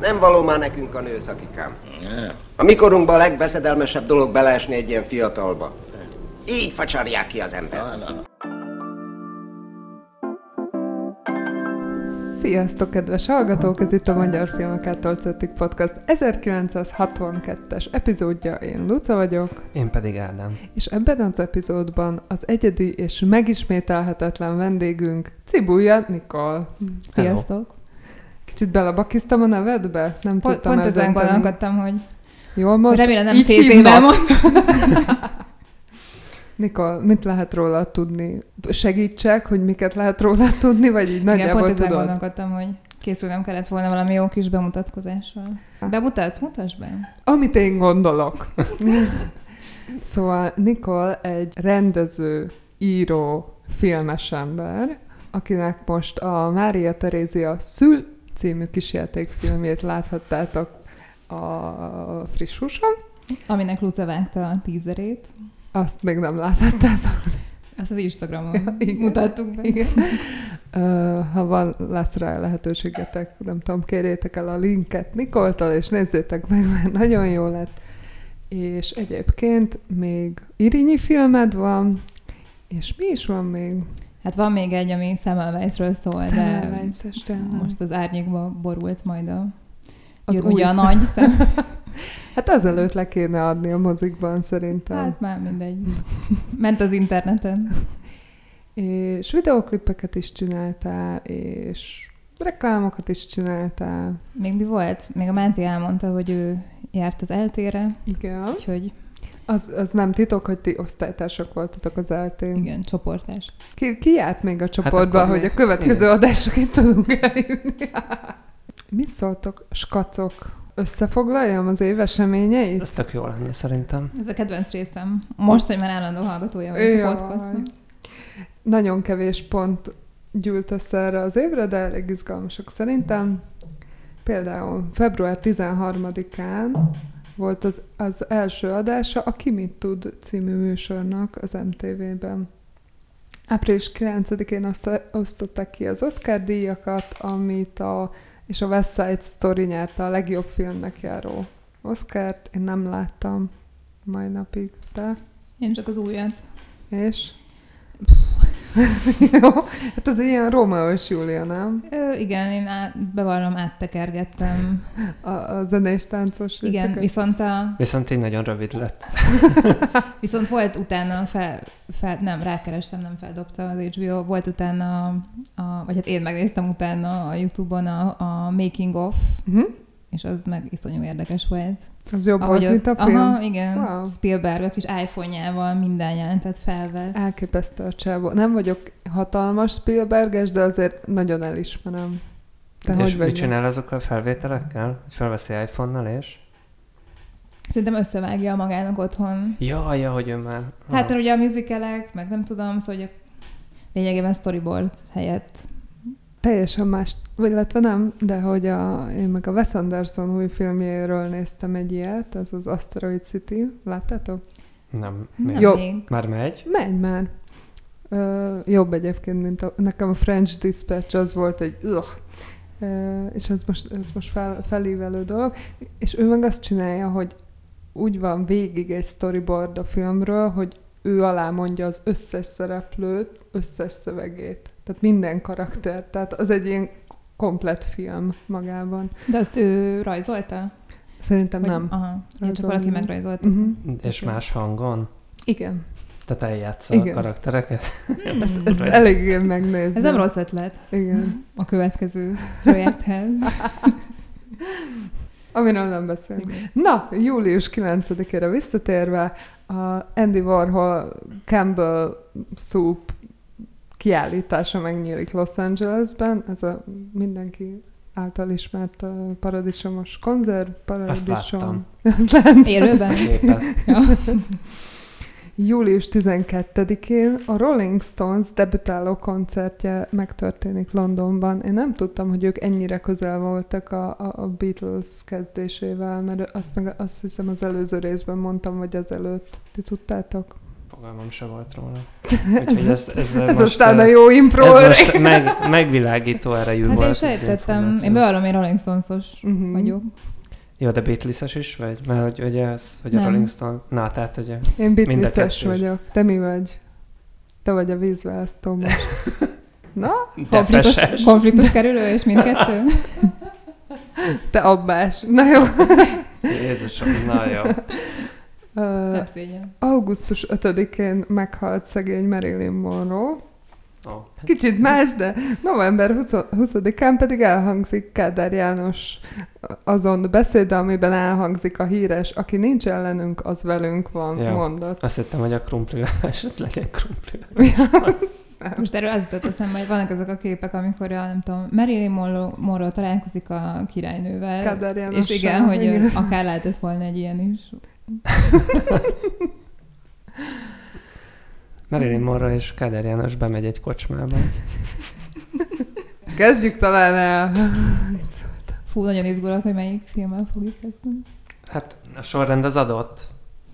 Nem való már nekünk a nőszakikám. A mikorunkban a legbeszedelmesebb dolog beleesni egy ilyen fiatalba. Így facsarják ki az ember. Sziasztok, kedves hallgatók! Ez itt a Magyar Filmek által Cetik Podcast 1962-es epizódja. Én Luca vagyok. Én pedig Ádám. És ebben az epizódban az egyedi és megismételhetetlen vendégünk Cibulja Nikol. Sziasztok! Kicsit belebakiztam a nevedbe? Nem Pont, tudtam pont ezen gondolkodtam, hogy Jól mondtam? remélem nem hívnak. mondtam. Nikol, mit lehet róla tudni? Segítsek, hogy miket lehet róla tudni, vagy így Igen, nagyjából pont ezen tudod? gondolkodtam, hogy készülnem kellett volna valami jó kis bemutatkozással. Bemutatsz? Mutasd be! Amit én gondolok. szóval Nikol egy rendező, író, filmes ember, akinek most a Mária Terézia Szül című kisjátékfilmjét láthattátok a friss húson. Aminek Luca vágta a tízerét. Azt még nem láthattátok. Azt az Instagramon Ja, igen. mutattuk be. Igen. Ha van, lesz rá lehetőségetek, nem tudom, kérjétek el a linket Nikoltól, és nézzétek meg, mert nagyon jó lett. És egyébként még Irinyi filmed van, és mi is van még? Hát van még egy, ami Semmelweisről szól, de Semmelweis-es tényleg. most az árnyékba borult majd a Az új ugye a nagy szem. Hát azelőtt le kéne adni a mozikban szerintem. Hát már mindegy. Ment az interneten. És videoklipeket is csináltál, és reklámokat is csináltál. Még mi volt? Még a Mánti elmondta, hogy ő járt az eltére, Igen. úgyhogy Az, az nem titok, hogy ti osztálytársak voltatok az eltén. igen, csoportás. Ki, ki járt még a csoportba, akkor hogy a következő igen. adásra itt tudunk eljönni? Mit szóltok, skacok? Összefoglaljam az év eseményeit? Ez tök jó lenne szerintem. Ez a kedvenc részem. Most, hogy már állandó hallgatója vagyok a podcastnak. Nagyon kevés pont gyűlt össze erre az évre, de elég izgalmasok szerintem. Például február 13-án volt az, az első adása a Ki mit tud című műsornak az MTV-ben. Április 9-én oszta- osztották ki az Oscar díjakat, amit a, és a West Side Story nyerte a legjobb filmnek járó Oscart. Én nem láttam mai napig, de Én csak az újat. és? Jó, hát az ilyen Rómeó és Júlia, nem? Ö, igen, én át, bevallom, áttekergettem. A, a zenés táncos Igen, részeket. viszont, a, Viszont így nagyon rövid lett. viszont volt utána, fel, fel, nem, rákerestem, nem feldobta az HBO, volt utána, a, vagy hát én megnéztem utána a Youtube-on a, a Making of, Uh-huh. és az meg iszonyú érdekes volt. Az jobb Ahogy volt, mint a film. Aha, igen. Wow. Spielberg a kis iPhone-jával minden jelentet felvesz. Elképesztő a csávó. Nem vagyok hatalmas Spielberges, de azért nagyon elismerem. Te és hogy mit vagy? csinál azokkal a felvételekkel? Hogy felveszi iPhone-nal és? Szerintem összevágja magának otthon. Ja, ja, hogy ő már... Hát mert ugye a musicalek, meg nem tudom, szóval hogy a lényegében storyboard helyett. Teljesen más, vagy illetve nem, de hogy a, én meg a Wes Anderson új filmjéről néztem egy ilyet, ez az Asteroid City. Láttátok? Nem. Nem. Jó. még. Már megy? Megy már. Ö, jobb egyébként, mint a, nekem a French Dispatch az volt egy ugh. Ö, és ez most, ez most fel, felívelő dolog. És ő meg azt csinálja, hogy úgy van végig egy storyboard a filmről, hogy ő alá mondja az összes szereplőt, összes szövegét. Tehát minden karakter. Tehát az egy ilyen komplet film magában. De azt ő rajzolta? Szerintem Vagy- nem. Aha. Csak valaki nem. megrajzolta. Uh-huh. És Oké. más hangon? Igen. Tehát eljátsza Igen. a karaktereket? Hmm. Ezt, ezt eléggé megnézni. Ez nem rossz ötlet Igen. a következő projekthez. Amiről nem beszélünk. Igen. Na, július 9-ére visszatérve, a Andy Warhol Campbell Soup kiállítása megnyílik Los Angelesben. Ez a mindenki által ismert uh, paradicsomos konzerv, paradicsom. láttam. Azt láttam. Élőben? Ja. Július 12-én a Rolling Stones debütáló koncertje megtörténik Londonban. Én nem tudtam, hogy ők ennyire közel voltak a, a, a Beatles kezdésével, mert azt, meg, azt hiszem az előző részben mondtam, vagy az előtt. Ti tudtátok? Fogalmam se volt róla. Úgyhogy ez, ez, Ez most, aztán a jó impro. Ez most meg, megvilágító erejű Hát volt. én sejtettem, én bevallom, én Rolling Stones-os Mhm. vagyok. Jó, de Beatles-es is vagy? Mert hogy ugye ez, hogy a Nem. Rolling Stone... Na, tehát ugye... Én a Beatles-es is. vagyok. Te mi vagy? Te vagy a vízválasztó. Na, Konfliktus, konfliktus kerülő, és mindkettő? te abbás. Na jó. Jézusom, na jó. Nem szégyen. augusztus 5-én meghalt szegény Marilyn Monroe. Ó. Kicsit más, de november 20 20-án pedig elhangzik Kádár János azon beszéde, amiben elhangzik a híres, aki nincs ellenünk, az velünk van Ja. mondat. Azt hittem, hogy a krumpli levás, az legyen krumpli levás. Most erről az jutott eszembe, hogy vannak ezek a képek, amikor a, nem tudom, Marilyn Monroe, Monroe találkozik a királynővel. Kádár Jánossal, és igen, hogy igen. akár lehetett volna egy ilyen is. Marilyn Monroe és Káder János bemegy egy kocsmába. Kezdjük talán el. Fú, nagyon izgulok, hogy melyik filmmel fogjuk kezdeni. Hát a sorrend az adott.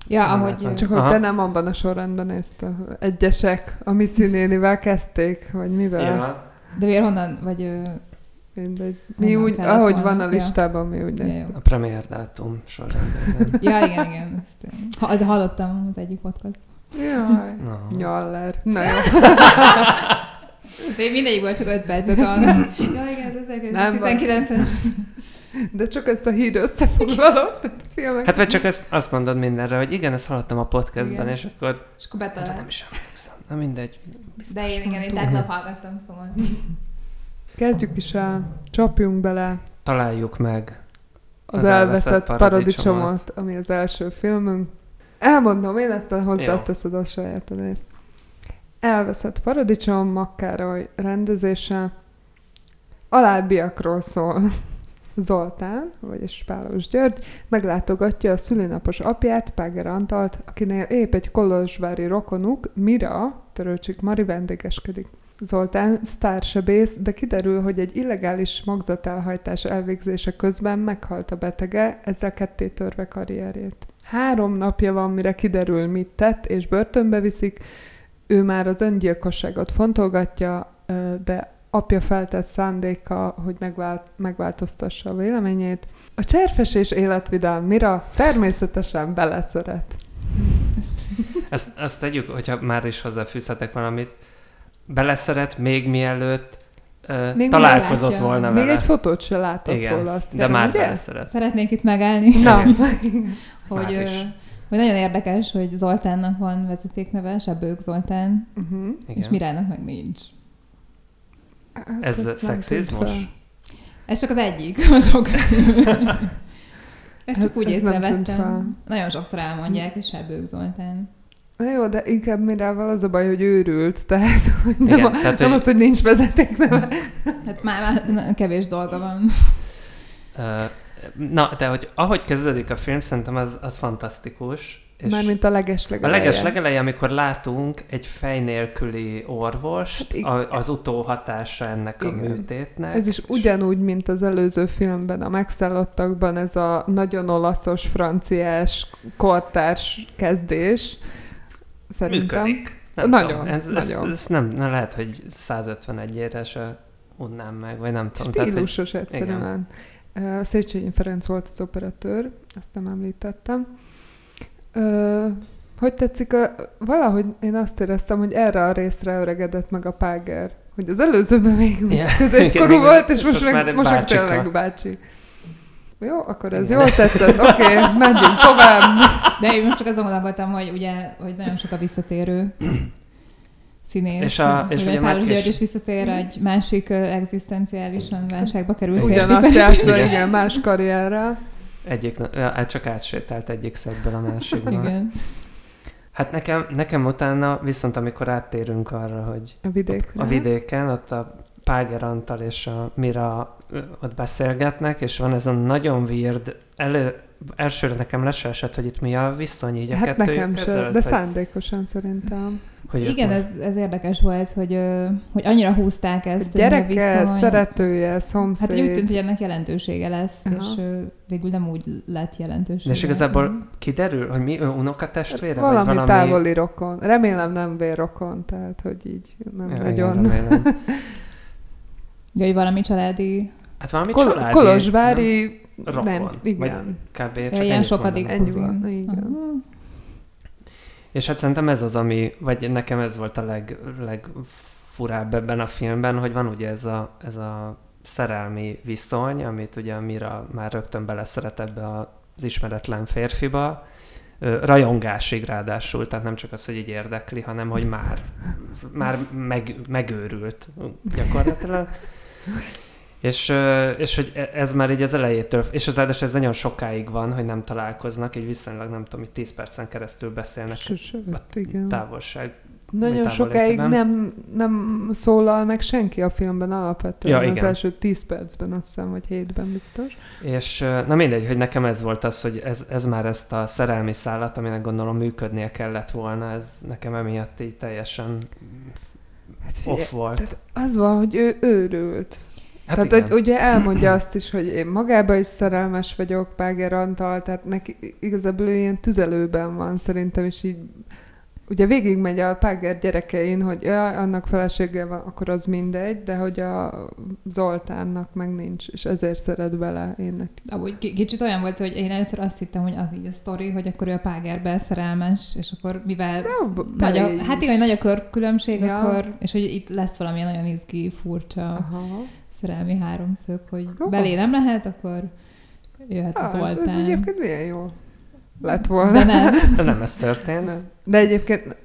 Ja, Nem ahogy... látom. Csak hogy te nem abban a sorrendben nézte. Egyesek a Mici nénivel kezdték, vagy mivel? Ja. De miért honnan, vagy... Mindegy. Mi Honnan úgy, ahogy volna? van a Ja. listában, mi úgy Ja, néztük. A premier dátum sorrendben. ja, igen, igen. Ezt, ha, az hallottam az egyik podcast. Jaj, No. nyaller. Na jó. De én mindegyikből csak 5 percet ja, igen, ez Nem van. 19-es. De csak ezt a hír összefoglalott. filmek. Hát vagy csak ezt, azt mondod mindenre, hogy igen, ezt hallottam a podcastben, Igen. és akkor És akkor hát, nem betalál. is emlékszem. Na mindegy. De én igen, én tegnap hallgattam, szóval. Kezdjük is el. Csapjunk bele Találjuk meg. az, Az elveszett, elveszett paradicsomot, paradicsomot, ami az első filmünk. Elmondom, én ezt hozzáteszed a sajátodét. Elveszett paradicsom, Makkároly rendezése. Alábbiakról szól. Zoltán, vagyis Pálos György, meglátogatja a szülinapos apját, Páger Antalt, akinél épp egy kolozsvári rokonuk, Mira, Törőcsik Mari vendégeskedik. Zoltán sztársebész, de kiderül, hogy egy illegális magzatelhajtás elvégzése közben meghalt a betege, ezzel ketté törve karrierjét. Három napja van, mire kiderül, mit tett, és börtönbe viszik. Ő már az öngyilkosságot fontolgatja, de apja feltett szándéka, hogy megvált, megváltoztassa a véleményét. A cserfes és életvidám Mira természetesen beleszeret. Ezt, ezt tegyük, hogyha már is hozzáfűzhetek valamit. Beleszeret még mielőtt uh, Még találkozott látja. volna Még vele. egy fotót se látott Igen, róla, azt de már ugye? beleszeret. Szeretnék itt megállni, Na, hogy, ö, is. hogy nagyon érdekes, hogy Zoltánnak van vezetékneve, Sebők Zoltán, uh-huh. és. Mirának meg nincs. Ez Hát, nem szexizmus? Ez csak az egyik, sok Ezt csak Hát úgy ez észrevettem. Nagyon sokszor elmondják, hogy Sebők Zoltán. Na jó, de inkább Mirával az a baj, hogy őrült, tehát hogy nem, Igen, a, tehát, nem hogy- az, hogy nincs vezetékneve. Hát már, már kevés dolga van. Na, de hogy ahogy kezdődik a film, szerintem az, az fantasztikus. És Mármint a a legeslegeleje. leges legeleje, amikor látunk egy fej nélküli orvost, Hát a, az utóhatása ennek a Igen. műtétnek. Ez is ugyanúgy, mint az előző filmben, a megszállottakban ez a nagyon olaszos, franciás, kortárs kezdés. Szerintem. Működik. Nem Nagyon, tudom, ez, ez, nagyon. ez nem, nem lehet, hogy 151 ére se unnám meg, vagy nem tudom. Tehát, hogy, Stílusos egyszerűen. Uh, Széchenyi Ferenc volt az operatőr, ezt nem említettem. Hogy tetszik? A, valahogy én azt éreztem, hogy erre a részre öregedett meg a Páger. Hogy az előzőben még yeah. középkorú igen, volt, és és most, most meg, már most bácsika. tényleg bácsi. Jó, akkor ez jól tetszett. Oké, okay, menjünk tovább. De én most csak azon gondolkodtam, hogy ugye, hogy nagyon sok a visszatérő színész. És a- és Ugye Márk György is- is visszatér egy másik ö, egzisztenciálisan válságba került Ugyanazt játsza, igen, más karrierrel. egyik, ja, hát csak átsétált egyik szedből a másikba. Igen. Hát nekem, nekem utána, viszont amikor áttérünk arra, hogy A vidékre. a vidéken, ott a Páger Antal és a Mira ott beszélgetnek, és van ez a nagyon weird, elő, elsőre nekem le se esett, hogy itt mi a viszony így a Hát nekem se, között, de hogy- szándékosan szerintem. Hogy Igen, ez, ez érdekes volt, hogy, hogy annyira húzták ezt. hogy a Gyereke, viszony- szeretője, szomszéd. Hát úgy tűnt, hogy ennek jelentősége lesz, Aha. és végül nem úgy lett jelentősége. De és igazából kiderül, hogy mi ő unokatestvére? valami, vagy valami távoli rokon. Remélem nem vérrokon, tehát hogy így nem Ja, nagyon. Igen, remélem. Ja, hogy valami családi... Hát valami Kol- családi. Kolozsvári, Rokon, nem, vagy igen. Kb. Ja, csak ilyen ennyit sokadik. Ennyi van, igen. És hát szerintem ez az, ami, vagy nekem ez volt a leg, legfurább ebben a filmben, hogy van ugye ez a, ez a szerelmi viszony, amit ugye Mira már rögtön beleszeret ebbe az ismeretlen férfiba, rajongásig ráadásul, tehát nem csak az, hogy így érdekli, hanem hogy már, már meg, megőrült gyakorlatilag. És, és hogy e- ez már így az elejétől, és az ráadásul ez nagyon sokáig van, hogy nem találkoznak, így viszonylag nem tudom, hogy 10 percen keresztül beszélnek Sőt, igen. távolság. Nagyon sokáig nem, nem szólal meg senki a filmben alapvetően. Ja, az igen. első 10 percben, azt hiszem, vagy 7-ben biztos. És na mindegy, hogy nekem ez volt az, hogy ez, ez már ezt a szerelmi szállat, aminek gondolom működnie kellett volna, ez nekem emiatt így teljesen Hát figyelj, off volt. Tehát az van, hogy ő őrült. Hát tehát, igen. hogy ugye elmondja azt is, hogy én magába is szerelmes vagyok Páger Antal, tehát neki igazából ő ilyen tüzelőben van szerintem, és így ugye végigmegy a Páger gyerekein, hogy ja, annak felesége van, akkor az mindegy, de hogy a Zoltánnak meg nincs, és ezért szeret bele én. Amúgy ki- kicsit olyan volt, hogy én először azt hittem, hogy az így a sztori, hogy akkor ő a Págerbe szerelmes, és akkor mivel De nagy a, hát igen, nagy a körkülönbség, Ja. akkor, és hogy itt lesz valami nagyon izgi, furcsa Aha. szerelmi háromszög, hogy Jó. belé nem lehet, akkor jöhet a Ah, ez, ez Zoltán. egyébként milyen jó lett volna. De nem. De nem ez történt. Nem. De egyébként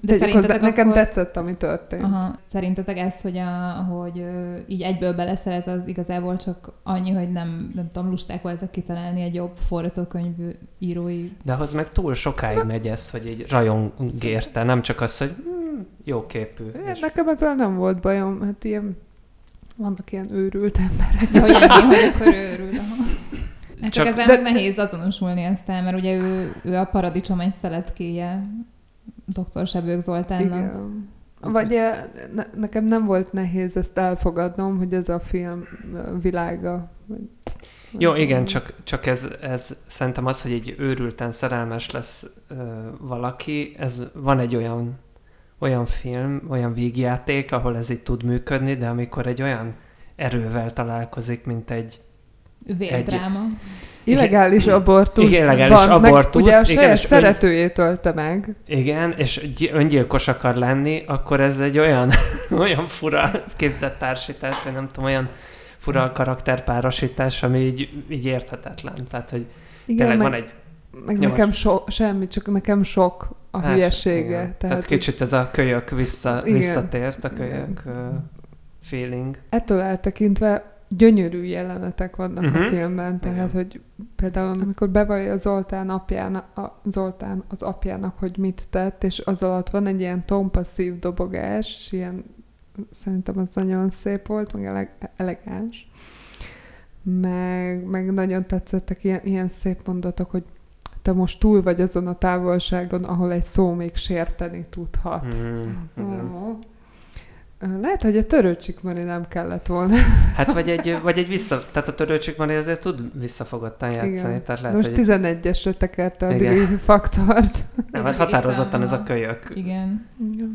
De hozzá, szerintetek nekem akkor... tetszett, ami történt. Aha. Szerintetek ez, hogy, a, hogy ö, így egyből beleszeret, az igazából csak annyi, hogy nem, nem tudom, lusták voltak kitalálni egy jobb forgatókönyv írói. De ahhoz meg túl sokáig megy ez, hogy így rajong érte, nem csak az, hogy hm, jó képű. É, És Nekem ezzel nem volt bajom, hát ilyen, vannak ilyen őrült emberek. Ja, hogy ennyi, hogy akkor ő örül. Aha. Hát csak, Csak- ezzel de- meg nehéz azonosulni aztán, mert ugye ő, ő a paradicsom egy szeletkéje dr. Sebők Zoltánnak. Igen. Vagy ne, nekem nem volt nehéz ezt elfogadnom, hogy ez a film világa. Jó, igen, csak, csak ez, ez szerintem az, hogy egy őrülten szerelmes lesz ö, valaki, ez van egy olyan, olyan film, olyan vígjáték, ahol ez így tud működni, de amikor egy olyan erővel találkozik, mint egy Vérdráma. Illegális abortusz. Igen, illegális abortusz, Meg ugye a igen, saját ön- szeretőjét ölte meg. Igen, és gy- öngyilkos akar lenni, akkor ez egy olyan, olyan fura képzett társítás, vagy nem tudom, olyan fura karakterpárosítás, ami így, így érthetetlen. Tehát, hogy Igen, tényleg meg, van egy meg nyomás. nekem so, semmi, csak nekem sok a Hát, hülyesége. igen. Tehát, Tehát kicsit ez a kölyök vissza, Igen. visszatért, a Igen. kölyök uh, feeling. ettől eltekintve gyönyörű jelenetek vannak uh-huh. a Mhm. filmben, tehát, Igen. hogy például amikor bevallja Zoltán, apjának, a Zoltán az apjának, hogy mit tett, és az alatt van egy ilyen tompa szív dobogás, és ilyen, szerintem az nagyon szép volt, meg eleg- elegáns. Meg, meg nagyon tetszettek ilyen, ilyen szép mondatok, hogy te most túl vagy azon a távolságon, ahol egy szó még sérteni tudhat. Mm, igen. Lehet, hogy a törőcsik Mari nem kellett volna. Hát vagy egy, vagy egy vissza, tehát a törőcsik már azért tud visszafogottan játszani, Igen. tehát lehet, most hogy 11-esre tekerte a Igen. Faktort. nem, hát határozottan ez a kölyök. Igen.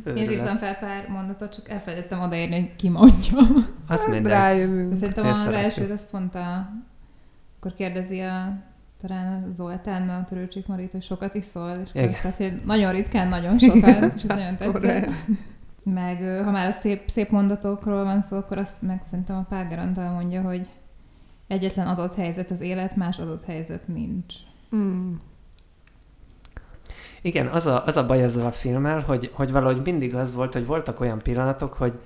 Én is írtam fel pár mondatot, csak elfelejtettem odaírni, hogy ki mondja. Az Hát mindegy. De rájövünk. szerintem az elsőt az pont a... Akkor kérdezi a talán a Zoltán a Törőcsik Marit, hogy sokat iszol, és akkor Igen. azt mondja, hogy nagyon ritkán, nagyon sokat, és ez nagyon Szóval tetszett. Meg ha már a szép, szép mondatokról van szó, akkor azt meg szerintem a Páger Antal mondja, hogy egyetlen adott helyzet az élet, más adott helyzet nincs. Mm. Igen, az a, az a baj ezzel a filmmel, hogy, hogy valahogy mindig az volt, hogy voltak olyan pillanatok, hogy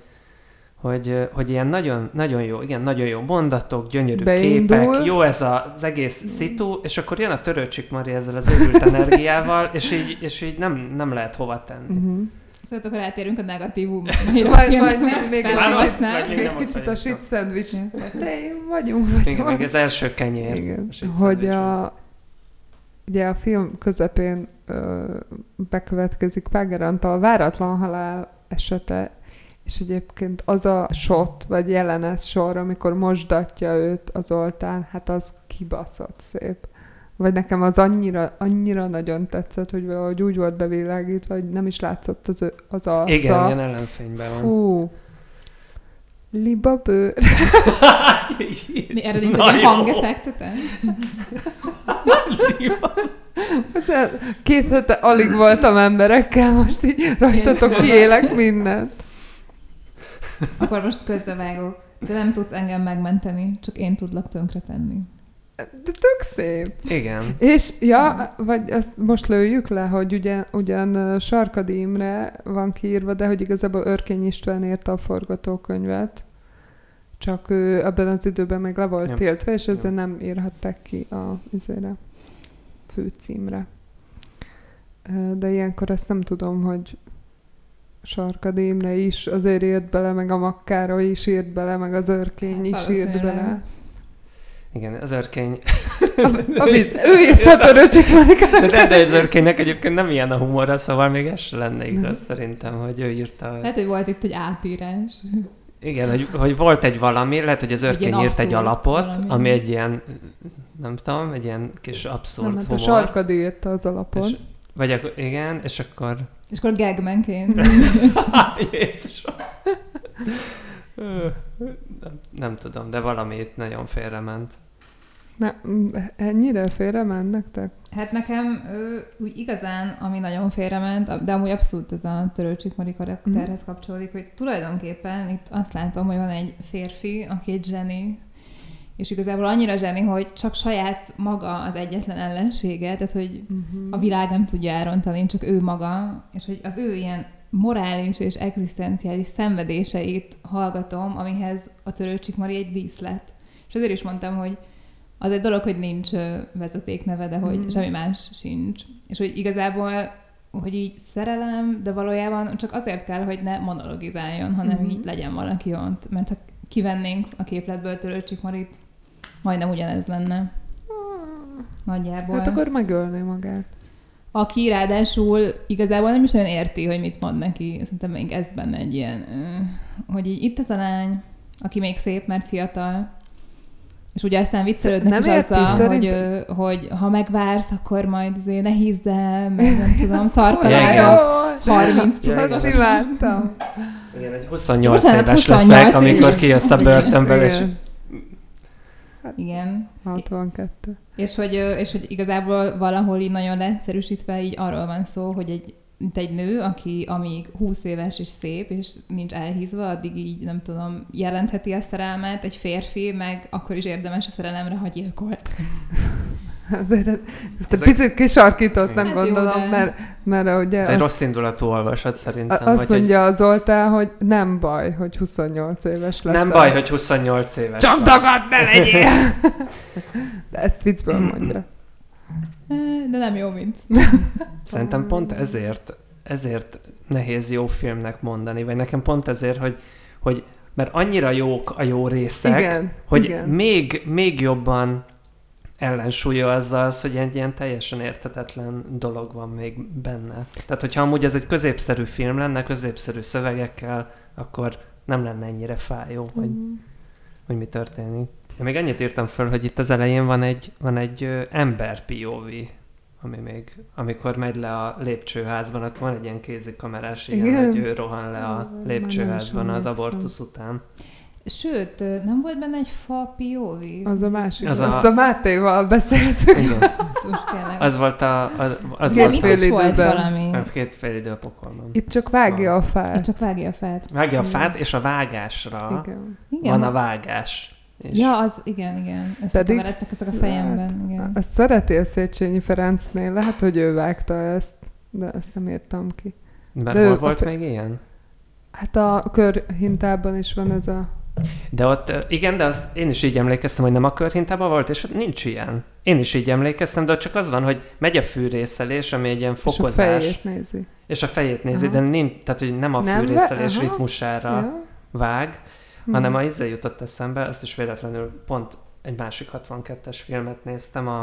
hogy, hogy ilyen nagyon, nagyon jó, igen, nagyon jó mondatok, gyönyörű Beindul. képek, jó ez a, az egész szitu, és akkor jön a törőcsik Mari ezzel az őrült energiával, és így, és így nem, nem lehet hova tenni. Uh-huh. Szóval akkor átérünk a negatívumra. Majd, majd még, még, egy még kicsit a shit. Igen. Te vagyunk, vagy Igen, meg az első kenyér. Igen. Így Hogy a, ugye a film közepén ö, bekövetkezik Páger Antal váratlan halál esete, és egyébként az a shot, vagy jelenet sor, amikor mosdatja őt az oltán, hát az kibaszott szép. Vagy nekem az annyira, annyira nagyon tetszett, hogy valahogy úgy volt bevilágítva, hogy nem is látszott az, az arca. Igen, ilyen ellenfényben van. Fú. Liba bőr. Mi erre nincs egy jó. hangeffektetek? Bocsánat, két hete alig voltam emberekkel, most így rajtatok kiélek mindent. Akkor most közbevágok. Te nem tudsz engem megmenteni, csak én tudlak tönkretenni. De tök szép. Igen. És, ja, vagy ezt most lőjük le, hogy ugyan, ugyan Sarkadi Imre van kiírva, de hogy igazából Örkény István írta a forgatókönyvet, csak ő ebben az időben meg le volt Ja. tiltva, és ezzel Ja. nem írhatták ki a izére, főcímre. De ilyenkor ezt nem tudom, hogy Sarkadi Imre is azért írt bele, meg a Makkára is írt bele, meg az Örkény Hát is írt bele. Igen, az örkény... Am- Amit ő írt a töröcsik Marikának. De, de az örkénynek egyébként nem ilyen a humora, szóval még ez se lenne igaz szerintem, hogy ő írta. Lehet, hogy volt itt egy átírás. Igen, hogy, hogy volt egy valami, lehet, hogy az Egy örkény ilyen írt egy alapot, valami. ami egy ilyen, nem tudom, egy ilyen kis abszurd Nem, hát a humor. Sarkadi írta az alapon. És, vagy akkor, igen, és akkor... És akkor gagmanként. Jézusom. nem, nem tudom, de valami itt nagyon félrement. Ne, m, ennyire félre mennek Hát nekem ő, úgy igazán, ami nagyon félrement, de amúgy abszolút ez a Törőcsik Mari karakterhez kapcsolódik, hogy tulajdonképpen itt azt látom, hogy van egy férfi, aki egy zseni, és igazából annyira zseni, hogy csak saját maga az egyetlen ellensége, tehát hogy Uh-huh. a világ nem tudja elrontani, csak ő maga, és hogy az ő ilyen morális és egzisztenciális szenvedéseit hallgatom, amihez a Törőcsik Mari egy díszlet. És azért is mondtam, hogy az egy dolog, hogy nincs vezetékneve, de hogy Mhm. semmi más sincs. És hogy igazából, hogy így szerelem, de valójában csak azért kell, hogy ne monologizáljon, hanem Mhm. így legyen valaki ott. Mert ha kivennénk a képletből Törőcsik Marit, majdnem ugyanez lenne. Nagyjából. Hát akkor megölné magát. Aki ráadásul igazából nem is nagyon érti, hogy mit mond neki. Szerintem még ez benne egy ilyen, hogy így itt ez a lány, aki még szép, mert fiatal, és ugye aztán viccelődnek Nem is érti, azzal, hogy, szerintem- ö, hogy ha megvársz, akkor majd azért ne hízd el, meg nem tudom, szarkalára, Ja, 30 Ja, igen. Azt pluszos. imádtam. Igen, egy 28 Bocsánat, éves 28 leszek, amikor éves. kijössz a börtönből, és Igen. Igen. 62. És hogy, és hogy igazából valahol így nagyon leegyszerűsítve így arról van szó, hogy egy, mint egy nő, aki amíg 20 éves és szép, és nincs elhízva, addig így nem tudom, jelentheti a szerelmet, egy férfi meg akkor is érdemes a szerelemre, ha gyilkolt. Azért ezt egy picit kisarkított, nem Hát jó, gondolom, de- mert, mert ugye ez egy azt, rossz indulatú olvasat szerintem. azt vagy egy- mondja az Zoltán, hogy nem baj, hogy 28 éves lesz. Nem baj, hogy 28 éves Csak dagad ne legyél! De ezt viccből mondja. Eh, De nem jó vicc. Szerintem pont ezért, ezért nehéz jó filmnek mondani, vagy nekem pont ezért, hogy, hogy mert annyira jók a jó részek, Igen, hogy igen. Még, még jobban ellensúlyozza az, hogy egy ilyen teljesen értetetlen dolog van még benne. Tehát, hogyha amúgy ez egy középszerű film lenne, középszerű szövegekkel, akkor nem lenne ennyire fájó, hogy, Mhm. hogy mi történik. Én még annyit írtam föl, hogy itt az elején van egy, van egy ö, ember POV, ami még, amikor megy le a lépcsőházban, akkor van egy ilyen kézikamerás, igen, Igen. hogy ő rohan le a lépcsőházban az abortusz után. Sőt, nem volt benne egy fa POV? Az a másik. Az Az a- Azt a Mátéval beszéltük. Igen. Tényleg. Az volt a... Az, az Igen, volt mit a, is volt időben. valami? a két fél idő a pokolban. Itt csak vágja a Itt fát. csak vágja a fát. Vágja a fát, és a vágásra Igen. Igen. van a vágás. És Ja, az, igen, igen. Összekeveredtek ezek a fejemben. Igen. Azt szereti a Széchenyi Ferencnél, lehet, hogy ő vágta ezt, de ezt nem értem ki. Mert de hol a volt fe- még ilyen? Hát a körhintában is van ez a... De ott, igen, de azt én is így emlékeztem, hogy nem a körhintában volt, és ott nincs ilyen. Én is így emlékeztem, de ott csak az van, hogy megy a fűrészelés, ami egy ilyen És a fokozás, fejét nézi. és a fejét nézi, Aha. de nincs, tehát hogy nem a Nem fűrészelés aha. ritmusára Ja. vág, Hm. hanem a izé jutott eszembe, ezt is véletlenül pont egy másik 62-es filmet néztem, a,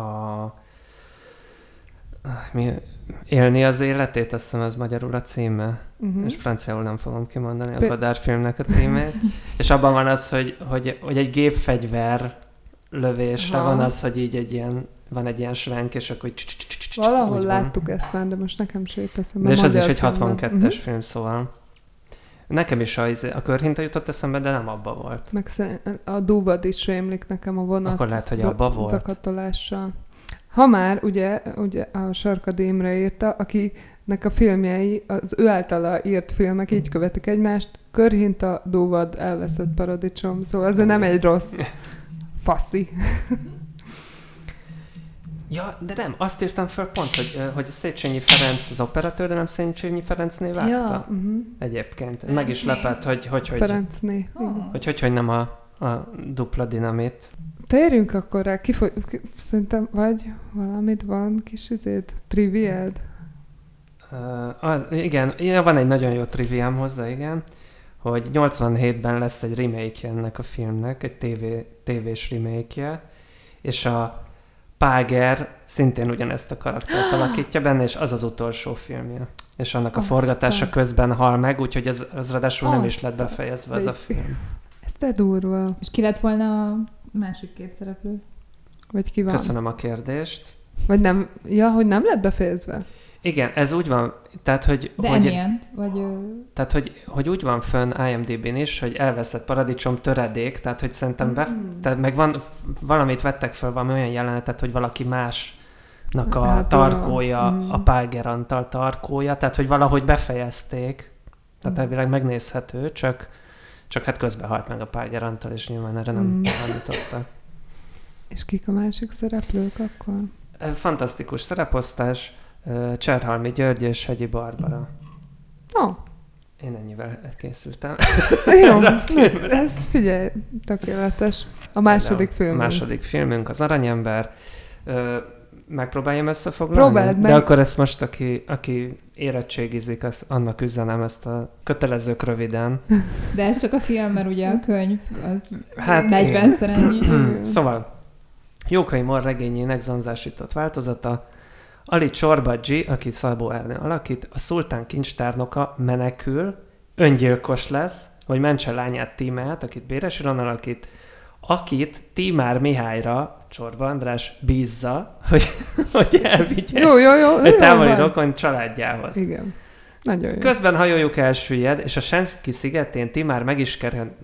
a Mi, élni az életét, azt hiszem ez magyarul a címe, Uh-huh. és franciául nem fogom kimondani a Godard filmnek a címét. és abban van az, hogy, hogy, hogy egy gépfegyver lövésre Aha. van az, hogy így egy ilyen, van egy ilyen svenk, és akkor Valahol láttuk ezt már, de most nekem jut eszembe. De és ez is egy filmben. 62-es Mhm. film, szóval nekem is a, a körhinta jutott eszembe, de nem abba volt. Meg a dúvad is rémlik nekem a vonat Akkor lehet, hogy abba volt. zakatolással. Ha már, ugye, ugye a Sarkadi Imre írta, akinek a filmjei, az ő általa írt filmek így követik egymást, körhinta, dúvad, elveszett paradicsom, szóval ez nem egy rossz faszi. Ja, de nem, azt írtam föl pont, hogy, hogy Széchenyi Ferenc az operatőr, de nem Széchenyi Ferencné vágta. uh-huh. Egyébként. Meg is Ferencné. lepett, hogy hogy, hogy, Ferencné. Oh. hogy, hogy, hogy nem a, a dupla dinamit. Térjünk akkor rá, ki, fog, ki szerintem, vagy valamit van, kis izéd, triviád? Uh, az, igen, ja, van egy nagyon jó triviám hozzá, igen, hogy 87-ben lesz egy remake ennek a filmnek, egy TV, tévés remake és a Páger szintén ugyanezt a karaktert alakítja benne, és az az utolsó filmje. És annak a Aztán. forgatása közben hal meg, úgyhogy ez, ez ráadásul nem is lett Aztán. befejezve ez a film. Ez de durva. És ki lett volna a másik két szereplő? Vagy ki van? Köszönöm a kérdést. Vagy nem, ja, hogy nem lett befejezve? Igen, ez úgy van, tehát hogy, De hogy, emiatt? Vagy tehát, hogy, hogy úgy van fönn IMDb-n is, hogy elveszett paradicsom töredék, tehát hogy szerintem be, Mm. tehát meg van, valamit vettek föl, valami olyan jelenetet, hogy valaki másnak a Hát, tarkója, mm. a Páger Antal tarkója, tehát hogy valahogy befejezték, tehát Mm. elvileg megnézhető, csak, csak hát közben halt meg a Páger Antal, és nyilván erre nem Mm. És kik a másik szereplők akkor? Fantasztikus szereposztás, Cserhalmi György és Hegyi Barbara. Ó, Én ennyivel készültem. jó, ez figyelj, tökéletes. A második film. A második filmünk az Aranyember. Megpróbáljam összefoglalni? Próbáld meg. De akkor ezt most, aki, aki érettségizik, azt, annak üzenem ezt a kötelezők röviden. De ez csak a film, mert ugye a könyv az Hát 40-szer ennyi. Szóval, Jókai Mor regényének zanzásított változata. Ali Csorbadzsi, aki Szabó Ernő alakít, a szultán kincstárnoka menekül, öngyilkos lesz, hogy mentse lányát Tímát, akit Béres Iron alakít, akit Tímár Mihályra Csorba András bízza, hogy, hogy elvigye Jó, jó, jó. egy távoli rokon családjához. Igen. Nagyon jó. Közben hajójuk elsüllyed, és a Senszki szigetén Timár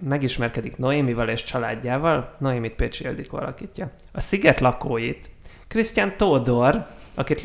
megismerkedik Noémival és családjával, Noémit Pécsi Ildikó alakítja. A sziget lakóit Krisztián Tódor, akit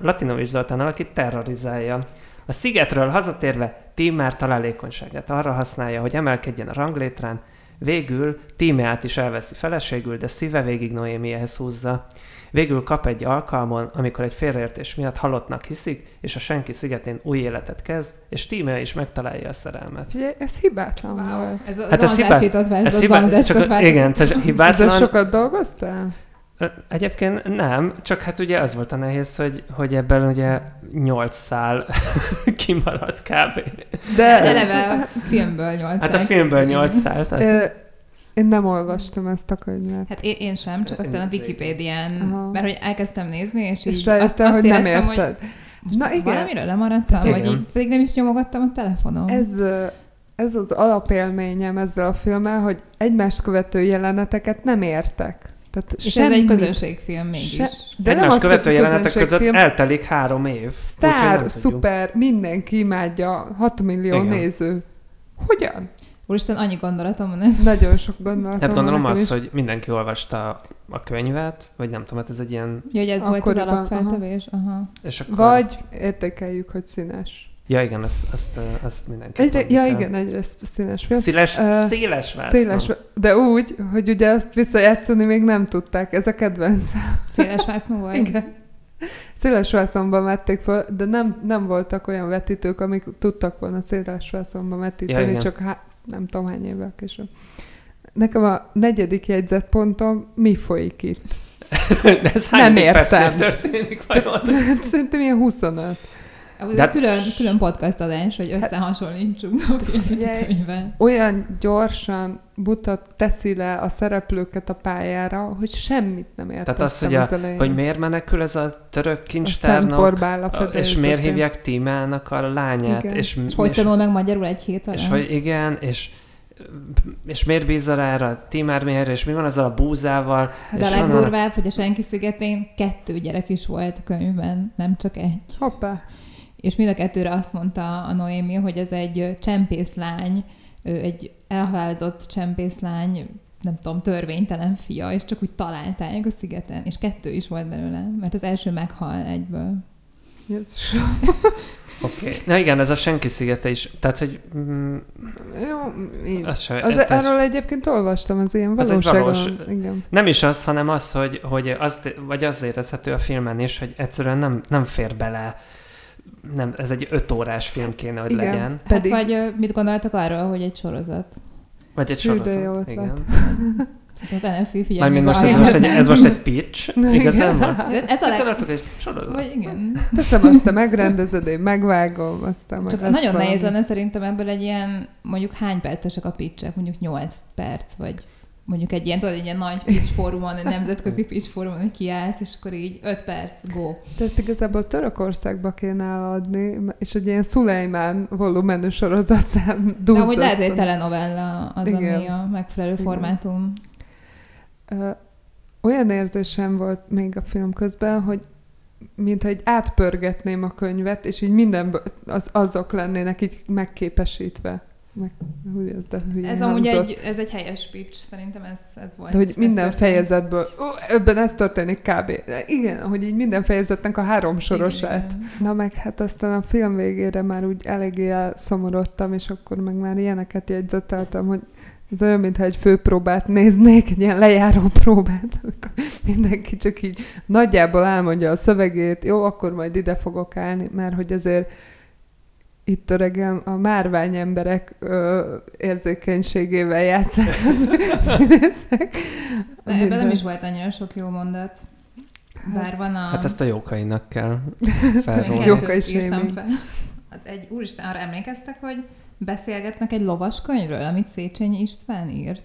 Latinovics Zoltán alakít, terrorizálja. A szigetről hazatérve Timár találékonyságát arra használja, hogy emelkedjen a ranglétrán, végül Tímeát is elveszi feleségül, de szíve végig Noémiéhez húzza. Végül kap egy alkalmon, amikor egy félreértés miatt halottnak hiszik, és a senki szigetén új életet kezd, és Tímea is megtalálja a szerelmet. Figyelj, ez hibátlan Wow. volt. Ez a Hát ez változat, Ez ez a hibá- csak, igen, változat. tehát Ezzel hibátlan. sokat dolgoztál? Egyébként nem, csak hát ugye az volt a nehéz, hogy, hogy ebben ugye nyolc szál kimaradt kb. De Eleve a filmből nyolc. Hát a filmből nyolc szál, tehát én nem olvastam ezt a könyvet. Hát én, én sem, csak aztán a Wikipédián, Aha. mert hogy elkezdtem nézni, és így És rájöttem, hogy nem éreztem, érted. Most Na igen. Valamiről lemaradtam, Igen. vagy így, pedig nem is nyomogattam a telefonom. Ez, ez az alapélményem ezzel a filmmel, hogy egymást követő jeleneteket nem értek. Tehát és semmi, ez egy közönségfilm mégis. Se- de de nem egymás az, követő jelenetek között eltelik három év. Sztár, szuper, mindenki imádja, 6 millió Igen. néző. Hogyan? Úristen, annyi gondolatom van. ez. Nagyon sok gondolatom Hát gondolom az, is. hogy mindenki olvasta a könyvet, vagy nem tudom, hát ez egy ilyen, Ja, hogy ez volt az Akkoriban, alapfeltevés? Aha. és akkor... Vagy értékeljük, hogy színes. Ja igen, azt, azt, azt mindenki Egyre, ja igen, egyrészt színes film. Széles, Ö, széles vászon. Széles, de úgy, hogy ugye azt visszajátszani még nem tudták, ez a kedvenc. Széles vásznú volt? Igen. Széles vászonban vették föl, de nem, nem voltak olyan vetítők, amik tudtak volna széles vászonban Ja, vetíteni, igen. csak há- nem tudom hány évvel később. Nekem a negyedik jegyzetpontom, mi folyik itt? De ez hány Nem értem. történik vajon? Szerintem ilyen 25. Ez de... külön, külön podcast adás, hogy összehasonlítsunk a filmet Olyan gyorsan buta teszi le a szereplőket a pályára, hogy semmit nem értettem Tehát az, hogy, a, az hogy miért menekül ez a török kincstárnok, a és miért hívják Tímának a lányát. Igen. És, és, hogy tanul meg magyarul egy hét alatt. És hogy igen, és és miért bízza rá erre a Timármérre, és mi van azzal a búzával? De a legdurvább, hogy a Senki szigetén kettő gyerek is volt a könyvben, nem csak egy. Hoppá. És mind a kettőre azt mondta a Noémi, hogy ez egy csempészlány, egy elhalálozott csempészlány, nem tudom, törvénytelen fia, és csak úgy találták a szigeten, és kettő is volt belőle, mert az első meghal egyből. Oké. Okay. Na igen, ez a senki szigete is. Tehát, hogy... Mm, Jó, én. Az se, az, ez, arról egyébként olvastam, az ilyen valóságon. Az valós, igen. Nem is az, hanem az, hogy, hogy az, vagy az érezhető a filmen is, hogy egyszerűen nem, nem fér bele nem, ez egy öt órás film kéne, hogy igen, legyen. Hát pedig... vagy mit gondoltak arról, hogy egy sorozat? Vagy egy sorozat, igen. Szerintem az NFI figyelmi Mármint most ez, most egy, ez most egy pitch, igazán Ez a leg... egy sorozat. Vagy igen. Teszem, azt te megrendezed, én megvágom, aztán Csak az nagyon nehéz lenne szerintem ebből egy ilyen, mondjuk hány percesek a pitchek, mondjuk 8 perc, vagy mondjuk egy ilyen, tudod, egy ilyen nagy pitch fórumon, egy nemzetközi pitch fórumon, kiállsz, és akkor így 5 perc, go. De ezt igazából Törökországba kéne adni, és egy ilyen Szulejmán volumenű sorozatán De hogy lehet, hogy egy telenovella az, Igen. ami a megfelelő Igen. formátum olyan érzésem volt még a film közben, hogy mintha egy átpörgetném a könyvet, és így minden az, azok lennének így megképesítve. Meg, hogy ez, de ez amúgy egy, ez egy helyes pitch, szerintem ez, ez volt. De hogy minden történt. fejezetből, ó, ebben ez történik kb. De igen, hogy így minden fejezetnek a három sorosát. Igen, Na meg hát aztán a film végére már úgy eléggé elszomorodtam, és akkor meg már ilyeneket jegyzeteltem, hogy ez olyan, mintha egy főpróbát néznék, egy ilyen lejáró próbát, amikor mindenki csak így nagyjából elmondja a szövegét, jó, akkor majd ide fogok állni, mert hogy azért itt öregem a márvány emberek ö, érzékenységével játszák az színészek. De ebben nem is volt annyira sok jó mondat. Bár van a... Hát ezt a jókainak kell felrólni. Jóka is fel. Az egy, úristen, arra emlékeztek, hogy beszélgetnek egy lovas könyvről, amit Széchenyi István írt?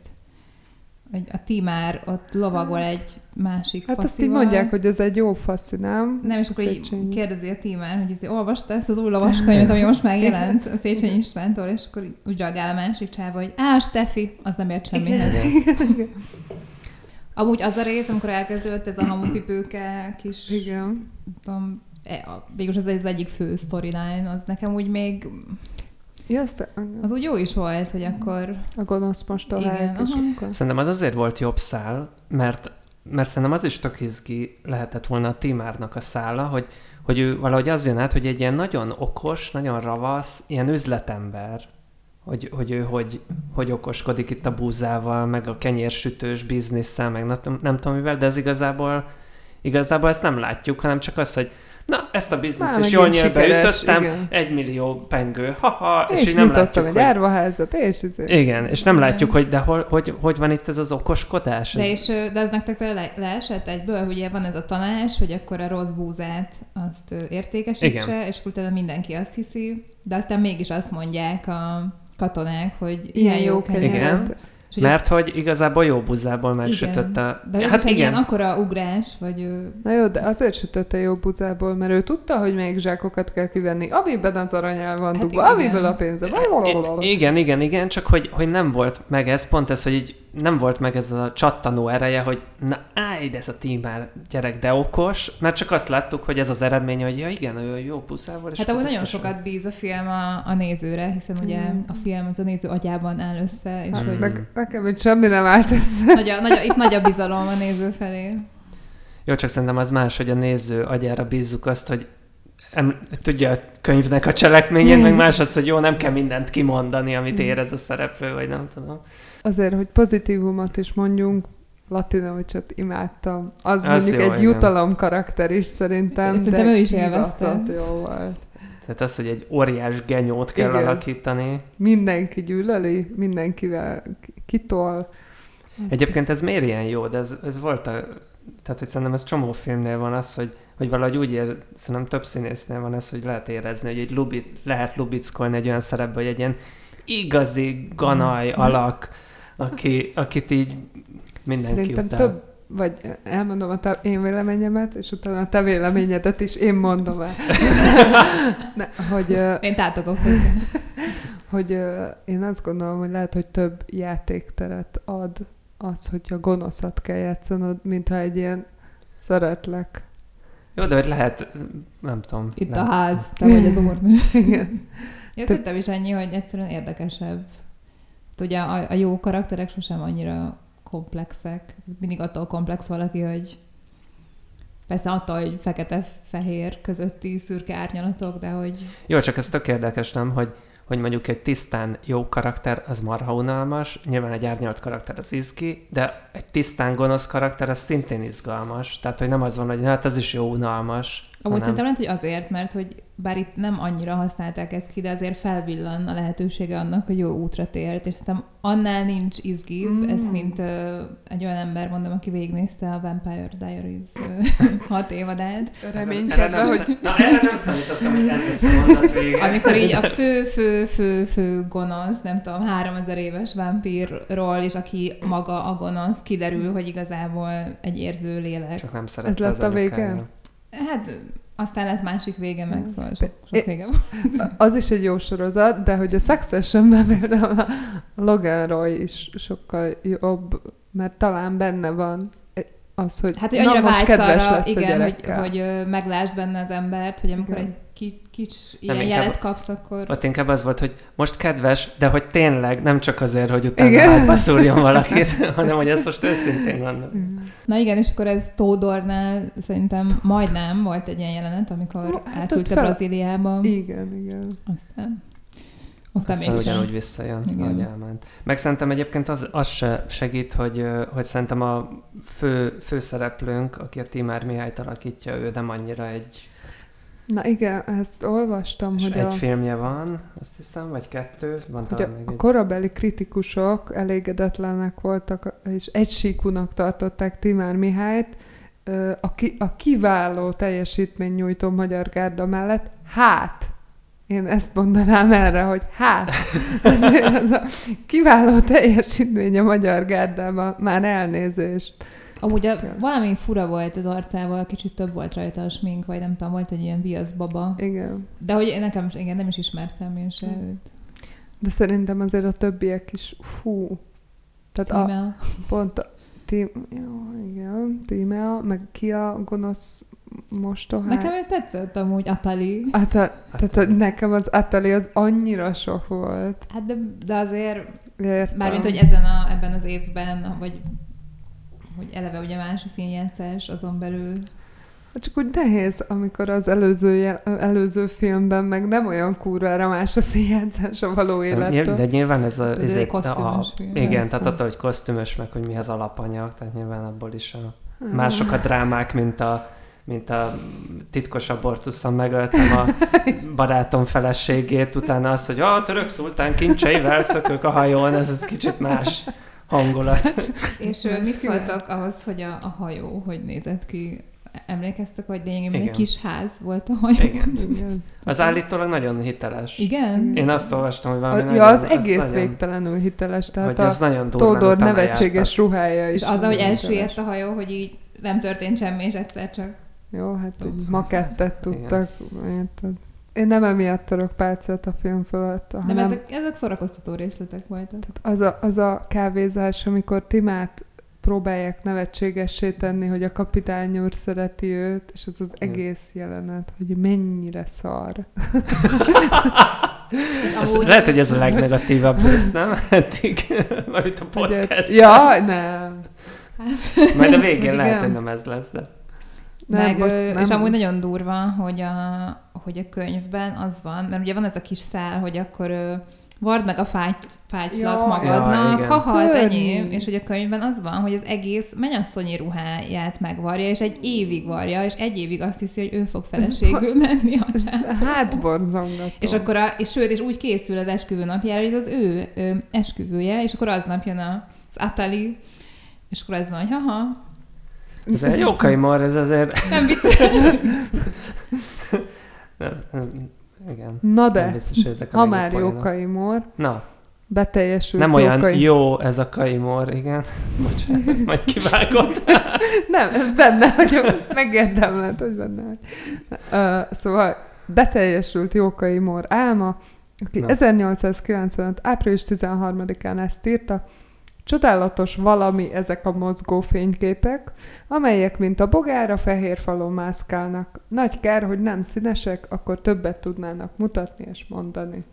Hogy a Timár ott lovagol egy másik Hát faszival. azt így mondják, hogy ez egy jó faszi, nem? Nem, és akkor így kérdezi a Timár, hogy izé, olvasta ezt az új lovas könyvet, ami most megjelent a Széchenyi Istvántól, és akkor úgy reagál a másik csáva, hogy á, Stefi, az nem ért semmit. Amúgy az a rész, amikor elkezdődött ez a hamupipőke kis... Igen. Tudom, e, végülis az, az egyik fő storyline, az nekem úgy még Ja, azt, az úgy jó is volt, hogy akkor... A gonosz most találják. Szerintem az azért volt jobb szál, mert, mert szerintem az is tök izgi lehetett volna a Timárnak a szála, hogy, hogy ő valahogy az jön át, hogy egy ilyen nagyon okos, nagyon ravasz, ilyen üzletember, hogy, hogy ő hogy, hogy okoskodik itt a búzával, meg a kenyérsütős bizniszsel, meg nem, nem tudom mivel, de ez igazából, igazából ezt nem látjuk, hanem csak az, hogy Na, ezt a bizniszt is jól nyelbe ütöttem, egy millió pengő, haha, és, és így nem látjuk, egy hogy... árvaházat, és... Igen, és nem látjuk, hogy de hol, hogy, hogy van itt ez az okoskodás. De, ez... és, de ez nektek például le, leesett egyből, ugye van ez a tanács, hogy akkor a rossz búzát azt értékesítse, Igen. és utána mindenki azt hiszi, de aztán mégis azt mondják a katonák, hogy ilyen, ilyen jó kell. Igen. És Mert hogy igazából jó buzából megsütötte. De hát igen. ilyen akkora ugrás, vagy... Na jó, de azért sütötte jó buzából, mert ő tudta, hogy még zsákokat kell kivenni, amiben az aranyál van hát dugva, amiből a pénze. Igen, igen, igen, csak hogy, hogy nem volt meg ez, pont ez, hogy így nem volt meg ez a csattanó ereje, hogy na állj, de ez a tímár gyerek, de okos, mert csak azt láttuk, hogy ez az eredmény, hogy ja igen, ő jó puszával. Hát amúgy nagyon sokat bíz a film a, a nézőre, hiszen ugye mm. a film az a néző agyában áll össze. És hát, hogy... Meg, nekem itt semmi nem állt össze. Nagy a, nagy a, itt nagy a bizalom a néző felé. Jó, csak szerintem az más, hogy a néző agyára bízzuk azt, hogy em, tudja a könyvnek a cselekményét, meg más az, hogy jó, nem kell mindent kimondani, amit mm. érez a szereplő, vagy nem tudom azért, hogy pozitívumot is mondjunk, Latinovicsot imádtam. Az, az mondjuk jó, egy igen. jutalom karakter is szerintem. Szerintem ő is élvezte. jó volt. Tehát az, hogy egy óriás genyót kell Igen. alakítani. Mindenki gyűlöli, mindenkivel kitol. Egyébként ez miért ilyen jó? De ez, ez volt a Tehát, hogy szerintem ez csomó filmnél van az, hogy, hogy valahogy úgy ér, szerintem több színésznél van ez, hogy lehet érezni, hogy egy lubit, lehet lubickolni egy olyan szerepbe, hogy egy ilyen igazi ganaj Mm. alak, aki, akit így mindenki Szerintem utál. több, vagy elmondom a te, én véleményemet, és utána a te véleményedet is én mondom el. ne, hogy, Én tátogok hogy ö, én azt gondolom, hogy lehet, hogy több játékteret ad az, hogy a gonoszat kell játszanod, mintha egy ilyen szeretlek. Jó, de hogy lehet, nem tudom. Itt nem. a ház, te vagy az úrnő. Igen. Ja, szerintem is annyi, hogy egyszerűen érdekesebb. Hát Ugye a, a jó karakterek sosem annyira komplexek. Mindig attól komplex valaki, hogy persze attól, hogy fekete-fehér közötti szürke árnyalatok, de hogy Jó, csak ez tök érdekes, nem, hogy, hogy mondjuk egy tisztán jó karakter az marha unalmas, nyilván egy árnyalt karakter az izgi, de egy tisztán gonosz karakter az szintén izgalmas. Tehát, hogy nem az van, hogy hát az is jó unalmas. Amúgy hanem- szerintem lehet, hogy azért, mert hogy bár itt nem annyira használták ezt ki, de azért felvillan a lehetősége annak, hogy jó útra tért, és szerintem annál nincs izgibb, Mm. mm. ez mint ö, egy olyan ember, mondom, aki végignézte a Vampire Diaries ö, hat évadát, Reménykedve, hogy. Na, erre nem számítottam, hogy ez lesz a mondat vége. amikor így a fő, fő, fő, fő gonosz, nem tudom, 3000 éves vámpírról, és aki maga a gonosz, kiderül, hogy igazából egy érző lélek. Csak nem szerette Ez lett az a vége? Hát aztán lett másik vége, meg szóval sok, sok vége volt. az is egy jó sorozat, de hogy a Successionben például a Logan Roy is sokkal jobb, mert talán benne van az, hogy Hát, hogy annyira na, most kedves arra, lesz a igen, hogy, gyerekkel. hogy ö, meglásd benne az embert, hogy amikor Igen. egy ki, kis ilyen inkább- jelet kapsz, akkor... Ott inkább az volt, hogy most kedves, de hogy tényleg, nem csak azért, hogy utána hátba szúrjon valakit, hanem hogy ezt most őszintén gondolom. Mm. Na igen, és akkor ez Tódornál szerintem majdnem volt egy ilyen jelenet, amikor hát elküldte ott fel- Brazíliába. Igen, igen. Aztán... Aztán Aztán mégsem. ugyanúgy visszajön, Igen. ahogy elment. Meg szerintem egyébként az, az se segít, hogy, hogy szerintem a fő, főszereplőnk, aki a Timár Mihályt alakítja, ő nem annyira egy, Na igen, ezt olvastam, és hogy, egy a, filmje van, azt hiszem, vagy kettő, van talán még a egy. korabeli kritikusok elégedetlenek voltak, és egysíkúnak tartották Timár Mihályt, a, ki, a kiváló teljesítmény nyújtó Magyar Gárda mellett, hát, én ezt mondanám erre, hogy hát, azért az a kiváló teljesítmény a Magyar Gárdában, már elnézést. Amúgy a, valami fura volt az arcával, kicsit több volt rajta a smink, vagy nem tudom, volt egy ilyen viasz baba. Igen. De hogy nekem, igen, nem is ismertem én se őt. De szerintem azért a többiek is, fú, tehát a, Tímea. Pont a tím, jó, igen, Tímea, meg ki a gonosz mostohá. Nekem ő tetszett amúgy Atali. Ata, tehát a- nekem az Atali az annyira sok volt. Hát de, de azért, Értem. mármint, hogy ezen a, ebben az évben, vagy hogy eleve ugye más a színjátszás azon belül. Csak úgy nehéz, amikor az előző, jel, előző filmben meg nem olyan kurvára más a színjátszás a való Szerintem élettől. De nyilván ez a... Ez egy ezért kosztümös a, film. Igen, Persze. tehát attól, hogy kosztümös, meg hogy mi az alapanyag, tehát nyilván abból is a mások a drámák, mint a mint a titkos abortuszon megöltem a barátom feleségét, utána azt, hogy a török szultán kincseivel szökök a hajón, ez, ez kicsit más hangulat. És mit szóltak ahhoz, hogy a, a hajó hogy nézett ki? Emlékeztek, hogy lényegében egy kis ház volt a hajó? Igen. Igen. Az állítólag nagyon hiteles. Igen? Én azt olvastam, hogy valami A, nagyon, ja, az ez egész nagyon, végtelenül hiteles, tehát hogy a ez nagyon durván Tódor nevetséges jártak. ruhája is. És az, ahogy nagyon elsüllyedt a hajó, hogy így nem történt semmi, és egyszer csak... Jó, hát egy makettet tudtak, érted? Én nem emiatt török pálcát a film fölött, Nem, hanem ezek, ezek szórakoztató részletek voltak. az a, az a kávézás, amikor Timát próbálják nevetségessé tenni, hogy a kapitány úr szereti őt, és az az egész jelenet, hogy mennyire szar. És Ez, amúgy... lehet, hogy ez a legnegatívabb rész, nem? Eddig, vagy itt a podcast. Ja, nem. Majd a végén lehet, hogy nem ez lesz, de... nem, Meg, ö, nem. és amúgy nagyon durva, hogy a, hogy a könyvben az van, mert ugye van ez a kis szál, hogy akkor vard meg a fájt, fájtlat Ja, magadnak, igen. haha, az enyém, és hogy a könyvben az van, hogy az egész mennyasszonyi ruháját megvarja, és egy évig varja, és egy évig azt hiszi, hogy ő fog feleségül menni a Ez csávó. hátborzongató. És akkor a, és sőt, és úgy készül az esküvő napjára, hogy ez az ő ö, esküvője, és akkor aznap jön a, az Atali, és akkor az van, hogy haha, Ez egy jókai mar, ez azért... Nem nem, nem, igen. Na Nem de, biztos, hogy ezek a ha már poénok. Jókai Mór, Na, beteljesült nem olyan Jókai... jó ez a kaimor, igen. Bocsánat, majd kivágott. Nem, ez benne vagyok. Megérdemled, hogy benne vagy. Uh, szóval beteljesült Jókai Mór álma, aki Na. 1895. április 13-án ezt írta, Csodálatos valami ezek a mozgó fényképek, amelyek, mint a bogár a fehér falon mászkálnak. Nagy kár, hogy nem színesek, akkor többet tudnának mutatni és mondani.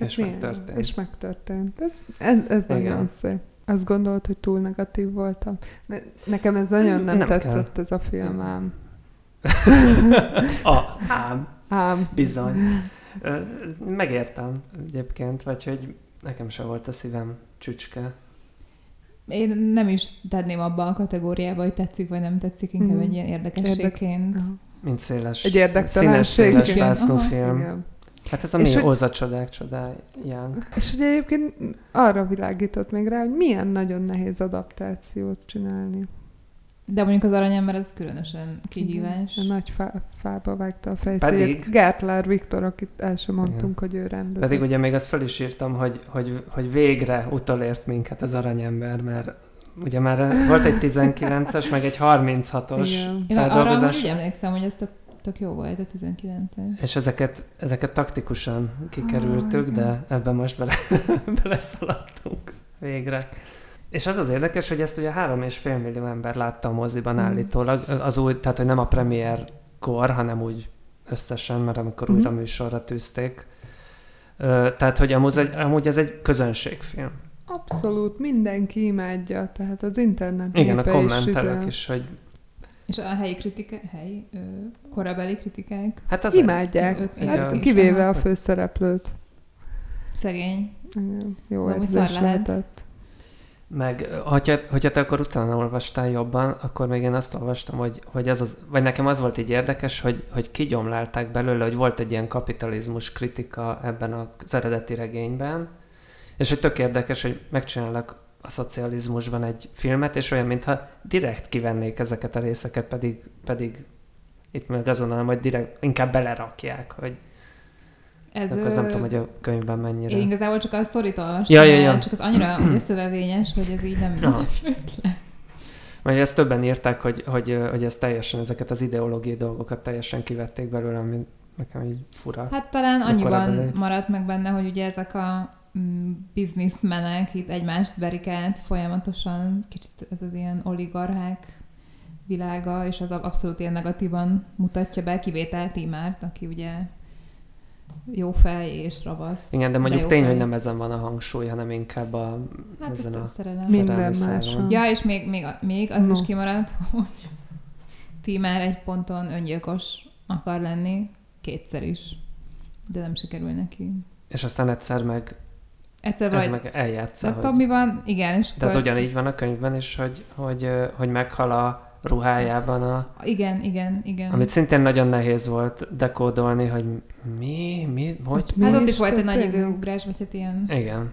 Hát És milyen- megtörtént. És megtörtént. Ez, ez, ez Igen. nagyon szép. Azt gondolod, hogy túl negatív voltam. Ne, nekem ez nagyon nem, Nem nem kell. tetszett ez a film, ám. A, ám, Ám. bizony. Megértem egyébként, vagy hogy nekem se volt a szívem csücske. Én nem is tenném abba a kategóriába, hogy tetszik vagy nem tetszik, inkább Mhm. egy ilyen érdekességként. Aha. Mint széles, Egy színes, érdektelenség. széles film. Igen. Hát ez a És mi hogy- Óza csodák csodáján. És ugye egyébként arra világított még rá, hogy milyen nagyon nehéz adaptációt csinálni. De mondjuk az aranyember az különösen kihívás. A nagy fá, fába vágta a fejszét. Pedig- Gártlár Viktor, akit el sem mondtunk, hogy ő rendezett. Pedig ugye még azt fel is írtam, hogy, hogy, hogy végre utolért minket az aranyember, mert ugye már volt egy 19-es, meg egy 36-os Igen. Én arra feldolgozás, úgy emlékszem, hogy ez tök, tök jó volt a 19-es. és ezeket, ezeket taktikusan kikerültük, Ah, de igen. ebben most bele, beleszaladtunk végre. És az az érdekes, hogy ezt ugye három és fél millió ember látta a moziban Mm. állítólag, az új, tehát hogy nem a premier kor, hanem úgy összesen, mert amikor Mhm. újra műsorra tűzték. Ö, Tehát, hogy amúgy, egy- amúgy ez egy közönségfilm. Abszolút, mindenki imádja, tehát az internet Igen, a is kommentelők izé- is, hogy És a helyi kritikák, helyi, ö, korabeli kritikák, hát az Imádják, ők hát, is, kivéve a főszereplőt. szegény. Igen, jó érzés lehet. lehetett. Meg, hogyha, hogyha te akkor utána olvastál jobban, akkor még én azt olvastam, hogy, hogy ez az, vagy nekem az volt így érdekes, hogy, hogy kigyomlálták belőle, hogy volt egy ilyen kapitalizmus kritika ebben az eredeti regényben, és hogy tök érdekes, hogy megcsinálnak a szocializmusban egy filmet, és olyan, mintha direkt kivennék ezeket a részeket, pedig, pedig itt meg gondolom, hogy direkt inkább belerakják, hogy Ez, akkor azt nem tudom, hogy a könyvben mennyire. Én igazából csak a sztorit olvastam, Ja, ja, ja. csak az annyira ugye szövevényes, hogy ez így nem jött le. Vagy ezt többen írták, hogy, hogy, hogy ez teljesen, ezeket az ideológiai dolgokat teljesen kivették belőle, ami nekem így fura. Hát talán annyiban maradt meg benne, hogy ugye ezek a mm, bizniszmenek itt egymást verik át folyamatosan, kicsit ez az ilyen oligarchák világa, és az abszolút ilyen negatívan mutatja be, kivétel Tímárt, aki ugye jó fej és ravasz. Igen, de mondjuk jó tény, fej. hogy nem ezen van a hangsúly, hanem inkább a, Hát ezen ez a szerelem. Minden máson. Ja, és még, még, még az No. is kimaradt, hogy Tímár egy ponton öngyilkos akar lenni, kétszer is, de nem sikerül neki. És aztán egyszer meg, Egyszer ez vagy, meg eljátsza, nem hogy... tudom mi van, igen, és De akkor- ugyanígy van a könyvben is, hogy, hogy, hogy meghal a ruhájában, a, Igen, igen, igen. amit szintén nagyon nehéz volt dekódolni, hogy mi, mi, hogy... Mi hát ott is is volt egy nagy időugrás, vagy hát ilyen... Igen.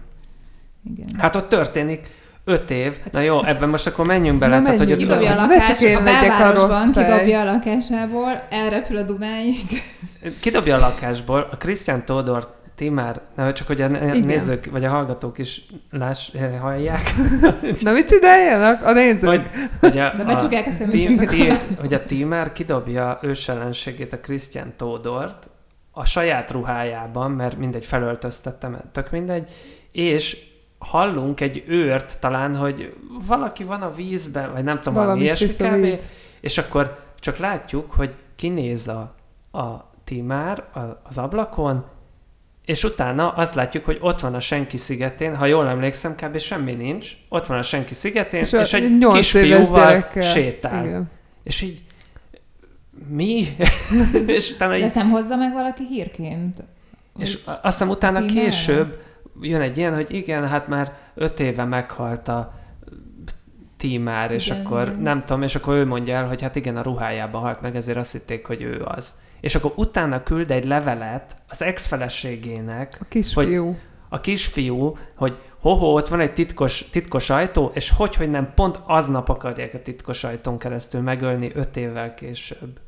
Igen. Hát ott történik öt év. Na jó, ebben most akkor menjünk bele. Na, tehát, hogy Kidobja a csak lakás, a a belvárosban kidobja a lakásából, elrepül a Dunáig. Kidobja a lakásból, a Christian Todor Timár, na, csak hogy a Igen. nézők, vagy a hallgatók is láss, eh, hallják, Na mit csináljanak? A nézők. hogy, hogy a, De a, becsukják a Tim, szemüket. ti, hogy a Timár kidobja ősellenségét a Christian Todort a saját ruhájában, mert mindegy, felöltöztettem, tök mindegy, és hallunk egy őrt talán, hogy valaki van a vízben, vagy nem tudom, valami, ilyesmi kb. És akkor csak látjuk, hogy kinéz a, a Timár a- az ablakon, és utána azt látjuk, hogy ott van a senki szigetén, ha jól emlékszem, kb. semmi nincs, ott van a senki szigetén, és, és egy kisfiúval gyerekkel. sétál. Igen. És így, mi? és utána De így, ezt nem hozza meg valaki hírként? és aztán utána később jön egy ilyen, hogy igen, hát már öt éve meghalt a Tímár, és Igen, akkor igen. nem tudom, és akkor ő mondja el, hogy hát igen, a ruhájában halt meg, ezért azt hitték, hogy ő az. És akkor utána küld egy levelet az ex-feleségének, A kisfiú. a kisfiú, hogy hoho, ott van egy titkos, titkos ajtó, és hogy, hogy nem pont aznap akarják a titkos ajtón keresztül megölni öt évvel később.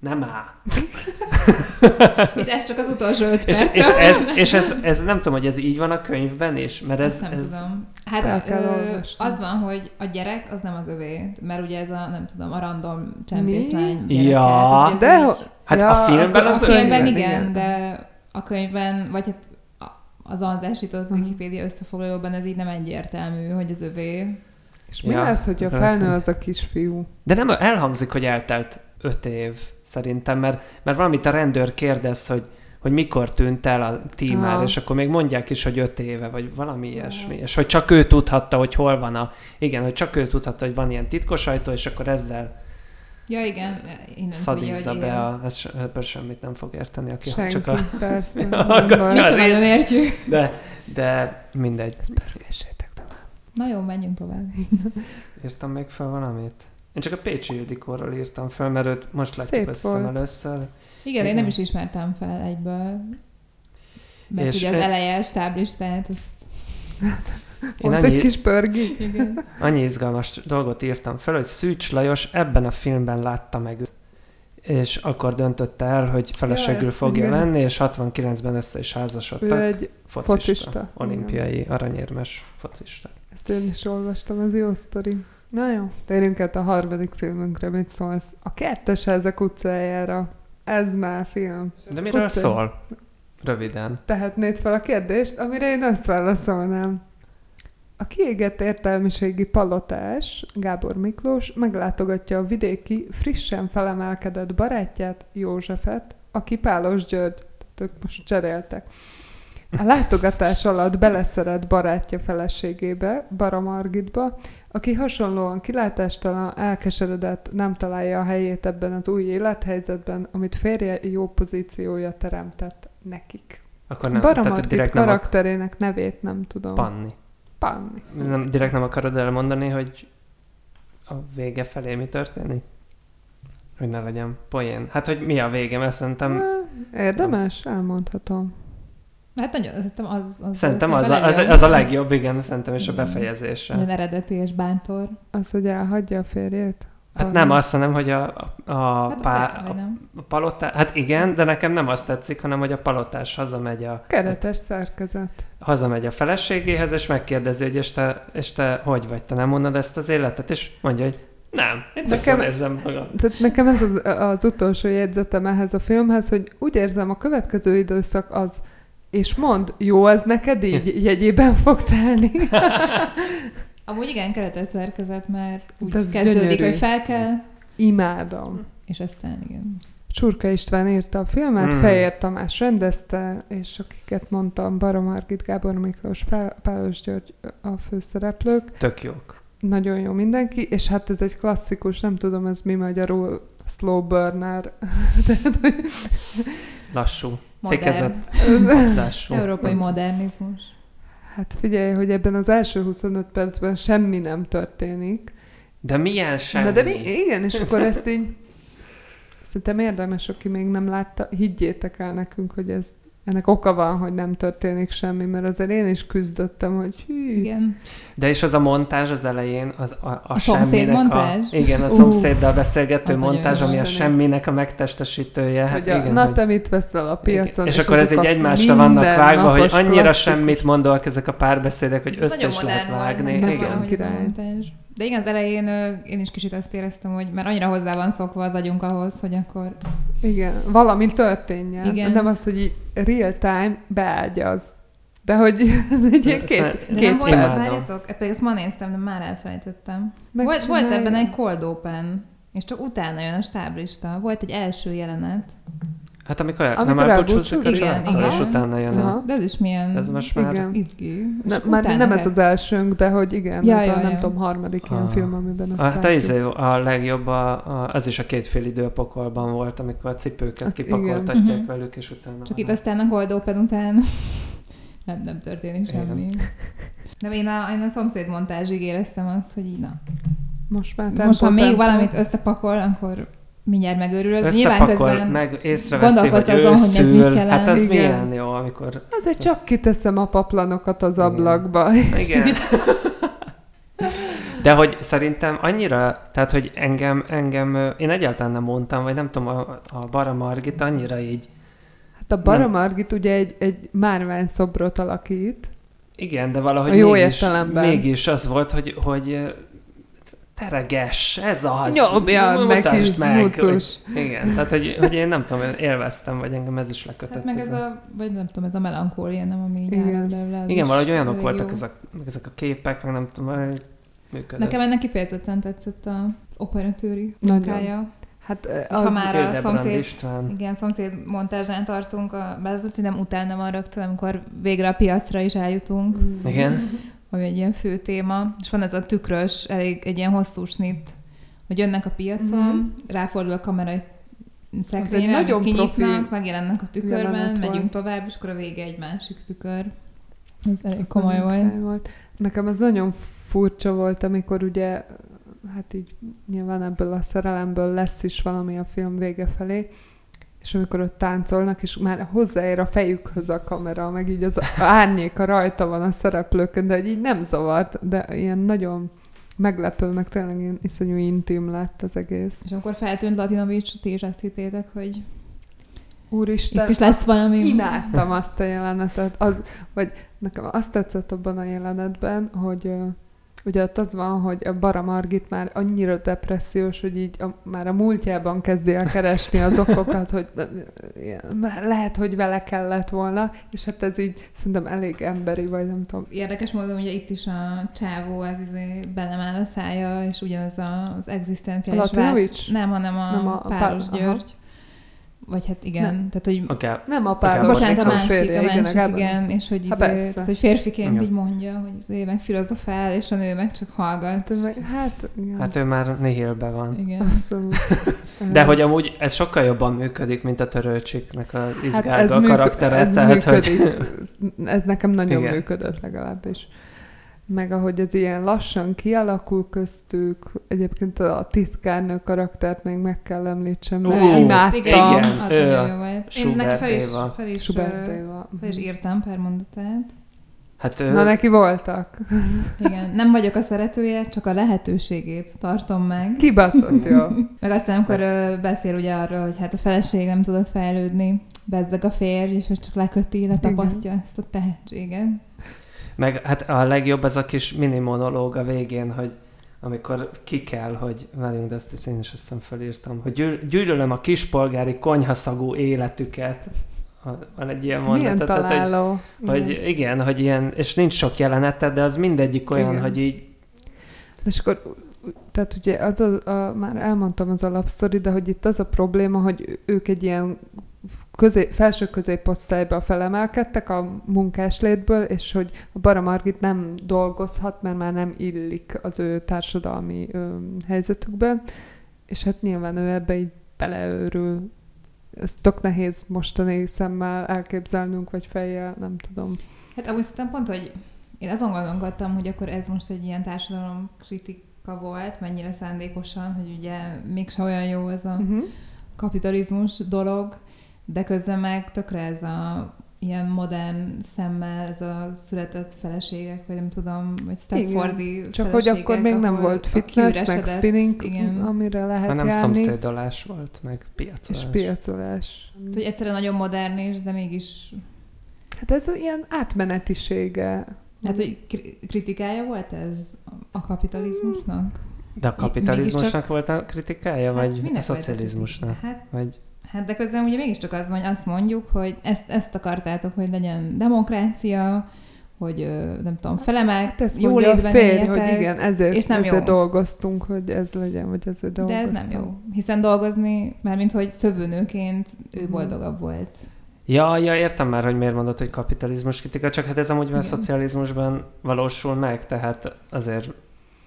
Nem áll. És ez csak az utolsó öt És, perc. és, ez, és ez, ez, nem tudom, hogy ez így van a könyvben is, mert ez... Ezt nem ez tudom. Hát a, ö, az van, hogy a gyerek az nem az övé, mert ugye ez a, nem tudom, a random csempészlány Mi? gyereke. Ja, ez de így- Hát Ja, a filmben az... a filmben igen, igen. de a könyvben, vagy hát az anzásított Mhm. Wikipédia összefoglalóban ez így nem egyértelmű, hogy az övé. És mi Ja, lesz, hogyha akkor felnő ez- az a kisfiú? De nem elhangzik, hogy eltelt öt év, szerintem, mert, mert valamit a rendőr kérdez, hogy, hogy mikor tűnt el a tímár, Ah. és akkor még mondják is, hogy öt éve, vagy valami ilyesmi. És hogy csak ő tudhatta, hogy hol van a... Igen, hogy csak ő tudhatta, hogy van ilyen titkos ajtó, és akkor ezzel Ja, igen, innen tudja, szadizza hogy be igen. a... Ez, ebből semmit nem fog érteni, aki Senki, csak a... persze. Mi sem nagyon értjük. De, de mindegy. Tovább. Na jó, menjünk tovább. Írtam még fel valamit? Én csak a Pécsi Ildikóról írtam fel, mert őt most láttuk volt. először. Igen, Igen. én nem is ismertem fel egyből. Mert És ugye az e- eleje stáblistát, azt... Én annyi, egy kis pörgi. Igen. annyi izgalmas dolgot írtam fel, hogy Szűcs Lajos ebben a filmben látta meg őt. És akkor döntötte el, hogy feleségül ezt fogja igen. venni, és 69-ben össze is Ő házasodtak. egy Focista, focista, olimpiai aranyérmes focista. Ezt én is olvastam, ez jó sztori. Na jó, térjünk át a harmadik filmünkre, mit szólsz? A kettes házak utcájára. Ez már film. De miről Utca. szól? Röviden. Tehetnéd fel a kérdést, amire én azt válaszolnám. A kiégett értelmiségi palotás, Gábor Miklós, meglátogatja a vidéki, frissen felemelkedett barátját, Józsefet, aki Pálos György, tehát ők most cseréltek. A látogatás alatt beleszeret barátja feleségébe, Bara Margitba, aki hasonlóan kilátástalan, elkeseredett, nem találja a helyét ebben az új élethelyzetben, amit férje jó pozíciója teremtett nekik. Akkor nem, Bara tehát Margit karakterének nevét nem tudom. Panni. Panni. Nem, direkt nem akarod elmondani, hogy a vége felé mi történik? Hogy ne legyen poén. Hát, hogy mi a vége, mert szerintem, Érdemes? Elmondhatom. Hát nagyon, szerintem az, az szerintem az, még a, az, legjobb. az a legjobb, igen, szerintem is a befejezése. Olyan eredeti és bántor. Az, hogy elhagyja a férjét? Hát nem, azt hanem, hogy a, a, a, Hát pá, a, a palotás, hát igen, de nekem nem azt tetszik, hanem hogy a palotás hazamegy a, Keretes szerkezet. hazamegy a feleségéhez, és megkérdezi, hogy és te, és te hogy vagy, te nem mondod ezt az életet, és mondja, hogy nem, én Nekem- nekem érzem magam. Tehát nekem ez az, az utolsó jegyzetem ehhez a filmhez, hogy úgy érzem, a következő időszak az, és mond, jó az neked így jegyében fog telni. Amúgy igen, keretes szerkezet, mert úgy De ez kezdődik, gyönyörű. hogy fel kell, Imádom. és aztán igen. Csurka István írta a filmet, Mm. Fejér Tamás rendezte, és akiket mondtam, Bara Margit, Gábor Miklós, Pá- Pálos György a főszereplők. Tök jók. Nagyon jó mindenki, és hát ez egy klasszikus, nem tudom ez mi magyarul, slow burner. Lassú, Modern. fékezett. Európai modernizmus. hát figyelj, hogy ebben az első 25 percben semmi nem történik. De milyen semmi? Na de mi, igen, és akkor ezt így szerintem érdemes, aki még nem látta, higgyétek el nekünk, hogy ez ennek oka van, hogy nem történik semmi, mert azért én is küzdöttem, hogy hű, Igen. De és az a montázs az elején, az a, a, A szomszéd semminek montázs? A, igen, a Ú, szomszéddal beszélgető az nagyon montázs, ami a semminek a megtestesítője. Hát hogy a, igen, na hogy, te mit veszel a piacon, és, akkor ez a egymásra vannak vágva, hogy annyira klasszikus. semmit mondóak ezek a párbeszédek, hogy össze is lehet vágni. Igen. Király. De igen, az elején én is kicsit azt éreztem, hogy mert annyira hozzá van szokva az agyunk ahhoz, hogy akkor Igen, valami történjen. Igen. Nem az, hogy real time beágyaz. De hogy ez egy ilyen két, De két nem volt, várjatok, pedig ezt ma néztem, de már elfelejtettem. Volt, volt ebben egy cold open, és csak utána jön a stáblista. Volt egy első jelenet. Hát amikor, el, Amikor nem elbúcsúzik a családtól, és utána jön a... De ez is milyen Ez most már... Igen. izgi. Ne, már nem ez az elsőnk, de hogy igen, Ja, ez ja, a nem ja. tudom, harmadik ilyen Ah. film, amiben azt Hát a, látjuk. izé, a legjobb, a, a, az is a két fél idő a pokolban volt, amikor a cipőket Hát kipakoltatják igen. velük, és utána... Csak itt aztán a cold open után nem, nem történik Igen. semmi. De én a, én a szomszéd montázsig éreztem azt, hogy így na. Most már Most ha még valamit összepakol, akkor mindjárt megőrülök. Nyilván közben meg észreveszi, hogy azon, hogy ez mit jelent. Hát ez Igen. milyen jó, amikor... Azért csak kiteszem a paplanokat az Igen. ablakba. Igen. De hogy szerintem annyira, tehát hogy engem, engem, én egyáltalán nem mondtam, vagy nem tudom, a, a Bara Margit annyira így, Hát a Bara Nem. Margit ugye egy, egy márvány szobrot alakít. igen, de valahogy A jó mégis, értelemben. mégis az volt, hogy, hogy tereges, ez az. Nyomja meg mutasd meg. mucus. Igen, tehát hogy, hogy én nem tudom, élveztem, vagy engem ez is lekötött. Hát meg ez a, vagy nem tudom, ez a melankólia, nem, ami Igen. belőle. az Igen, valahogy olyanok voltak ezek, ezek a képek, meg nem tudom, működött. Nekem ennek kifejezetten tetszett a- az operatőri munkája. Hát ö, Ha az, már a szomszéd, István. igen, szomszéd montázsán tartunk, a, az, hogy nem utána van rögtön, amikor végre a piacra is eljutunk, Mm. Igen. ami egy ilyen fő téma, és van ez a tükrös, elég egy ilyen hosszú snit, hogy jönnek a piacon, Mhm. ráfordul a kamera egy szekrényre, nagyon kinyitnak, profi megjelennek a tükörben, megyünk tovább, és akkor a vége egy másik tükör. Ez elég az komoly volt. volt. Nekem az nagyon furcsa volt, amikor ugye, hát így nyilván ebből a szerelemből lesz is valami a film vége felé, és amikor ott táncolnak, és már hozzáér a fejükhöz a kamera, meg így az árnyéka rajta van a szereplőkön, de így nem zavart, de ilyen nagyon meglepő, meg tényleg ilyen iszonyú intim lett az egész. És amikor feltűnt Latinovics, ti is azt hittétek, hogy Úristen, itt is lesz valami. imádtam azt a jelenetet. Az, vagy nekem azt tetszett abban a jelenetben, hogy ugye ott az van, hogy a Bara Margit már annyira depressziós, hogy így a, már a múltjában kezdi el keresni az okokat, hogy lehet, hogy vele kellett volna, és hát ez így szerintem elég emberi, vagy nem tudom. Érdekes módon ugye itt is a csávó az izé belemál a szája, és ugyanez a, az egzisztenciális Latinovics? Nem, hanem a, Nem, a Páros Pál- György. Vagy hát igen, Nem. tehát hogy Okay. Nem a pár, Bocsánat, a másik, férje, a igen, másik, Gábor. igen, és hogy, Ha, izé, tehát, hogy férfiként Igen. így mondja, hogy izé meg filozofál, és a nő meg csak hallgat. Hát, meg- hát, igen. Hát ő már nihilbe van. Igen. Abszolút. De hogy amúgy ez sokkal jobban működik, mint a törölcsiknek a izgálga Hát ez a karaktere. ez tehát, működik. hogy... Ez nekem nagyon Igen. működött legalábbis. Meg ahogy ez ilyen lassan kialakul köztük, egyébként a titkárnő karaktert még meg kell említsem, mert Ez- imádtam. Igen, Igen, az ő nagyon jó volt. Én neki fel is, fel is, fel is írtam pár mondatát. Hát ő, Na, neki voltak. Igen, nem vagyok a szeretője, csak a lehetőségét tartom meg. Kibaszott jó. Meg aztán, amikor ö, beszél ugye arról, hogy hát a feleség nem tudott fejlődni, bezzeg a férj, és hogy csak leköti, letapasztja ezt a tehetséget. Meg hát a legjobb ez a kis mini monológ a végén, hogy amikor ki kell, hogy velünk, de ezt én is aztán felírtam, hogy gyűl- gyűlölöm a kispolgári konyhaszagú életüket. Van egy ilyen mondat. Milyen tehát, hogy, találó. hogy Igen. igen, hogy ilyen, és nincs sok jeleneted, de az mindegyik olyan, Igen. hogy így És akkor, tehát ugye az a, a, már elmondtam az alapsztori, de hogy itt az a probléma, hogy ők egy ilyen közé, felső középosztályba felemelkedtek a munkáslétből, és hogy a Bara Margit nem dolgozhat, mert már nem illik az ő társadalmi ö, helyzetükbe, és hát nyilván ő ebbe így beleőrül. Ez tök nehéz mostani szemmel elképzelnünk, vagy fejjel, nem tudom. Hát amúgy szerintem pont, hogy én azon gondolkodtam, hogy akkor ez most egy ilyen társadalom kritika volt, mennyire szándékosan, hogy ugye mégse olyan jó ez a Uh-huh. kapitalizmus dolog, de közben meg tökre ez a ilyen modern szemmel, ez a született feleségek, vagy nem tudom, vagy Stepfordi Csak hogy akkor feleségek, még nem volt a fitness, meg spinning, Igen. amire lehet hanem járni. szomszédolás volt, meg piacolás. És piacolás. Tehát, hogy egyszerűen nagyon modern is, de mégis Hát ez ilyen átmenetisége. Hát, hogy kri- kritikája volt ez a kapitalizmusnak? De a kapitalizmusnak Mégiscsak- volt a kritikája, vagy a szocializmusnak? Hát, Vagy hát de közben ugye mégiscsak az van, hogy azt mondjuk, hogy ezt, ezt akartátok, hogy legyen demokrácia, hogy nem tudom, felemel, Hát ezt jó mondja a férj, hogy igen, ezért, és nem ezért jó. dolgoztunk, hogy ez legyen, vagy ezért de dolgoztunk. ez nem jó. Hiszen dolgozni, mármint hogy szövőnőként ő Mhm. boldogabb volt. Ja, ja, értem már, hogy miért mondod, hogy kapitalizmus kritika, csak hát ez amúgy Igen. szocializmusban valósul meg, tehát azért,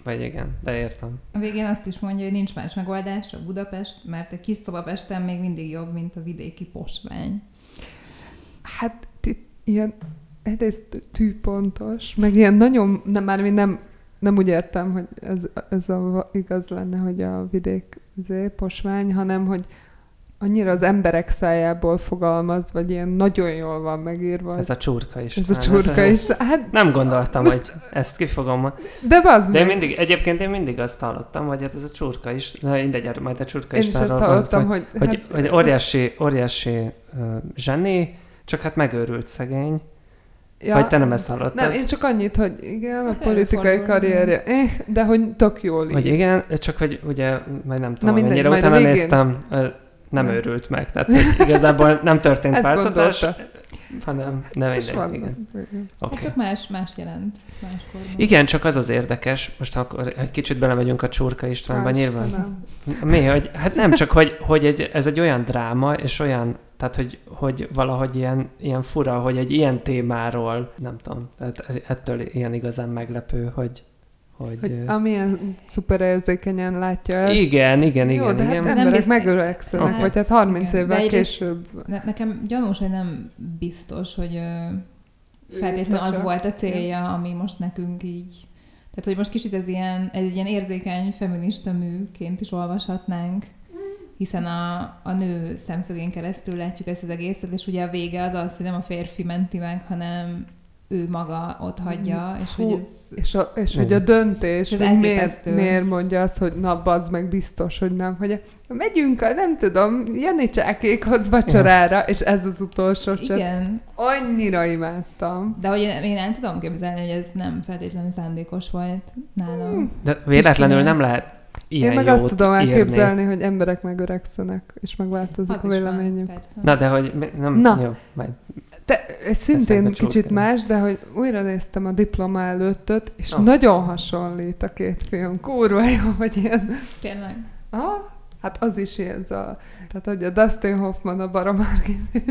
vagy igen, de értem. A végén azt is mondja, hogy nincs más megoldás, csak Budapest, mert a kis szobapesten még mindig jobb, mint a vidéki posvány. Hát itt ilyen egyrészt tűpontos, meg ilyen nagyon, nem, már nem, nem úgy értem, hogy ez, ez a, igaz lenne, hogy a vidék izé, posvány, hanem hogy annyira az emberek szájából fogalmaz, vagy ilyen nagyon jól van megírva. Ez a csurka is. ez a csurka is. Hát, Nem gondoltam, Most- hogy ezt ki fogom ma- de bazd De én meg. mindig, egyébként én mindig azt hallottam, hogy hát ez a csurka is, de mindegy, majd a csurka Én is is ezt arról hallottam, hogy, hogy, hogy, hogy óriási, óriási uh, zseni, csak hát megőrült szegény. ja, Vagy te nem ezt hallottad? Nem, én csak annyit, hogy igen, a Hát politikai karrierje, eh, de hogy tök jól ír. Hogy igen, csak hogy ugye, majd nem tudom, mindegy, mennyire utána végén. néztem, nem Nem. őrült meg. Tehát hogy igazából nem történt Ezt változás, gondolta. hanem nem mindegy, van. igen. Hát Okay. csak más, más jelent máskorban. Igen, csak az az érdekes, most akkor egy kicsit belemegyünk a Csurka Istvánba, Á, nyilván. Istenem. Mi, hogy, hát nem csak, hogy, hogy egy, ez egy olyan dráma, és olyan, tehát hogy, hogy valahogy ilyen, ilyen fura, hogy egy ilyen témáról, nem tudom, tehát ettől ilyen igazán meglepő, hogy, hogy, Hogy amilyen szuper érzékenyen látja ezt. igen, igen, Jó, igen, de hát igen. nem emberek biztos- megöregszenek, Hát, vagy hát 30 igen. Évvel később. Ne, nekem gyanús, hogy nem biztos, hogy feltétlenül az volt a célja, ami most nekünk így... Tehát, hogy most kicsit ez, ilyen, ez egy ilyen érzékeny feminista műként is olvashatnánk, hiszen a, a nő szemszögén keresztül látjuk ezt az egészet, és ugye a vége az az, hogy nem a férfi menti meg, hanem ő maga ott hagyja, és Fú, hogy ez... És, a, és hogy a döntés, Ez hogy miért, miért mondja azt, hogy na, bazd meg biztos, hogy nem, hogy megyünk a, nem tudom, Jani csákékhoz vacsorára, és ez az utolsó csat. Igen, Annyira imádtam. de hogy én el tudom képzelni, hogy ez nem feltétlenül szándékos volt nálam. De véletlenül nem lehet ilyen Én meg jót azt tudom írni. elképzelni, hogy emberek megöregszenek, és megváltozik Az a is véleményük. van, persze. Na, de hogy nem, Na. jó, majd. Te, ez szintén kicsit csúrkál. más, de hogy újra néztem a diploma előttöt, és Ah. nagyon hasonlít a két film. Kurva jó, vagy ilyen Tényleg. Ah, hát az is ilyen, ez a, tehát hogy a Dustin Hoffman, a Baramargit,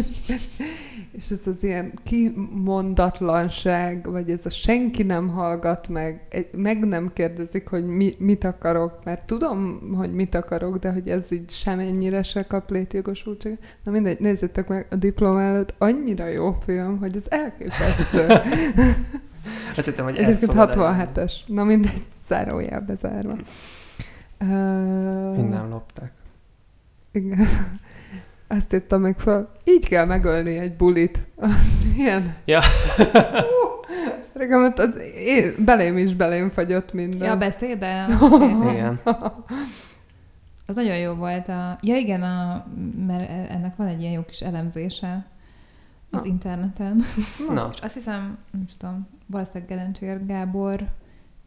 és ez az ilyen kimondatlanság, vagy ez a senki nem hallgat meg, meg nem kérdezik, hogy mi, mit akarok, mert tudom, hogy mit akarok, de hogy ez így semennyire se kap létjogosultság. Na mindegy, nézzétek meg a diploma előtt, annyira jó film, hogy ez elképesztő. Azt hittem, hogy elmondani. 67-es. Na mindegy, zárójel bezárva. Uh, Innen lopták. igen. Azt írtam meg fel, így kell megölni egy bulit. Milyen? Ja. Regem, ott az én, belém is belém fagyott minden. Ja, a beszéde. Igen. Az nagyon jó volt. A... Ja igen, a... mert ennek van egy ilyen jó kis elemzése az Na. interneten. Na, És azt hiszem, nem is tudom, valószínűleg Gerencsér Gábor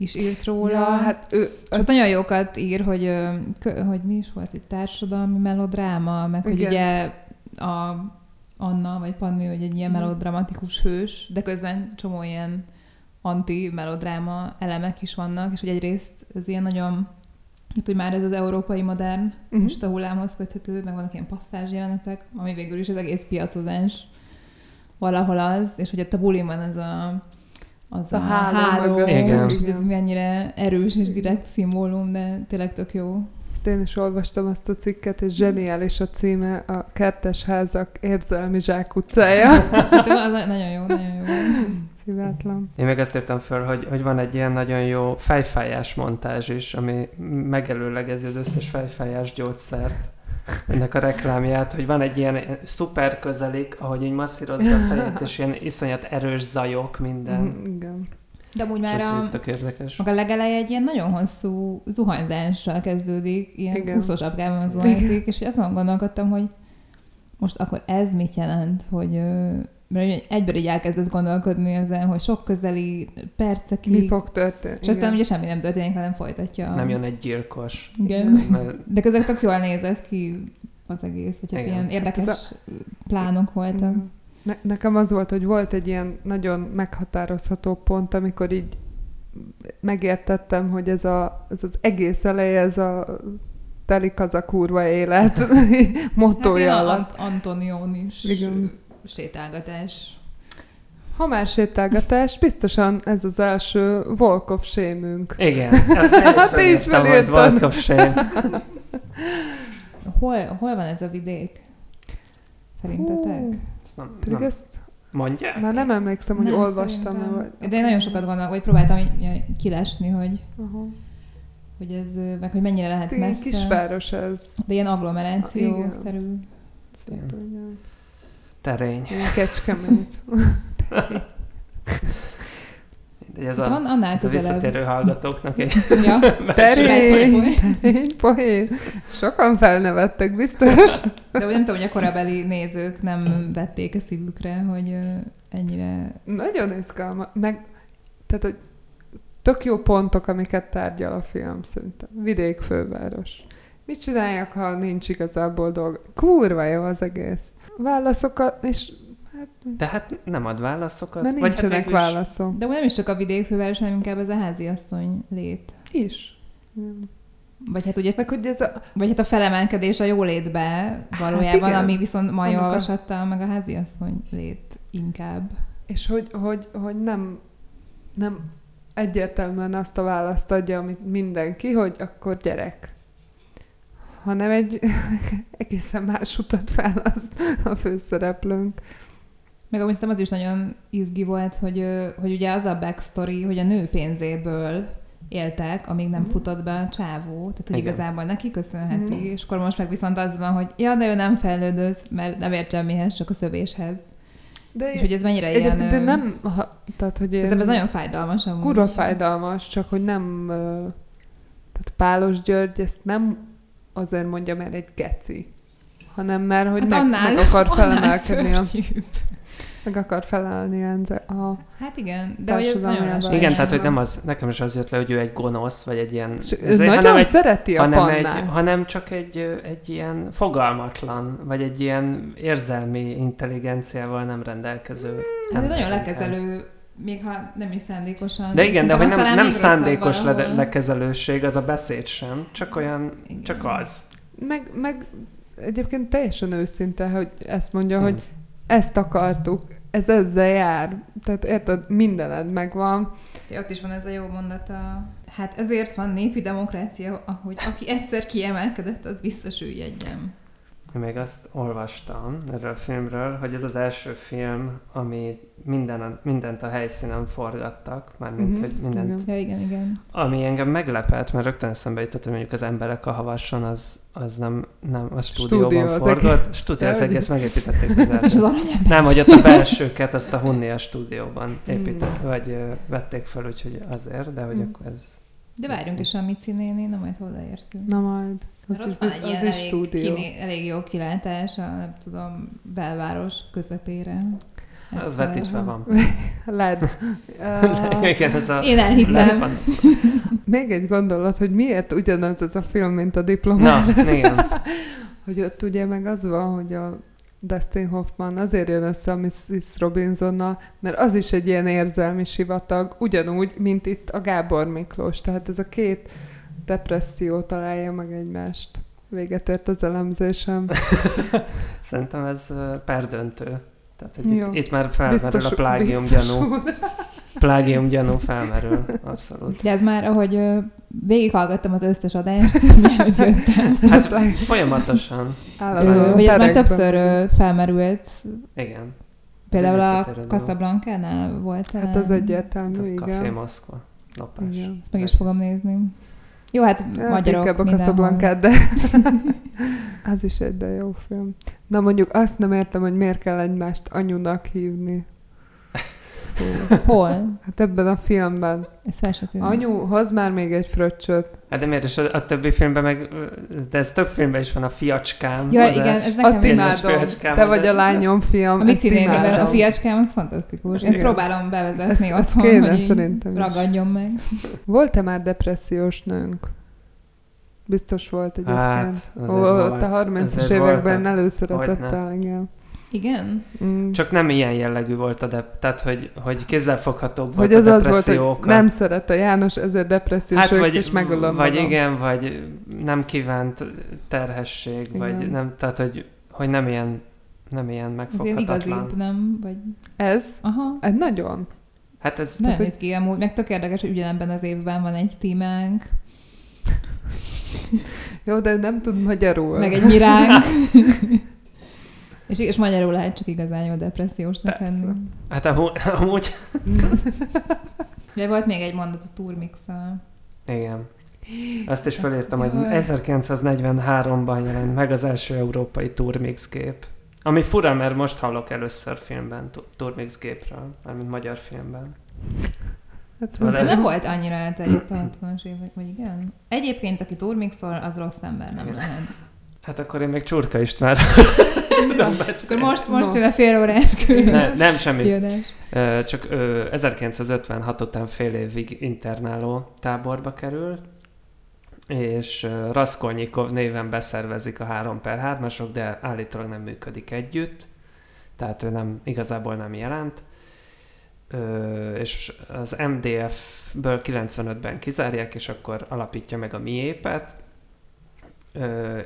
is írt róla. Ja, hát ő, És ott nagyon jókat ír, hogy, hogy mi is volt, hogy társadalmi melodráma, meg hogy Igen. ugye a Anna vagy Panni, hogy egy ilyen Mhm. melodramatikus hős, de közben csomó ilyen anti-melodráma elemek is vannak, és hogy egyrészt ez ilyen nagyon, hát hogy már ez az európai modern Mhm. uh-huh. hullámhoz köthető, meg vannak ilyen passzázs jelenetek, ami végül is az egész piacozás valahol az, és hogy a buliban ez a az A a, háló háló. Igen. és hogy ez mennyire erős és direkt szimbólum, de tényleg tök jó. Ezt én is olvastam azt a cikket, és zseniális a címe, a Kertes házak érzelmi zsákutcája. Szerintem az nagyon jó, nagyon jó. Szívátlan. én meg azt írtam föl, hogy, hogy van egy ilyen nagyon jó fejfájás montázs is, ami megelőlegezi az összes fejfájás gyógyszert. Ennek a reklámját, hogy van egy ilyen szuper közelik, ahogy így masszírozza a fejét, és ilyen iszonyat erős zajok minden. Mhm, Igen. De amúgy már ez a, maga legeleje egy ilyen nagyon hosszú zuhanyzással kezdődik, ilyen Igen. úszós apgában zuhanyzik, és azon gondolkodtam, hogy most akkor ez mit jelent, hogy mert egyből így elkezdesz gondolkodni ezen, hogy sok közeli percekig, Mi fog történni? és aztán Igen. ugye semmi nem történik, hanem folytatja. Nem jön egy gyilkos. Igen. Mert De közben tök jól nézett ki az egész, vagy hát Igen. ilyen érdekes Ez plánok voltak. Ne- nekem az volt, hogy volt egy ilyen nagyon meghatározható pont, amikor így megértettem, hogy ez, a, ez az egész eleje, ez a telik az a kurva élet motója hát alatt. Ant- Antonionis Igen. Sétálgatás. Ha már sétálgatás, biztosan ez az első Volkov sémünk. igen, ezt Hát is hogy felírtad. Volkov shame. Hol, hol van ez a vidék? Szerintetek? Hú, Ezt nem, Pedig nem ezt mondják? már nem emlékszem, hogy Nem, olvastam szerintem. vagy. De én nagyon sokat gondolok, vagy próbáltam kilesni, hogy, Aha. hogy ez, meg hogy mennyire lehet messze. kisváros ez. De ilyen agglomerációszerű. Igen. Terény. Kecskemét. De ez Hát a, van annál ez a visszatérő hallgatóknak egy Ja, Terény, terény, poén. Sokan felnevettek, biztos. de nem tudom, hogy a korabeli nézők nem vették a szívükre, hogy ennyire... Nagyon izgalmas. Meg, tehát, hogy tök jó pontok, amiket tárgyal a film, szerintem. Vidékfőváros. Mit csináljak, ha nincs igazából dolga? Kurva jó az egész. Válaszokat, és De hát nem ad válaszokat. mert vagy nincsenek hát végül is- válaszok. De nem is csak a vidékfőváros, hanem inkább ez a háziasszony lét. Is. Vagy hát ugye Meg hogy ez a... Vagy hát a felemelkedés a jólétbe valójában, Hát ami viszont mai Annak a- olvasattal, meg a háziasszony lét inkább. És hogy, hogy, hogy nem, nem egyértelműen azt a választ adja, amit mindenki, hogy akkor gyerek. Hanem egy egészen más utat választ a főszereplőnk. Meg amúgy szerintem az is nagyon izgi volt, hogy, hogy ugye az a backstory, hogy a nő pénzéből éltek, amíg nem Mhm. futott be a csávó, tehát hogy Igen. igazából neki köszönheti, Mhm. és akkor most meg viszont az van, hogy ja, de ő nem fejlődöz, mert nem ért semmihez, csak a szövéshez. De, És hogy ez mennyire ilyen... egyébként de nem, ha, tehát hogy Szerintem ez nagyon fájdalmas amúgy. kurva fájdalmas, csak hogy nem, tehát Pálos György ezt nem azért mondja, mert egy geci, hanem mert hogy Hát meg, annál- meg akar felemelkedni, a, meg akar felállni a, Hát igen, de hogy ez nagyon lassan Igen, tehát hogy nem az, nekem is az jött le, hogy ő egy gonosz, vagy egy ilyen... Ez ő egy- nagyon egy, szereti a hanem, egy, hanem csak egy, egy ilyen fogalmatlan, vagy egy ilyen érzelmi intelligenciával nem rendelkező. Hát egy nagyon lekezelő, még ha nem is szándékosan. De igen, de hogy nem, nem szándékos le, lekezelőség, az a beszéd sem, csak olyan, Igen. csak az. Meg, meg egyébként teljesen őszinte, hogy ezt mondja, Hmm. hogy ezt akartuk, ez ezzel jár. Tehát érted, mindened megvan. Ja, ott is van ez a jó mondata. Hát ezért van népi demokrácia, ahogy aki egyszer kiemelkedett, az visszasüllyedjen. Én még azt olvastam erről a filmről, hogy ez az első film, ami minden, mindent a helyszínen forgattak, mármint, Mhm, hogy mindent igen. Ja, igen, igen. Ami engem meglepett, mert rögtön eszembe jutott, hogy mondjuk az emberek a havasson, az, az nem, nem a stúdióban Stúdió az forgott. Stúdió, az egész megépítették az az. Nem, hogy ott a belsőket, azt a Hunnia stúdióban épített, Hmm. vagy ö, vették fel, úgyhogy azért, de hogy Hmm. akkor ez... De várjunk is a Mici néni, na majd hozzáértünk. Na majd. Mert Az, ott is, van egy az ilyen elég, stúdió. kiné, elég jó kilátás a, nem tudom, belváros közepére. Az Egyszer. vetítve van. Led. Uh, Igen, ez a... Én elhittem. Még egy gondolat, hogy miért ugyanaz ez a film, mint a diplomát. Na, igen. Hogy ott ugye meg az van, hogy a Dustin Hoffman azért jön össze a Mrs. Robinsonnal, mert az is egy ilyen érzelmi sivatag, ugyanúgy, mint itt a Gábor Miklós. Tehát ez a két depresszió találja meg egymást. Véget ért az elemzésem. Szerintem ez ö, perdöntő. Tehát, hogy Jó. itt, itt már felmerül Biztos- a plágium gyanú. Plágium gyanú felmerül, abszolút. De ez már, ahogy végighallgattam az összes adást, mielőtt jöttem, Ez Hát folyamatosan, állandóan hogy ez már többször felmerült. igen. Például a. Casablanca-nál volt. Hát az egyértelmű, Ez a Café igen. Moszkva. Lopás. igen. Ezt meg is fogom nézni. Jó, hát Hát magyarok inkább a. Casablanca, de az is egy de jó film. Na mondjuk azt nem értem, hogy miért kell egymást anyunak hívni. Hol? Hát ebben a filmben. Ez fel se tűnik. Anyu, hoz már még egy fröccsöt. Hát de miért is a, a többi filmben meg, de ez több filmben is van a fiacskám. Ja, az igen, ez nekem Azt is. imádom. Te vagy a lányom, fiam. A Mixi a fiacskám, az fantasztikus. Én ezt Igen. próbálom bevezetni Ezt- otthon, kéne hogy szerintem is. ragadjon meg. Volt-e már depressziós nőnk? Biztos volt egyébként. Hát, azért Ó, volt. ott a 30-as Azért években előszeretettel, igen. Igen? Mm. Csak nem ilyen jellegű volt a dep, tehát hogy, hogy kézzelfoghatóbb Hogy volt az a az volt, hogy oka. nem szeret a János, ezért depressziós hát vagy, és megölöm vagy magam. igen, vagy nem kívánt terhesség, Igen. vagy nem, tehát hogy, hogy nem ilyen, nem ilyen Ez ilyen megfoghatatlan. igazibb, nem? Vagy... Ez? Aha. Ez nagyon. Hát ez, Nagyon hogy- néz ki amúgy, meg tök érdekes, hogy ugyanebben az évben van egy tímánk, Jó, de nem tud magyarul. meg egy miránk. és, és magyarul lehet csak igazán jó depressziósnak Persze. lenni. hát amúgy, De volt még egy mondat a turmix igen. Azt is felírtam, hogy Jaj. 1943-ban jelent meg az első európai Turmix gép. Ami fura, mert most hallok először filmben tu- Turmix gépről, mármint magyar filmben. Hát Ez nem volt annyira elterjedt a 60-as évek, vagy igen? Egyébként, aki turmixol, az rossz ember nem lehet. Hát akkor én még Csurka István tudom akkor most, most No. jön a fél órás külön. Ne, nem semmi. Ö, Csak ö, 1956 után fél évig internáló táborba kerül, és ö, Raskolnikov néven beszervezik a 3 per 3-asok, de állítólag nem működik együtt, tehát ő nem, igazából nem jelent. Ö, és az MDF-ből 95-ben kizárják, és akkor alapítja meg a miépet,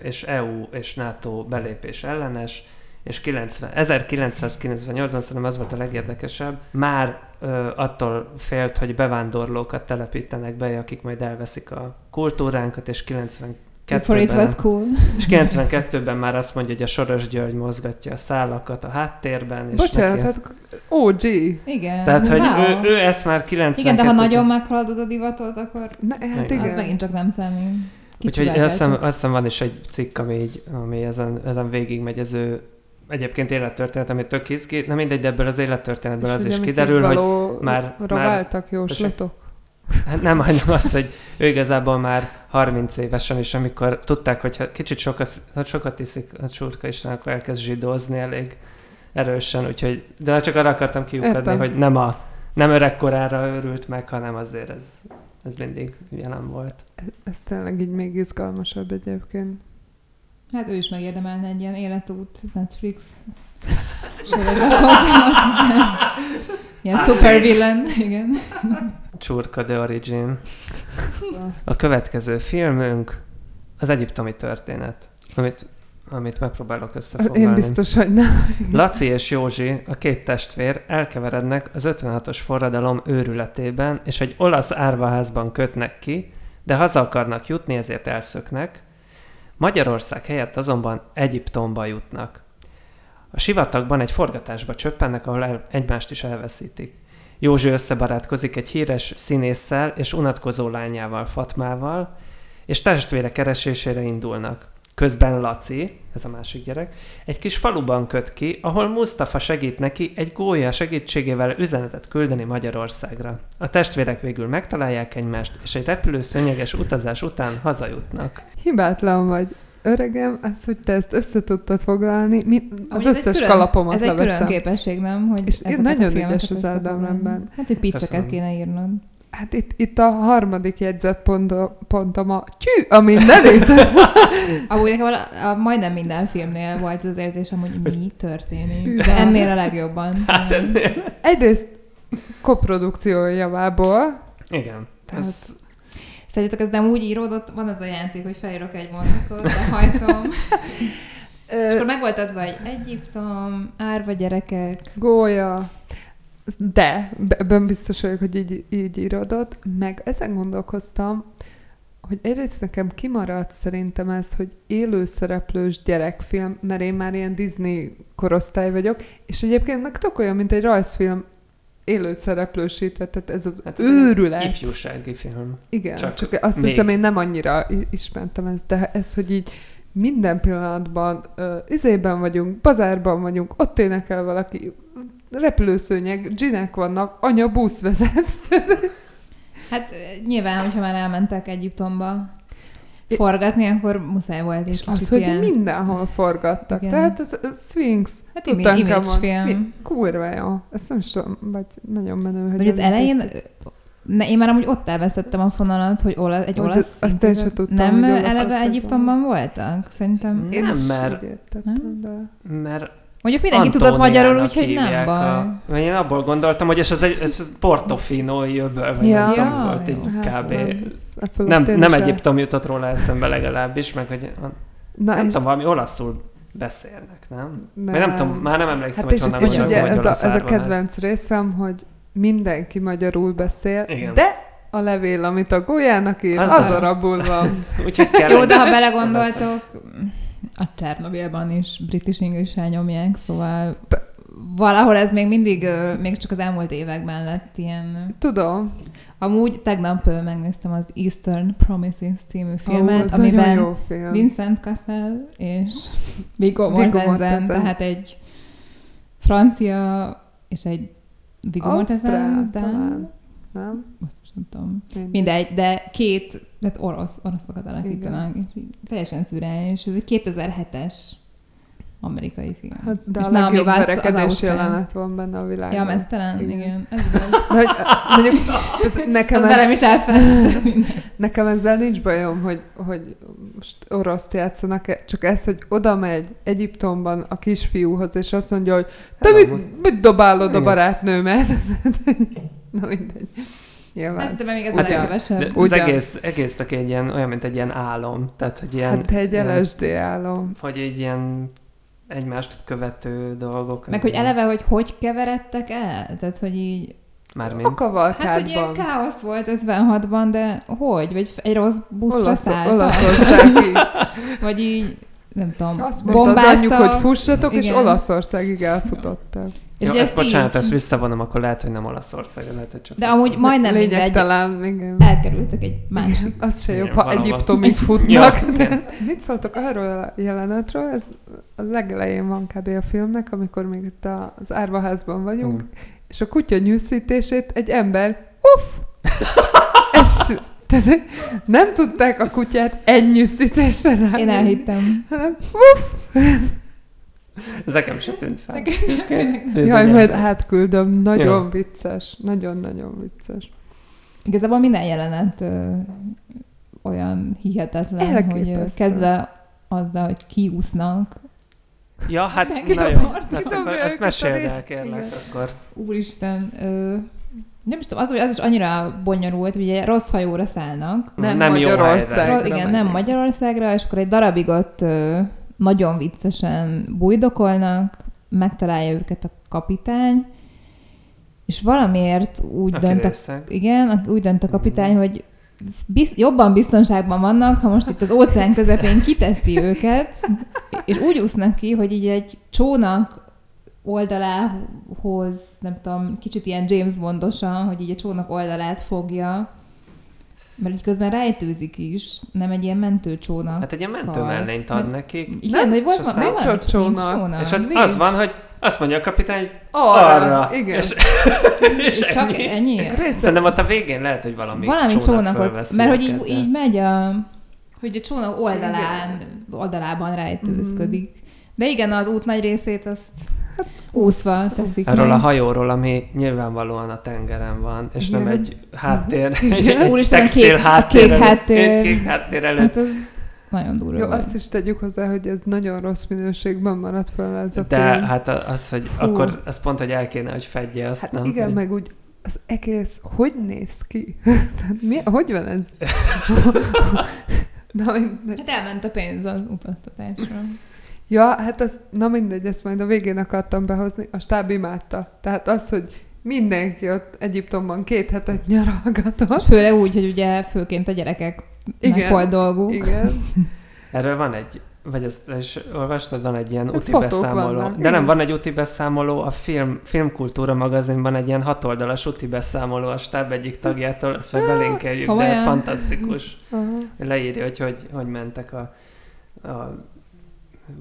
és EU és NATO belépés ellenes, és 90, 1998-ban szerintem az volt a legérdekesebb, már ö, attól félt, hogy bevándorlókat telepítenek be, akik majd elveszik a kultúránkat, és 92-ben, For it was cool. és 92-ben már azt mondja, hogy a Soros György mozgatja a szálakat a háttérben. És bocsánat, ez- hát OG. Igen. Tehát, hogy wow. ő, ő ezt már 92 Igen, de ha nagyon meghaladod a divatot, akkor Ne, hát Igen. az igen. megint csak nem számít. Úgyhogy azt hiszem, azt hiszem van is egy cikk, ami, így, ami ezen, ezen végig megy, ez ő egyébként élettörténet, ami tök izgi, nem mindegy, de ebből az élettörténetből az ugye, is kiderül, hogy már- Rováltak jóslatok. Hát nem, hanem az, hogy ő igazából már 30 évesen is, amikor tudták, hogy ha kicsit sokat, ha sokat iszik a csurka is, akkor elkezd zsidózni elég erősen, úgyhogy, de csak arra akartam kiukadni, Értem. hogy nem a nem öregkorára örült meg, hanem azért ez, ez mindig jelen volt. Ez tényleg így még izgalmasabb egyébként. Hát ő is megérdemelne egy ilyen életút Netflix sorozatot, azt hiszem. Ilyen super villain, igen. Csurka The Origin. A következő filmünk az egyiptomi történet, amit, amit megpróbálok összefoglalni. Én biztos, hogy nem. Laci és Józsi, a két testvér elkeverednek az 56-os forradalom őrületében, és egy olasz árvaházban kötnek ki, de haza akarnak jutni, ezért elszöknek. Magyarország helyett azonban Egyiptomba jutnak. A sivatagban egy forgatásba csöppennek, ahol el, egymást is elveszítik. Józsi összebarátkozik egy híres színésszel és unatkozó lányával, Fatmával, és testvére keresésére indulnak. Közben Laci, ez a másik gyerek, egy kis faluban köt ki, ahol Mustafa segít neki egy gólya segítségével üzenetet küldeni Magyarországra. A testvérek végül megtalálják egymást, és egy repülő szönyeges utazás után hazajutnak. Hibátlan vagy. Öregem, az, hogy te ezt össze tudtad foglalni, mi, az ez egy összes külön- kalapomat Ez egy külön leveszem. képesség, nem? Hogy És ezeket nagyon ügyes az Ádám. Hát, hogy Köszönöm. kéne írnod. Hát itt, itt a harmadik jegyzet pontom, pontom a tyű, a mindenit. Amúgy nekem a, a, majdnem minden filmnél volt az érzésem, hogy mi történik. De ennél a legjobban. Hát ennél. Egyrészt koprodukció javából, Igen. Tehát- Ez, Szerintetek ez nem úgy íródott, van az a játék, hogy felírok egy mondatot, behajtom, és akkor meg volt adva egy Egyiptom, árva gyerekek, gólya, de be- ebben biztos vagyok, hogy így, így írodott, meg ezen gondolkoztam, hogy egyrészt nekem kimaradt szerintem ez, hogy élőszereplős gyerekfilm, mert én már ilyen Disney korosztály vagyok, és egyébként meg tök olyan, mint egy rajzfilm élőszereplősítve, tehát ez az hát ez őrület. ifjúsági film. Igen, Csak csak, azt még. hiszem, én nem annyira ismertem ezt, de ez, hogy így minden pillanatban uh, izében vagyunk, bazárban vagyunk, ott énekel valaki, repülőszőnyeg, dzsinek vannak, anya busz vezet. Hát nyilván, hogyha már elmentek Egyiptomba forgatni, akkor muszáj volt egy És kicsit az, hogy ilyen... mindenhol forgattak. Igen. Tehát ez, ez Sphinx. Hát imi- image film. Mi- Kurva jó. Ezt nem is tudom, vagy nagyon menő, hogy De hogy az elején, ne, én már amúgy ott elvesztettem a fonalat, hogy ola, egy olasz azt én színpadon- se tudtam, Nem eleve. Egyiptomban voltak? Szerintem... Én Nem, mert- így értettem, de... Mert Mondjuk mindenki tudott magyarul, úgyhogy nem baj. A, mert én abból gondoltam, hogy ez, az egy, ez Portofino öböl, vagy Ja. nem tudom, Ja, volt így Hát, kb. nem, ez- Nem, nem Egyiptom jutott róla eszembe legalábbis, meg hogy Na, nem és- tudom, valami olaszul beszélnek, nem? Nem. Vagy nem tudom, már nem emlékszem, Hát hogy és, honnan és ugye ez a, ez a kedvenc részem, hogy mindenki magyarul beszél, Igen. de a levél, amit a Gólyának ír, Az az, arabul van. Úgyhogy kell Jó, de ha belegondoltok, a Csernobilban is British English nyomják, szóval valahol ez még mindig, még csak az elmúlt években lett ilyen... Tudom. Amúgy tegnap megnéztem az Eastern Promises című filmet, ez amiben film. Vincent Cassel és Viggo Mortensen, tehát egy francia és egy Viggo Mortensen, talán. Nem? azt most nem tudom. Mindegy, de két, tehát orosz, oroszokat alakítanak, és így teljesen szürális. Ez egy 2007-es amerikai film. Hát, de És a legjobb verekedés jelenet van benne a világban. Ja, mesztelen, Igen. igen. igen. Ez De hogy, mondjuk, nekem, az ez, velem is nekem ezzel nincs bajom, hogy, hogy most oroszt játszanak, csak ez, hogy oda megy Egyiptomban a kisfiúhoz, és azt mondja, hogy te mit, mit dobálod a Igen. barátnőmet? Na mindegy. Nyilván. Ezt még ez Hát a legkevesebb. Az egész, egésznek egy ilyen, olyan, mint egy ilyen álom. Tehát, hogy ilyen, Hát egy ilyen, LSD álom. hogy egy ilyen egymást követő dolgok. Meg hogy ilyen- eleve, hogy hogy keveredtek el? Tehát, hogy így... Mármint. A kavalkádban. Hát, hogy ilyen káosz volt 56-ban, de hogy? Vagy egy rossz buszra Olasz, szálltak? Olaszországig. Vagy így, nem tudom, Azt mondta az bombáztak. anyjuk, hogy fussatok, és Igen. Olaszországig elfutottak. És ugye ezt ezt bocsánat, így, ezt visszavonom, akkor lehet, hogy nem Olaszország, lehet, hogy csak De amúgy majdnem mindegy, Lényegtelen, igen. elkerültek egy másik. Az se jobb, ha. Egyiptomig Ja, futnak. igen. Mit szóltok arról a jelenetről? Ez a legelején van kb. a filmnek, amikor még itt a- az árvaházban vagyunk, Mm. és a kutya nyűszítését egy ember, uff! Ezt, tehát nem tudták a kutyát egy nyűszítésre rá. Én elhittem. hanem Ez nekem se tűnt fel. Nekem- Jaj, majd átküldöm. Nagyon Jó. vicces. Nagyon-nagyon vicces. Igazából minden jelenet ö, olyan hihetetlen, hogy ö, Elképesztő. kezdve azzal, hogy kiúsznak. Ja, hát na jó, ezt, hogy ezt meséld rész- el, kérlek, igen. akkor. Úristen, ö, nem is tudom, az, hogy az is annyira bonyolult, hogy ugye rossz hajóra szállnak. Nem, Nem jó Magyarországra helyre. Rossz, igen, nem. Magyarországra, és akkor egy darabig ott ö, nagyon viccesen bújdokolnak, megtalálja őket a kapitány, és valamiért úgy Aki dönt a, igen, úgy dönt a kapitány, hogy biz, jobban biztonságban vannak, ha most itt az óceán közepén kiteszi őket, és úgy úsznak ki, hogy így egy csónak oldalához, nem tudom, kicsit ilyen James Bondosan, hogy így a csónak oldalát fogja, mert így közben rejtőzik is, nem egy ilyen mentőcsónak. Hát egy ilyen mentőmellényt ad Mert- nekik. Igen, Nem, hogy volt és aztán nincs valami, ott csak nincs csónak. csónak. És ott nincs. az van, hogy azt mondja a kapitány, hogy Arra. arra. Igen. És, és Csak ennyi. ennyi? Része- Szerintem ott a végén lehet, hogy valami, Valami csónakot, fölveszi mert hogy így, így megy a, hogy a csónak oldalán, oldalában rejtőzködik. De igen, az út nagy részét azt úszva teszik Erről meg. a hajóról, ami nyilvánvalóan a tengeren van, és nem Igen. egy háttér, egy, egy Úristen, a textil kék- háttér, kék előtt- háttér. egy kék háttér előtt. Hát az nagyon durva Jó, volt. azt is tegyük hozzá, hogy ez nagyon rossz minőségben maradt fel ez a De film. hát az, hogy Fú. akkor az pont, hogy el kéne, hogy fedje azt, Hát nem? igen, hogy... meg úgy az egész, hogy néz ki? Tehát mi, hogy van ez? na, mindegy. Hát elment a pénz az utaztatásra. Ja, hát ez, na mindegy, ezt majd a végén akartam behozni. A stáb imádta. Tehát az, hogy mindenki ott Egyiptomban két hetet nyaralgatott. És főleg úgy, hogy ugye főként a gyerekek Igen. volt dolguk. Igen. Erről van egy, vagy ezt is olvastad, van egy ilyen úti beszámoló. vannak, De igen. nem, van egy úti beszámoló, a film, Filmkultúra magazinban egy ilyen hatoldalas úti beszámoló a stáb egyik tagjától, ezt majd belinkeljük, de fantasztikus. Aha. Leírja, hogy hogy, hogy mentek a, a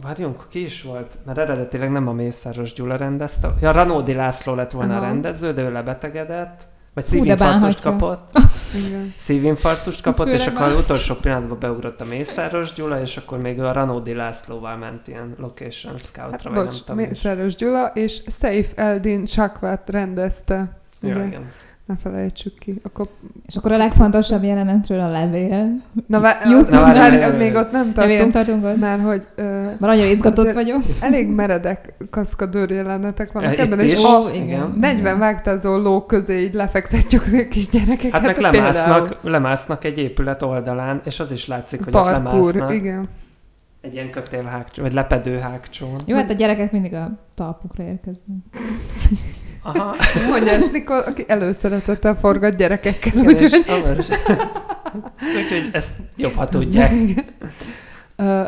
Várjunk, ki is volt? Mert eredetileg nem a Mészáros Gyula rendezte. Ja, Ranódi László lett volna Aha. a rendező, de ő lebetegedett. Vagy szívinfarktust kapott. Szívinfarktust kapott, és akkor már- utolsó pillanatban beugrott a Mészáros Gyula, és akkor még a Ranódi Lászlóval ment ilyen location scoutra, Hát, vagy nem bocs, tudom. és- Mészáros Gyula és Saif Eldin Sakvát rendezte. Ja, Ugye? igen. Ne felejtsük ki. Akkor... És akkor a legfontosabb jelenetről a levél. Na, vá- Jut- Na, várj, várj, várj, várj. még ott nem még nem tartunk, tartunk ott? mert hogy ö, Már annyira izgatott vagyok. elég meredek kaszkadőr jelenetek vannak Itt ebben, és a igen. 40 vágtázó ló közé így lefektetjük a kis gyerekeket. Hát meg például. lemásznak, lemásznak egy épület oldalán, és az is látszik, hogy ott Parkour, lemásznak. igen. Egy ilyen kötélhágcsón, vagy lepedő hágcsón. Jó, hát a gyerekek mindig a talpukra érkeznek. Aha. Mondja ezt Nikol, aki előszeretettel forgat gyerekekkel. Úgyhogy. Úgyhogy ezt jobb, ha tudják.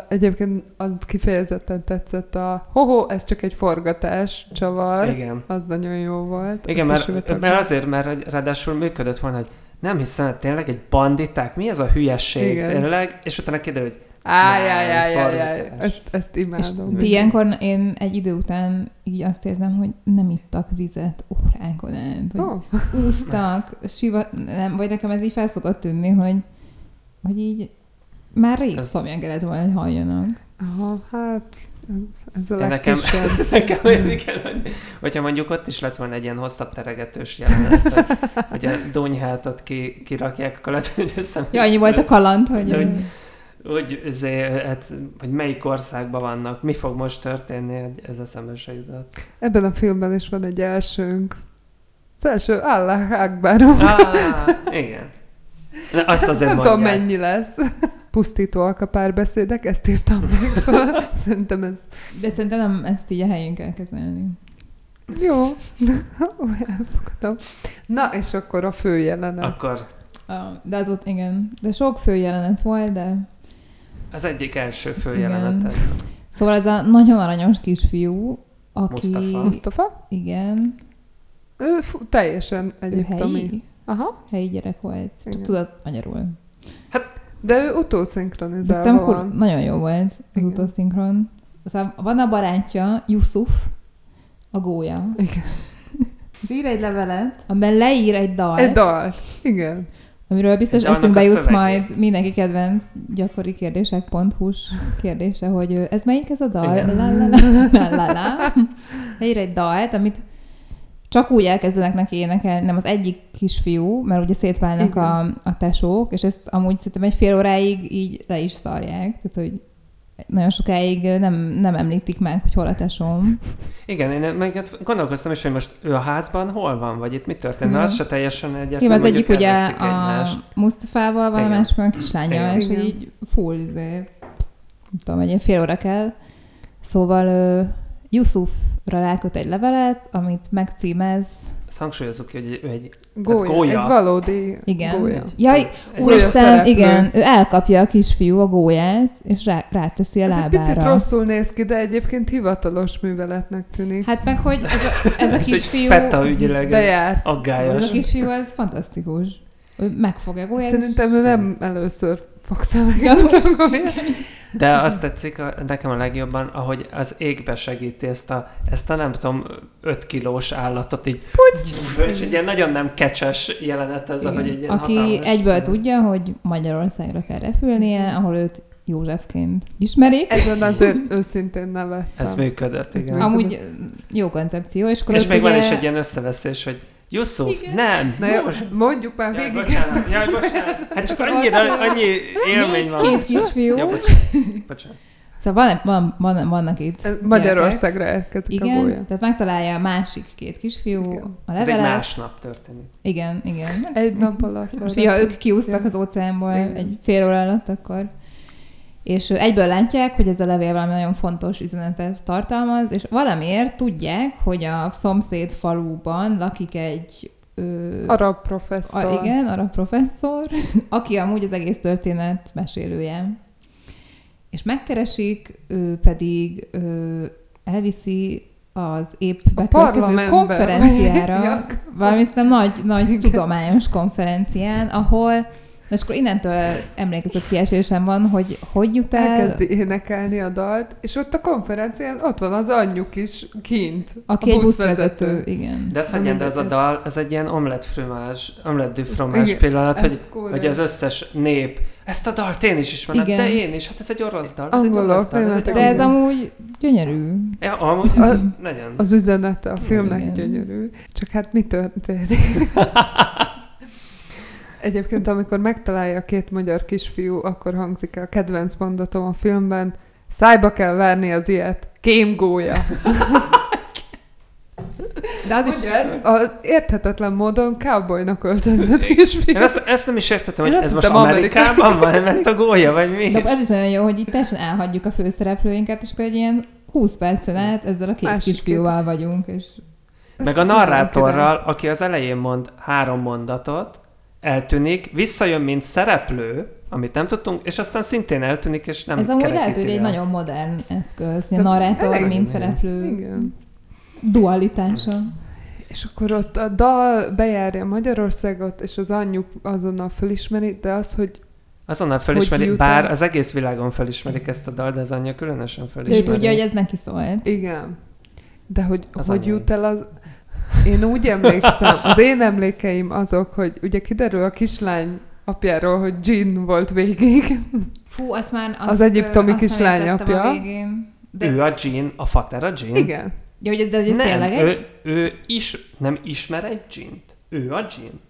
Egyébként az kifejezetten tetszett a hoho, ez csak egy forgatás csavar. Igen. Az nagyon jó volt. Igen, mert, mert azért, mert ráadásul működött volna, hogy nem hiszem, tényleg egy banditák, mi ez a hülyesség Igen. tényleg, és utána kiderül, hogy Ájjájjájjájjáj, ezt, ezt És imádom. ti ilyenkor én egy idő után így azt érzem, hogy nem ittak vizet órákon át, hogy Oh, úsztak, sivat, nem, vagy nekem ez így fel szokott tűnni, hogy, hogy így már rég Ez- szomjan kellett volna, hogy halljanak. aha, hát ez, ez a nekem-. Nekem igen, hogy, hogyha mondjuk ott is lett volna egy ilyen hosszabb teregetős jelenet, hogy, hogy a donyhátot ki, kirakják, akkor lehet, hogy össze... Ja, annyi volt a kaland, hogy... De hogy- ezért, hát, hogy melyik országban vannak, mi fog most történni, hogy ez eszembe se jutott. Ebben a filmben is van egy elsőnk. Az első Allah Akbar. Ah, igen. Na, azt azért Nem mondják. tudom, mennyi lesz. Pusztító alkapárbeszédek, ezt írtam meg fel. Szerintem ez De szerintem nem ezt így a helyén kell kezelni. jó. Elfogadom. Na, és akkor a fő jelenet. Akkor De az ott, igen. De sok főjelenet volt, de... az egyik első főjelenet. Szóval ez a nagyon aranyos kisfiú, aki... Mustafa. Mustafa? Igen. Ő fú, teljesen egyiptomi. helyi, Aha. helyi gyerek volt. Csak Igen. tudod magyarul. De ő utószinkronizálva aztán kur- van. nagyon jó volt az Igen. utószinkron. Szóval van a barátja, Yusuf, a gólya. Igen. És ír egy levelet, amiben leír egy dalt, Egy dal. Igen. Amiről biztos dalnak eszünkbe jutsz szövegét. majd mindenki kedvenc gyakori kérdések.hu-s kérdése, hogy ez melyik ez a dal? Igen. La, la, la, la, la, la. Leír egy dalt, amit csak úgy elkezdenek neki énekelni, nem az egyik kisfiú, mert ugye szétválnak Igen. a, a tesók, és ezt amúgy szerintem egy fél óráig így le is szarják, tehát hogy nagyon sokáig nem, nem említik meg, hogy hol a tesóm. Igen, én meg hát gondolkoztam is, hogy most ő a házban hol van, vagy itt mi történt, de az se teljesen Igen, egyértelmű, az egyik ugye elvesztik a egymást. Mustafával van, a Igen. másik a kislánya, Igen. és hogy Igen. így full, izé, nem tudom, egy ilyen fél óra kell. Szóval ö, Yusufra ráköt egy levelet, amit megcímez, Ezt hangsúlyozzuk ki, hogy ő egy Gólya. gólya. Egy valódi igen. gólya. Jaj, egy- úristen, igen, ő elkapja a kisfiú a gólyát, és rá, ráteszi a Ez egy lábára. picit rosszul néz ki, de egyébként hivatalos műveletnek tűnik. Hát meg, hogy ez a, ez a Ez egy kisfiú, ügyileg, ez bejárt. ez aggályos. a kisfiú, ez fantasztikus. Ő megfogja a gólyát, Szerintem ő nem először fogta meg Ja, ezt a. De azt tetszik a, nekem a legjobban, ahogy az égbe segíti ezt a, ezt a nem tudom, 5 kilós állatot így, és egy ilyen nagyon nem kecses jelenet ez, Igen. ahogy egy ilyen Aki hatalmas- egyből tudja, hogy Magyarországra kell repülnie, ahol őt Józsefként ismerik. Ezen azért őszintén nevettem. Ez működött, Ez igen. működött. Amúgy jó koncepció, és akkor és még van ugye- is egy ilyen összeveszés, hogy Igen. nem! Na jó, mondjuk már Jaj, végig bocsánat, ezt a... jaj, bocsánat. Hát csak volt- annyi élmény Még van. két kisfiú. Ja, bocsánat. bocsánat. Szóval van, van, van, vannak itt. Magyarországra érkezik a Igen, gólya. tehát megtalálja a másik két kisfiú Igen. a Ez egy levelet. másnap történik. Igen, igen. Egy nap alatt. Most ha ők kiúztak az óceánból Igen. egy fél óra alatt, akkor és egyből látják, hogy ez a levél valami nagyon fontos üzenetet tartalmaz, és valamiért tudják, hogy a szomszéd faluban lakik egy ö, Arab professzor. a, igen, arab professzor, aki amúgy az egész történet mesélője. És megkeresik, ő pedig ö, elviszi az épp bekövetkező konferenciára, valami szerintem nagy, nagy Igen. tudományos konferencián, ahol Na és akkor innentől emlékezett kiesésem van, hogy hogy jut el, Elkezdi énekelni a dalt, és ott a konferencián ott van az anyjuk is kint. aki a egy buszvezető, igen. De ez hagyján, de ez a dal, ez egy ilyen omlet fromage, omlet du fromage Igen, pillanat, hogy, hogy az összes nép, ezt a dalt én is ismerem, Igen. de én is, hát ez egy orosz dal, ez egy Angolok, orosz dal, ez egy. De ez amúgy gyönyörű. Ja, amúgy A- nagyon. Az üzenete a filmnek Igen. gyönyörű. Csak hát mi történik? Egyébként, amikor megtalálja a két magyar kisfiú, akkor hangzik el a kedvenc mondatom a filmben, szájba kell verni az ilyet, kémgója. De az is... Ugye ez az érthetetlen módon cowboynak öltözött kisfiú. Én ezt, ezt nem is értettem, hogy Én ez most Amerikában van, mert a gólya, vagy mi? De az is olyan jó, hogy itt teljesen elhagyjuk a főszereplőinket, és akkor egy ilyen 20 percen át ezzel a két Másik kisfiúval vagyunk, és Meg a narrátorral, aki az elején mond három mondatot, eltűnik, visszajön, mint szereplő, amit nem tudtunk, és aztán szintén eltűnik, és nem Ez amúgy lehet, hogy egy nagyon modern eszköz, a narrátor, mint igen. szereplő Igen. dualitása. És akkor ott a dal bejárja Magyarországot, és az anyjuk azonnal felismeri, de az, hogy Azonnal felismeri, bár az egész világon felismerik ezt a dal, de az anyja különösen De ő felismeri. tudja, hogy ez neki szólt. igen, de hogy Az hogy anyai. jut el az... Én úgy emlékszem, az én emlékeim azok, hogy ugye kiderül a kislány apjáról, hogy Jean volt végig. Fú, azt már... Azt, Az egyiptomi azt kislány apja. A végén. De, Ő a Jean, a fater a Jean. Igen. ja, hogy- de hogy ez nem, tényleg egy... ő, ő is, nem ismer egy Jean-t. Ő a Jean.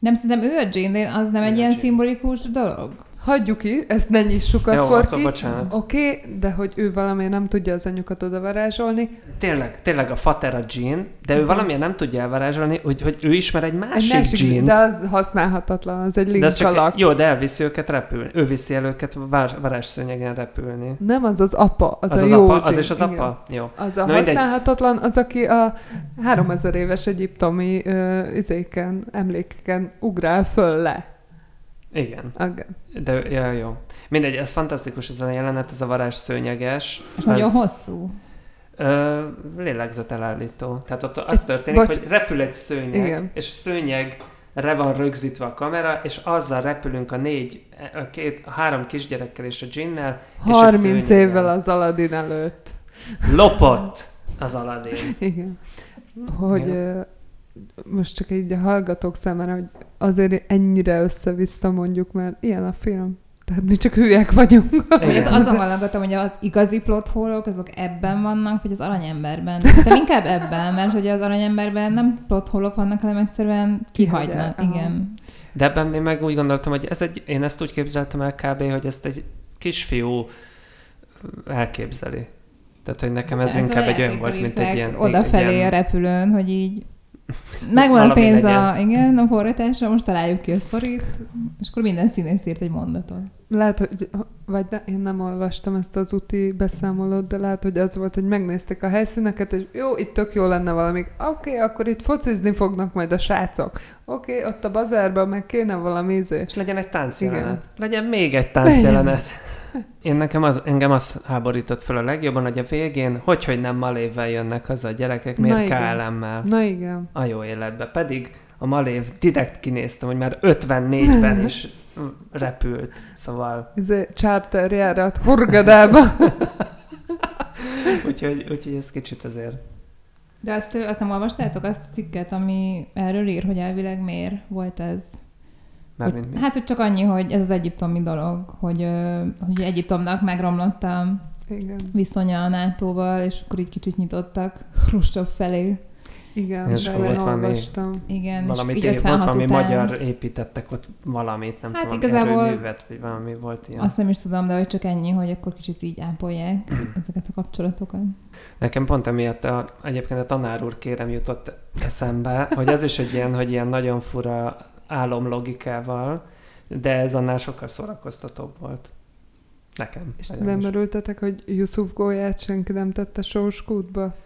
Nem, szerintem ő a Jane, de az nem Ő egy ilyen Jane. szimbolikus dolog. Hagyjuk ki, ezt ne nyissuk Jó, akkor akkor ki. bocsánat. Oké, okay, de hogy ő valamiért nem tudja az anyukat oda varázsolni. Tényleg, tényleg a fater a Jean, de ő Igen. valamilyen nem tudja elvarázsolni, hogy, hogy ő ismer egy Egy másik, másik, Jean-t. de az használhatatlan, az egy de az csak, linkalak. jó, de elviszi őket repülni. Ő viszi el őket vár, varázsszőnyegen repülni. Nem, az az apa, az, Az a az jó apa? Az Jean, is az igen. apa? Jó. Az a Na, használhatatlan, az, aki a 3000 éves egyiptomi uh, izéken, emlékeken ugrál föl le. Igen. Igen. De ja, jó. Mindegy, ez fantasztikus ez a jelenet, ez a varázsszőnyeges. És nagyon hosszú. Ö, lélegzet elállító. Tehát ott az történik, bocs. hogy repül egy szőnyeg, Igen. és a szőnyegre van rögzítve a kamera, és azzal repülünk a négy, a, két, a három kisgyerekkel és a egy 30 szőnyegen. évvel az Aladdin előtt. Lopott az Aladdin. Igen. Hogy ö, most csak így a hallgatók számára, hogy azért ennyire össze-vissza mondjuk, mert ilyen a film. Tehát mi csak hülyek vagyunk. Az, azon gondolkodtam, hogy az igazi plot holok, azok ebben vannak, vagy az aranyemberben. De inkább ebben, mert hogy az aranyemberben nem plot holok vannak, hanem egyszerűen kihagynak. Kihagyják, aha. Igen. De ebben én meg úgy gondoltam, hogy ez egy, én ezt úgy képzeltem el kb., hogy ezt egy kisfiú elképzeli. Tehát, hogy nekem ez, a inkább egy olyan volt, mint egy ilyen... Odafelé egy a repülőn, hogy így megvan a pénz a, legyen. igen, a forratásra, most találjuk ki a sztorit, és akkor minden színész írt egy mondatot. Lehet, hogy, vagy ne, én nem olvastam ezt az úti beszámolót, de lehet, hogy az volt, hogy megnézték a helyszíneket, és jó, itt tök jó lenne valami. Oké, okay, akkor itt focizni fognak majd a srácok. Oké, okay, ott a bazárban meg kéne valami izé. és legyen egy táncjelenet. Igen. Legyen még egy táncjelenet. Én nekem az, engem az háborított fel a legjobban, hogy a végén, hogy, hogy nem malévvel jönnek haza a gyerekek, miért. KLM-mel Na igen. a jó életbe. Pedig a malév direkt kinéztem, hogy már 54-ben is repült. Szóval, Izé, charter járat Hurgadába. úgyhogy, úgyhogy ez kicsit azért De azt, azt nem olvastátok, azt a cikket, ami erről ír, hogy elvileg miért volt ez? Mármint mi? hát, hogy csak annyi, hogy ez az egyiptomi dolog, hogy, hogy Egyiptomnak megromlott a igen. viszonya a NATO-val, és akkor így kicsit nyitottak Hruscsov felé. Igen, És akkor volt valami- olvastam. Igen, Valami, és így té- volt 56 valami után, magyar építettek ott valamit, nem Hát tudom, igazából- erőművet, vagy valami volt ilyen. Azt nem is tudom, de hogy csak ennyi, hogy akkor kicsit így ápolják ezeket a kapcsolatokat. Nekem pont emiatt a, egyébként a tanár úr kérem jutott eszembe, hogy ez is egy ilyen, hogy ilyen nagyon fura álomlogikával, de ez annál sokkal szórakoztatóbb volt. Nekem. És nem örültetek, hogy Yusuf Gólyát senki nem tette sós kútba?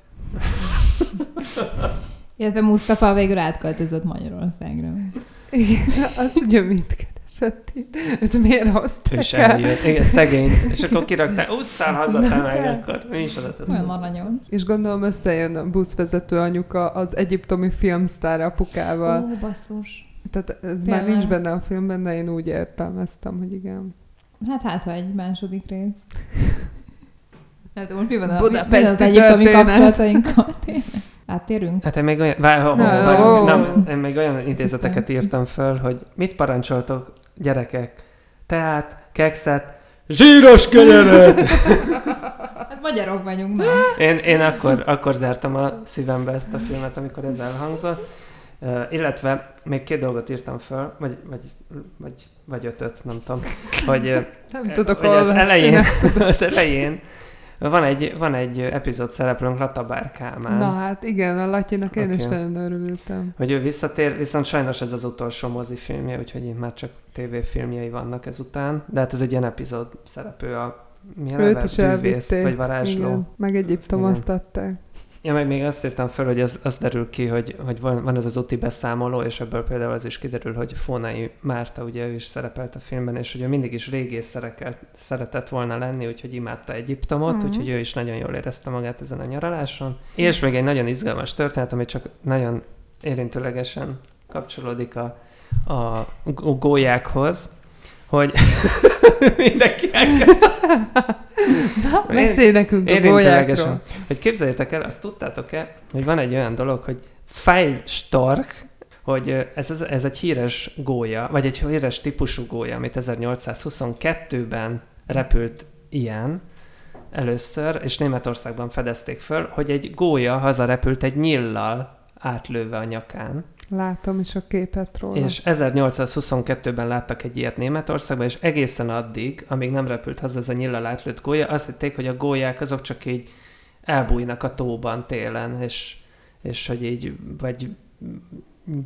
Illetve Mustafa végül átköltözött Magyarországra. Igen, azt ugye mit keresett itt? Ez miért Ő hozták is el? eljött. Igen, szegény. És akkor kirakták, úsztál haza, te meg, akkor mi is oda Olyan aranyom. És gondolom összejön a buszvezető anyuka az egyiptomi filmsztár apukával. Ó, basszus. Tehát ez Tényleg. már nincs benne a filmben, de én úgy értelmeztem, hogy igen. Hát hát, ha egy második rész. Nem tudom, most mi van a, Budapesti mi van az egyiptomi kapcsolatainkkal? Tényleg. Áttérünk? Hát én még olyan, vár, ho, ho, ó. nem, én még olyan idézeteket írtam föl, hogy mit parancsoltok gyerekek? Teát, kekszet, zsíros kenyeret! Hát magyarok vagyunk, nem? Én, én akkor, akkor zártam a szívembe ezt a filmet, amikor ez elhangzott. Uh, illetve még két dolgot írtam föl, vagy, vagy, vagy, vagy ötöt, nem tudom, hogy, Nem tudok hogy az elején, az elején van egy, van egy epizód szereplőnk, Latabár Kálmán. Na hát igen, a Latyinak én Oké. is nagyon örültem. hogy ő visszatér, viszont sajnos ez az utolsó mozifilmje, úgyhogy itt már csak tévéfilmjei vannak ezután, de hát ez egy ilyen epizód szereplő a milyen Őt is Bűvész, vagy varázsló. Igen, meg Egyiptom azt adták. Ja, meg még azt írtam fel, hogy az, az derül ki, hogy, hogy van, van ez az úti beszámoló, és ebből például az is kiderül, hogy Fónai Márta, ugye ő is szerepelt a filmben, és ugye mindig is régész szeretett volna lenni, úgyhogy imádta Egyiptomot, mm-hmm. úgyhogy ő is nagyon jól érezte magát ezen a nyaraláson. És még egy nagyon izgalmas történet, ami csak nagyon érintőlegesen kapcsolódik a, a gólyákhoz, hogy mindenki Mesélj nekünk a gólyákról. Hogy képzeljétek el, azt tudtátok-e, hogy van egy olyan dolog, hogy Feilstorch, hogy ez, ez egy híres gólya, vagy egy híres típusú gólya, amit 1822-ben repült ilyen először, és Németországban fedezték föl, hogy egy gólya hazarepült egy nyillal átlőve a nyakán. Látom is a képet róla. És 1822-ben láttak egy ilyet Németországban, és egészen addig, amíg nem repült haza ez a nyillal átlőtt gólya, azt hitték, hogy a gólyák azok csak így elbújnak a tóban télen, és, és hogy így, vagy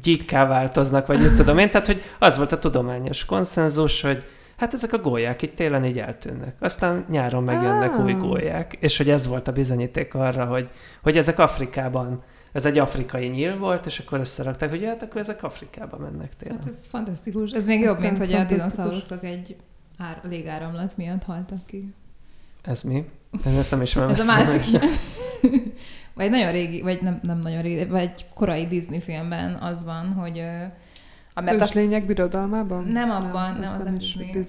gyíkká változnak, vagy mit tudom én. Tehát, hogy az volt a tudományos konszenzus, hogy hát ezek a gólyák itt télen így eltűnnek. Aztán nyáron megjönnek ah. új gólyák. És hogy ez volt a bizonyíték arra, hogy, hogy ezek Afrikában ez egy afrikai nyíl volt, és akkor összerakták, hogy hát akkor ezek Afrikába mennek tényleg. Hát ez fantasztikus. Ez még jobb, mint hogy a dinoszauruszok egy ár, légáramlat miatt haltak ki. Ez mi? Én ezt nem ismerem. ez a másik Vagy nagyon régi, vagy nem, nem nagyon régi, vagy egy korai Disney filmben az van, hogy mert a... lények birodalmában? Nem abban, nem, nem az nem Disney.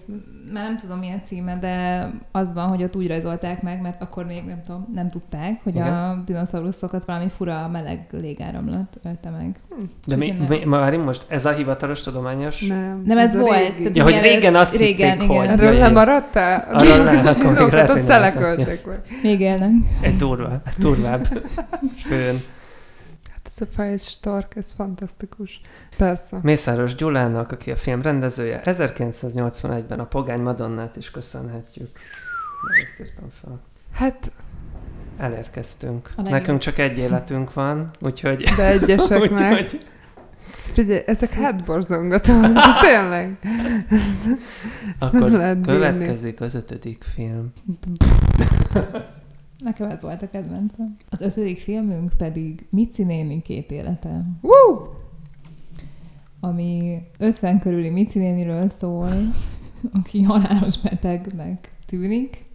Már nem tudom milyen címe, de az van, hogy ott úgy rajzolták meg, mert akkor még nem tudom, nem tudták, hogy Igen. a dinoszauruszokat valami fura meleg légáramlat ölte meg. Hm. De mi, mi, mi, most ez a hivatalos tudományos? Nem, nem ez, ez volt. Tehát ja, hogy régen azt régen, hitték, igen. hogy... Erről nem maradtál? Arról nem, akkor még lehet, telekölték meg. Még élnek. Egy durva, durvább főn ez a Fire Stark, ez fantasztikus. Persze. Mészáros Gyulának, aki a film rendezője, 1981-ben a Pogány Madonnát is köszönhetjük. Ezt írtam fel. Hát... Elérkeztünk. Nekünk csak egy életünk van, úgyhogy... De egyeseknek. úgyhogy... Figyelj, ezek hátborzongatóak, tényleg. Akkor következik az ötödik film. Nekem ez volt a kedvencem. Az ötödik filmünk pedig Mici néni két élete. Woo! Ami 50 körüli Mici néniről szól, aki halálos betegnek tűnik,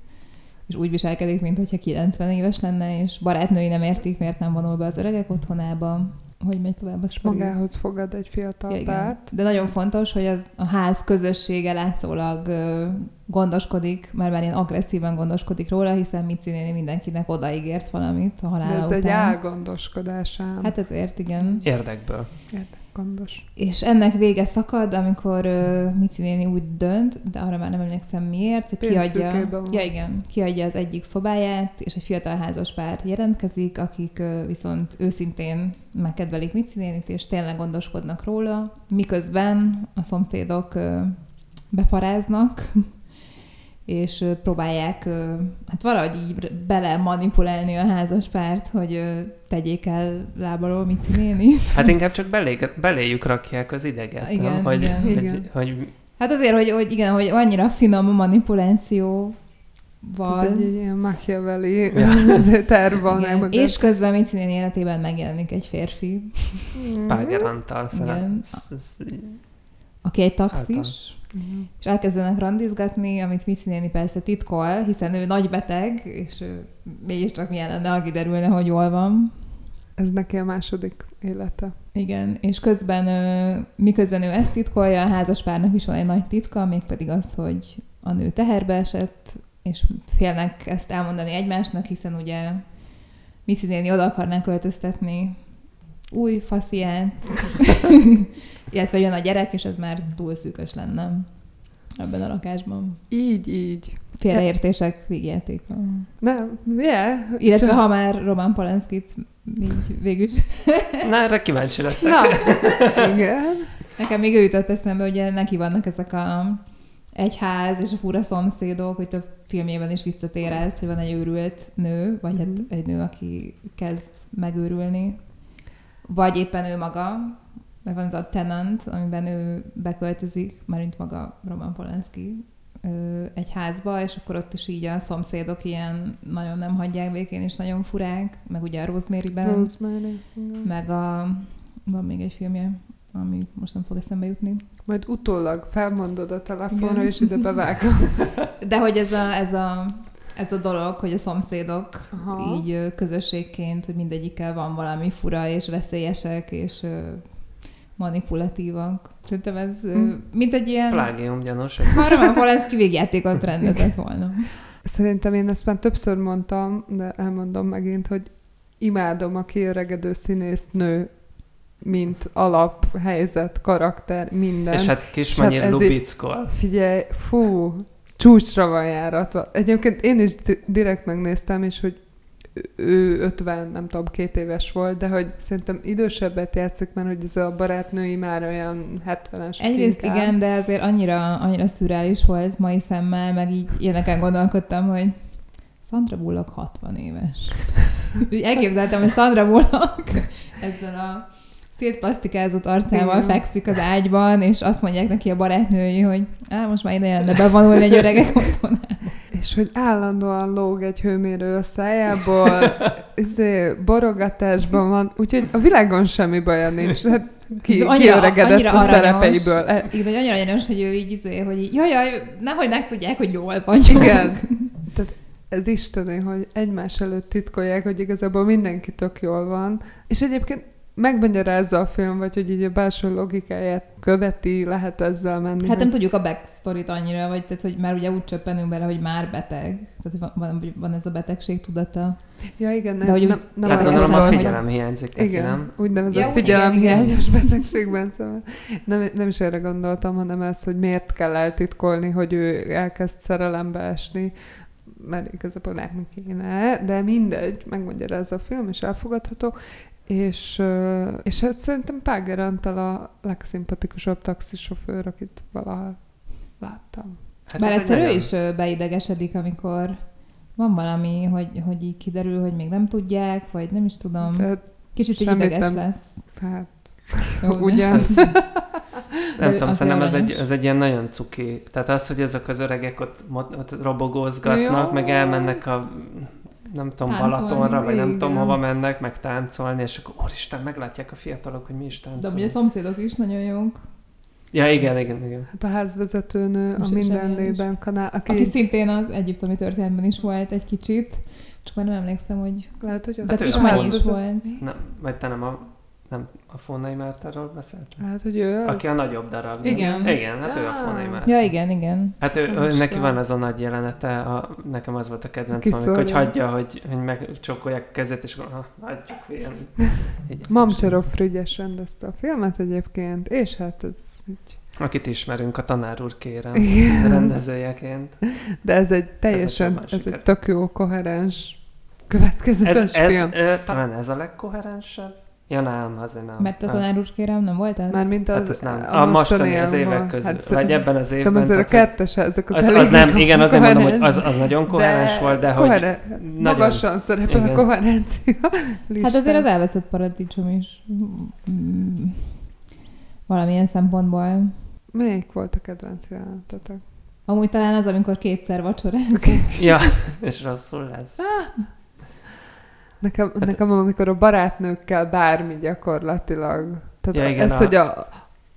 és úgy viselkedik, mintha 90 éves lenne, és barátnői nem értik, miért nem vonul be az öregek otthonába hogy megy tovább a sztori. magához fogad egy fiatal ja, párt. De nagyon fontos, hogy az, a ház közössége látszólag ö, gondoskodik, mert már ilyen agresszíven gondoskodik róla, hiszen Mici néni mindenkinek odaígért valamit a halála De ez után. egy álgondoskodásán. Hát ezért, igen. Érdekből. Érdek gondos. És ennek vége szakad, amikor uh, Mici néni úgy dönt, de arra már nem emlékszem miért, hogy kiadja, ja igen, kiadja az egyik szobáját, és egy fiatal házas pár jelentkezik, akik uh, viszont őszintén megkedvelik Mici nénit, és tényleg gondoskodnak róla, miközben a szomszédok uh, beparáznak, és próbálják hát valahogy így bele manipulálni a házas párt, hogy tegyék el lábalól Mici néni. Hát inkább csak belé, beléjük rakják az ideget, igen, nem? Hogy, igen. Hogy, igen. hogy... Hát azért, hogy, hogy igen, hogy annyira finom a manipuláció van. Ez egy ilyen Machiavelli ja. terv van. Igen. És közben Mici néni életében megjelenik egy férfi. Páger Antal, Aki egy taxis. Uh-huh. És elkezdenek randizgatni, amit Missy néni persze titkol, hiszen ő nagy beteg, és ő mégiscsak milyen lenne, ha kiderülne, hogy jól van. Ez neki a második élete. Igen, és közben, miközben ő ezt titkolja, a házaspárnak is van egy nagy titka, mégpedig az, hogy a nő teherbe esett, és félnek ezt elmondani egymásnak, hiszen ugye Missy néni oda akarná költöztetni új fasziát, illetve jön a gyerek, és ez már túl szűkös lenne ebben a lakásban. Így, így. Félreértések végjátéka. Nem, yeah. Illetve Csak... ha már Roman Polanskit így végül Na, erre kíváncsi leszek. Na, igen. Nekem még ő jutott eszembe, ugye neki vannak ezek a egyház és a fura szomszédok, hogy több filmjében is visszatér ezt, hogy van egy őrült nő, vagy mm-hmm. hát mhm. egy nő, aki kezd megőrülni. Vagy éppen ő maga, mert van az a Tenant, amiben ő beköltözik, mint maga Roman Polanski egy házba, és akkor ott is így a szomszédok ilyen nagyon nem hagyják békén, és nagyon furák, meg ugye a Rosemary-ben, Rosemary. meg a... Van még egy filmje, ami most nem fog eszembe jutni. Majd utólag felmondod a telefonra, Igen. és ide bevágom. De hogy ez a, ez a, ez a dolog, hogy a szomszédok Aha. így közösségként, hogy mindegyikkel van valami fura és veszélyesek, és manipulatívak. Szerintem ez ö, Hm. mint egy ilyen Plágium gyanús. Harman Polanski végjátékot rendezett volna. Szerintem én ezt már többször mondtam, de elmondom megint, hogy imádom a kiöregedő színésznő, mint alap, helyzet, karakter, minden. És hát Kismanyi hát Lubickol. Figyelj, fú, csúcsra van járatva. Egyébként én is di- direkt megnéztem, és hogy ő 50, nem tudom, két éves volt, de hogy szerintem idősebbet játszik, mert hogy ez a barátnői már olyan 70-es. Egyrészt inkább. igen, de azért annyira, annyira szürreális volt mai szemmel, meg így ilyeneken gondolkodtam, hogy Sandra Bullock 60 éves. Elképzeltem, hogy Sandra Bullock ezzel a szétplasztikázott arcával Igen. fekszik az ágyban, és azt mondják neki a barátnői, hogy á, most már ide lenne bevonulni egy öregek otthon. És hogy állandóan lóg egy hőmérő a szájából, izé, borogatásban van, úgyhogy a világon semmi baja nincs. Hát ki, Ez annyira- kiöregedett annyira a szerepeiből. E, Igen, hogy annyira aranyos, hogy ő így, izé, hogy jaj, jaj, nehogy megtudják, hogy jól vagy. Igen. Tehát ez isteni, hogy egymás előtt titkolják, hogy igazából mindenki tök jól van. És egyébként megmagyarázza a film, vagy hogy így a belső logikáját követi, lehet ezzel menni. Hát nem tudjuk a backstory annyira, vagy tehát, hogy már ugye úgy csöppenünk bele, hogy már beteg. Tehát van, van, ez a betegség tudata. Ja, igen, nem, De hogy úgy- nem, nem Hát gondolom a eszembe, hogy- figyelem hiányzik neki, Igen, nem? úgynevezett Ja, figyelemhiányos betegségben, szóval nem, nem is erre gondoltam, hanem ez, hogy miért kell eltitkolni, hogy ő elkezd szerelembe esni, mert igazából nem kéne, de mindegy, megmagyarázza a film, és elfogadható, és, és hát szerintem Páger Antal a legszimpatikusabb taxisofőr, akit valaha láttam. Hát Bár egyszer ő nagyon- is ö, beidegesedik, amikor van valami, hogy, hogy így kiderül, hogy még nem tudják, vagy nem is tudom. Tehát, Kicsit így ideges nem- lesz. hát, Jó, ugyan. Ez, nem tudom, szerintem ez egy, ez egy ilyen nagyon cuki. Tehát az, hogy ezek az öregek ott, ott robogózgatnak, Jó. meg elmennek a nem tudom, Táncolni, Balatonra, vagy nem igen. tudom, hova mennek, meg táncolni, és akkor úristen, meglátják a fiatalok, hogy mi is De táncolunk. ugye a szomszédok is nagyon jók. Ja, igen, igen, igen. Hát a házvezetőnő, a Most mindenlében kanál, aki, Aki szintén az egyiptomi történetben is volt egy kicsit, csak már nem emlékszem, hogy... lehet, hogy az De Hát Kismanyi az- is volt. Nem, vagy te nem a, nem a Fónai Mártáról beszéltél? Lehet, hogy ő az. Aki a nagyobb darab. nem? Igen. Igen, hát ő a Ah. Fónai Márta. Ja, igen, igen. Hát ő, ő, neki van az a nagy jelenete, a, nekem az volt a kedvencem, amikor hogy hagyja, hogy, hogy megcsókolják a kezét, és akkor ha, hagyjuk ilyen. Mamcserov Frigyes rendezte a filmet egyébként, és hát ez így... Akit ismerünk a tanár úr kérem, Igen. rendezőjeként. De ez egy teljesen, ez, ez egy tök jó, koherens, következetes Ez, ez film. ö, talán ez a legkoherensebb? Ja nem, azért nem. Mert a Nem. tanár úr kérem, nem volt ez? Mármint az, Hát ez nem. A, mostani, az évek közül. Hát, vagy ebben az de évben. azért a tehát, hogy- kettes, ezek az, az, az nem, igen, azért mondom, hogy koherens, az, az nagyon koherens volt, de hogy koheren- nagyon- magasan szerepel Igen. a koherencia Hát azért az elveszett paradicsom is mm, valamilyen szempontból. Melyik volt a kedvenc jelenetetek? Amúgy talán az, amikor kétszer vacsoráz. Ja, és rosszul lesz. Nekem, Hát- nekem amikor a barátnőkkel bármi gyakorlatilag. Tehát Ja, igen, ez, a- hogy a,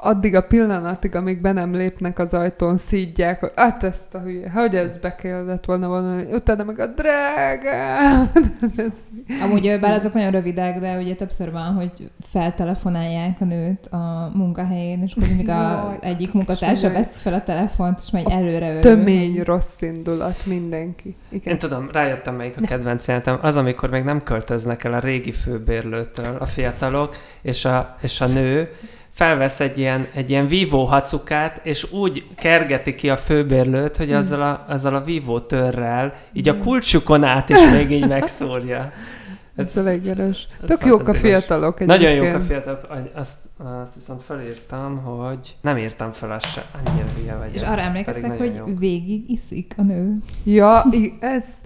addig a pillanatig, amíg be nem lépnek az ajtón, szídják, hogy hát ezt a hülye, hogy ez be kellett volna volna, utána meg a drágám. ez, Amúgy bár azok nagyon rövidek, de ugye többször van, hogy feltelefonálják a nőt a munkahelyén, és akkor mindig a Jaj, egyik munkatársa is veszi fel a telefont, és megy előre örül. tömény rossz indulat mindenki. Igen. Én tudom, rájöttem, melyik a kedvenc jelenetem. Az, amikor még nem költöznek el a régi főbérlőtől a fiatalok, és a, és a nő felvesz egy ilyen, egy ilyen vívó hacukát, és úgy kergeti ki a főbérlőt, hogy azzal a, azzal a vívó törrel így a kulcsukon át is még így megszórja. Ez elég erős. ez Tök jók a fiatalok Nagyon egyébként. jók a fiatalok. Azt, azt viszont felírtam, hogy nem írtam fel azt se. Annyira hülye vagy. És arra emlékeztek, hogy végig iszik a nő. Ja, ez...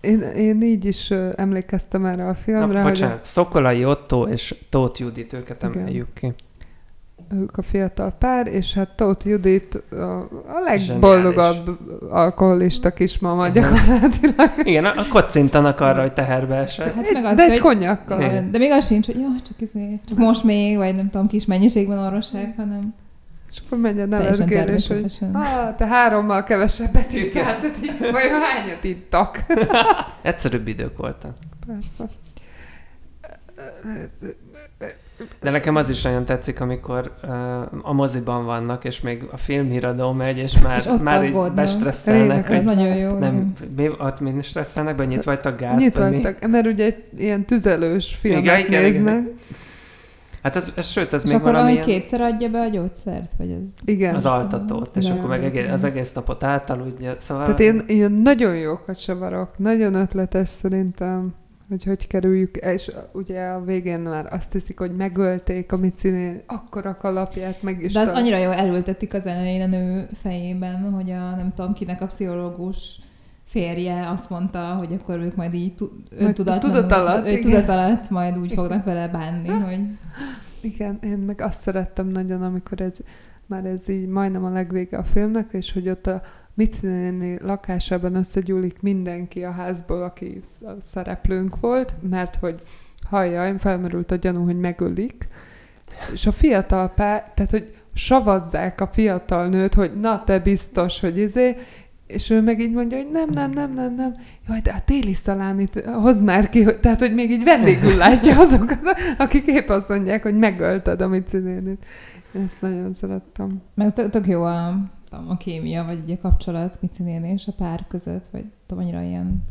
Én, én így is emlékeztem erre a filmre, Na, hogy bocsánat, Szokolai Otto és Tóth Judit, őket Igen. emeljük ki. Ők a fiatal pár, és hát Tóth Judit a, a legboldogabb alkoholista kismama Mhm. gyakorlatilag. Igen, a kocintanak arra, hogy teherbe esett. Hát meg az, De egy hogy, konyakkal. Igen. de még az sincs, hogy jó, csak, izé, csak most még, vagy nem tudom, kis mennyiségben orvosság, hanem És akkor megy a nevetgélés, hogy ah, te hárommal kevesebbet ittál, vagy hányat ittak. Egyszerűbb idők voltak. Persze. De nekem az is nagyon tetszik, amikor uh, a moziban vannak, és még a filmhíradó megy, és már, És ott már így bestresszelnek, Ez nagyon jó. nem, igen. mi, ott mind stresszelnek, vagy nyitva vagytok gázt, Nyit vagy mi? vagytok, mert ugye egy ilyen tüzelős filmet Igen, igen, igen. néznek. Hát ez, ez sőt, ez És még akkor valami valami kétszer adja be a gyógyszert, vagy ez... Igen. az altatót, és Igen. akkor meg egész, az egész napot átaludja. Szóval Tehát én ilyen nagyon jókat csavarok, nagyon ötletes szerintem, hogy hogy kerüljük, és ugye a végén már azt hiszik, hogy megölték a Miciné, akkor a kalapját meg is. De az fel- annyira jól elültetik az elején a nő fejében, hogy a nem tudom kinek a pszichológus férje azt mondta, hogy akkor ők majd így tudat alatt, ő tudat alatt majd úgy fognak vele bánni, hogy Igen, én meg azt szerettem nagyon, amikor ez már ez így majdnem a legvége a filmnek, és hogy ott a Mici néni lakásában összegyúlik mindenki a házból, aki a szereplőnk volt, mert hogy hallja, felmerült a gyanú, hogy megölik, és a fiatal pár, tehát hogy savazzák a fiatal nőt, hogy na te biztos, hogy izé, és ő meg így mondja, hogy nem, nem, nem, nem, nem, jaj, de a téli szalámit hozd már ki, hogy- tehát, hogy még így vendégül látja azokat, akik épp azt mondják, hogy megölted a Mici nénit. Ezt nagyon szerettem. meg tök jó a, tudom, a kémia, vagy így a kapcsolat Mici néni és a pár között, vagy tudom, annyira ilyen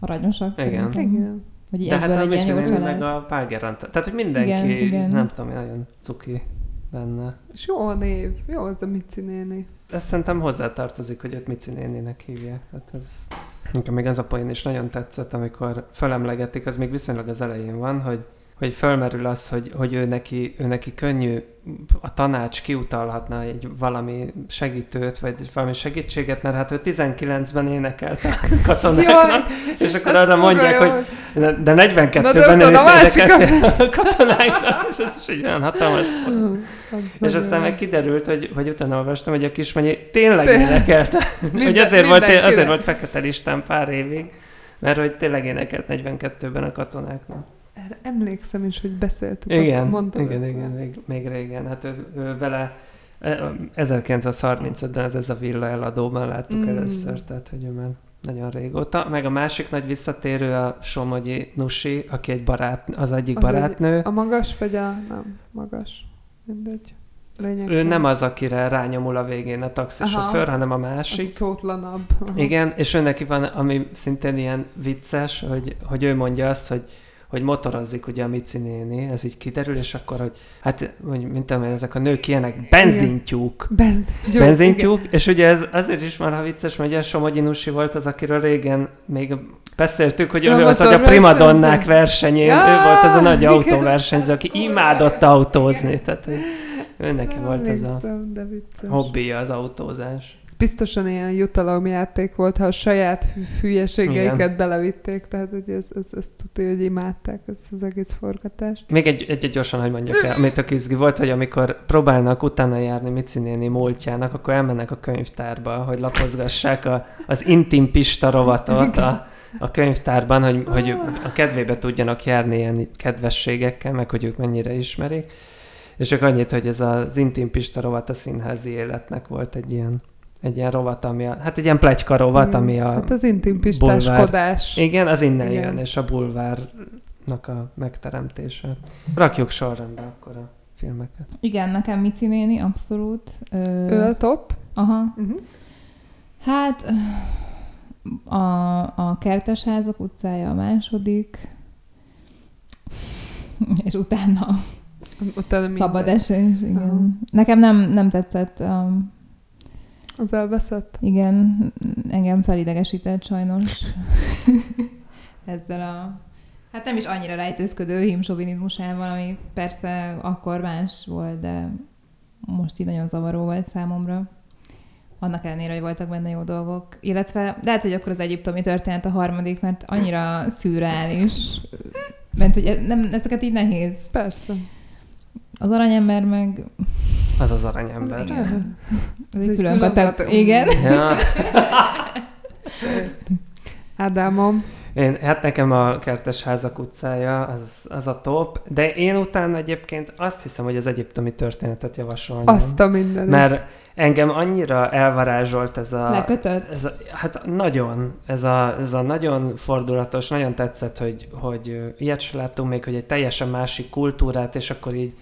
aranyosak Igen. szerintem. Igen. Hogy De hát a egy ilyen jó Mici néni család. meg a Págerant. Tehát, hogy mindenki, Igen, igen. nem tudom, nagyon cuki benne. És jó a név, jó az a Mici néni. Ezt szerintem hozzátartozik, hogy őt Mici néninek hívják. Tehát ez... Nekem még az a poén is nagyon tetszett, amikor felemlegetik, az még viszonylag az elején van, hogy hogy fölmerül az, hogy, hogy ő, neki, ő neki könnyű, a tanács kiutalhatna egy valami segítőt, vagy valami segítséget, mert hát ő 19-ben énekelt a katonáknak, és akkor arra mondják, jó. hogy de, de 42-ben Na, ő is a a katonáknak, és ez is egy olyan hatalmas Az és aztán meg kiderült, hogy, hogy utána olvastam, hogy a kismennyi tényleg énekelt. hogy azért volt, azért volt fekete listán pár évig, mert hogy tényleg énekelt 42-ben a katonáknak. Erre emlékszem is, hogy beszéltük. Igen, mondtad igen, akkor. igen, még, még régen. Hát ő, ő vele eh, 1935-ben az ez a villa eladóban láttuk Mm. először, tehát hogy ő már nagyon régóta. Meg a másik nagy visszatérő a Somogyi Nusi, aki egy barát, az egyik Az barátnő. A magas vagy a... Nem, magas. Mindegy. Lényeg. Ő nem az, akire rányomul a végén a taxisofőr, hanem a A másik. szótlanabb. Aha. Igen, és ő neki van, ami szintén ilyen vicces, hogy, hogy ő mondja azt, hogy hogy motorozzik ugye a Mici néni, ez így kiderül, és akkor, hogy hát, hogy mint tudom, én, ezek a nők ilyenek, benzintyúk, Benzintyúk. benzintyúk, és ugye ez azért is már ha vicces, mert ugye Somogyi Nusi volt az, akiről régen még beszéltük, hogy ő az, hogy a primadonnák versenyén, ő volt az a nagy igen. autóversenyző, aki imádott autózni, tehát neki volt ez a de vicces. hobbija az autózás. Ez biztosan ilyen jutalomjáték volt, ha a saját hü- hülyeségeiket Igen. belevitték, tehát hogy ez, ez, ez tudja, hogy imádták ezt az egész forgatást. Még egy, egy, egy gyorsan, hogy mondjak el, amit tök izgi volt, hogy amikor próbálnak utána járni Mici néni múltjának, akkor elmennek a könyvtárba, hogy lapozgassák a, az intim pista rovatot a, a könyvtárban, hogy, hogy a kedvébe tudjanak járni ilyen kedvességekkel, meg hogy ők mennyire ismerik. És csak annyit, hogy ez az intim pista rovat a színházi életnek volt egy ilyen, egy ilyen rovat, ami a, hát egy ilyen plegyka rovat, ami a... Hát az intim bulvár- pistáskodás. Igen, az innen Igen. jön, és a bulvárnak a megteremtése. Rakjuk sorrendbe akkor a filmeket. Igen, nekem Mici néni, abszolút. Ö, Ő a top. aha. Uh-huh. Hát a, a Kertesházak utcája a második, és utána Utána szabad esés, igen. Aha. Nekem nem, nem tetszett, um, Az elveszett. igen, engem felidegesített sajnos ezzel a hát nem is annyira rejtőzködő hímsovinizmusával, ami persze akkor más volt, de most így nagyon zavaró volt számomra. Annak ellenére, hogy voltak benne jó dolgok. Illetve lehet, hogy akkor az egyiptomi történet a harmadik, mert annyira szürreális, mert hogy nem, ezeket így nehéz. Persze. Az aranyember meg Az az aranyember. Igen. Ez egy külön kategória. Igen. Ja. Ádámom. Én, hát nekem a Kertes Házak utcája, az, az a top, de én utána egyébként azt hiszem, hogy az egyiptomi történetet javasolnám. Azt a mindenit. Mert engem annyira elvarázsolt ez a... Lekötött? Ez a, hát nagyon, ez a, ez a nagyon fordulatos, nagyon tetszett, hogy, hogy ilyet se láttunk még, hogy egy teljesen másik kultúrát, és akkor így,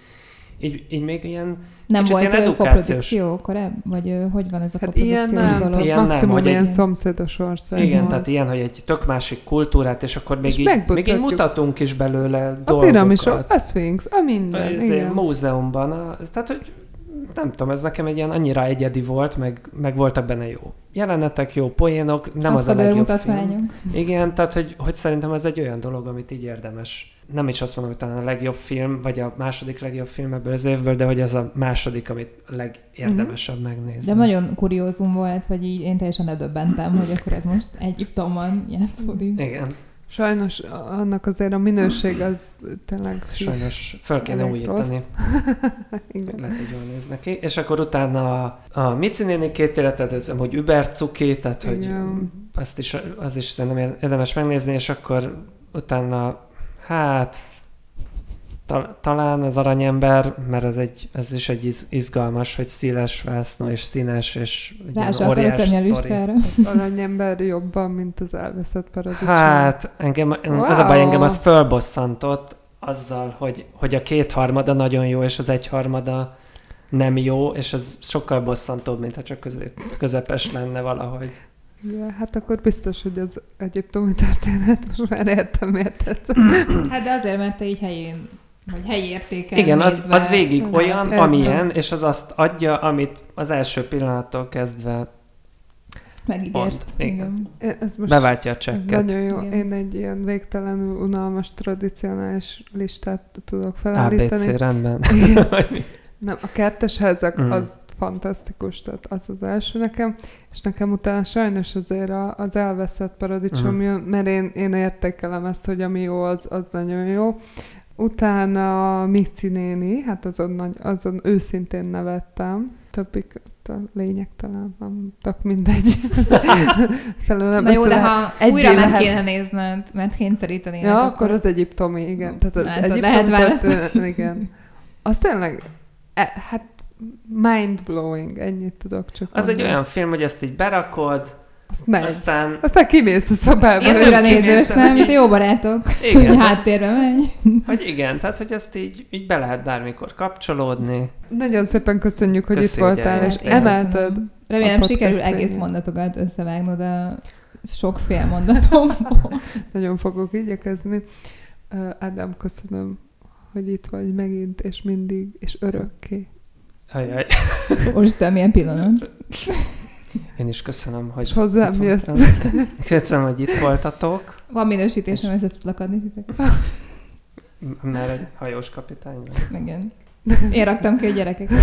így, így még ilyen Nem volt ilyen edukációs. koprodukció korábban? Vagy hogy van ez a Hát ilyen koprodukciós nem, dolog? Ilyen nem, maximum hogy ilyen egy- szomszédos ország Igen, volt. tehát ilyen, hogy egy tök másik kultúrát, és akkor még, És így, még így mutatunk is belőle A dolgokat. piramisok, a Sphinx, a minden, Ez igen. múzeumban, a, tehát hogy nem tudom, ez nekem egy ilyen annyira egyedi volt, meg, meg voltak benne jó jelenetek, jó poénok, nem az a legjobb film. mutatványok. Igen, tehát hogy, hogy szerintem ez egy olyan dolog, amit így érdemes. Nem is azt mondom, hogy talán a legjobb film, vagy a második legjobb film ebből az évből, de hogy ez a második, amit legérdemesebb megnézni. De nagyon kuriózum volt, vagy így én teljesen ledöbbentem, hogy akkor ez most Egyiptomban játszódik. Igen, Sajnos annak azért a minőség az tényleg... sajnos föl kéne újítani. Igen. Lehet, hogy jól néz neki. És akkor utána a, a Mici néni két életet, ez hogy Uber cuki, tehát hogy Igen. azt is, az is szerintem érdemes megnézni, és akkor utána, hát tal- talán az aranyember, mert ez, egy, ez is egy iz, izgalmas, hogy széles vászno és színes, és egy Rá ilyen óriás. Az aranyember jobban, mint az elveszett paradicsom. Hát, engem, wow. az a baj, engem az fölbosszantott azzal, hogy, hogy a kétharmada nagyon jó, és az egyharmada nem jó, és ez sokkal bosszantóbb, mint ha csak közép, közepes lenne valahogy. Igen, hát akkor biztos, hogy az egyiptomi történet most már értem, miért tetszett. Hát de azért, mert te így helyén, vagy helyi értéken Igen, az, nézve- az végig Hát, olyan, értem. amilyen, és az azt adja, amit az első pillanattól kezdve Megígért. Pont, igen. Igen. Ez most beváltja a ez csekket. nagyon jó. Igen. Én egy ilyen végtelenül unalmas, tradicionális listát tudok felállítani. ABC rendben. Igen. Nem, a kertes házak Mm. az fantasztikus, tehát az az első nekem, és nekem utána sajnos azért a, az elveszett paradicsom Mhm. jön, mert én, én értékelem ezt, hogy ami jó, az, az nagyon jó. Utána a Mici néni, hát azon, nagy, azon őszintén nevettem. Többik a lényegtelen, nem tök mindegy. Na jó, de ha újra meg lehet- kéne nézned, mert kényszerítenének, Ja, akkor az egyiptomi, igen. Tehát az Látod, egyiptomi lehet választani. igen. Az tényleg, e, hát mind-blowing, ennyit tudok csak Az egy mondani. olyan film, hogy ezt így berakod, Azt megy. aztán Aztán kimész a szobába. Én nézős, nem? Mint jó barátok. Igen, hogy háttérbe megy. hogy igen, tehát hogy ezt így, így be lehet bármikor kapcsolódni. Nagyon szépen köszönjük, hogy Köszi, itt voltál, és emelted. Remélem A sikerül egész mondatokat összevágnod a sok fél mondatomból. Nagyon fogok igyekezni. Ádám, köszönöm, hogy itt vagy megint, és mindig, és örökké. Ajaj. Úristen, milyen pillanat. Én is köszönöm, hogy És hozzám jössz. Köszönöm, hogy itt voltatok, Van minősítésem, össze tudlak adni titek. m- mert egy hajós kapitány. Igen. Én raktam ki a gyerekeket.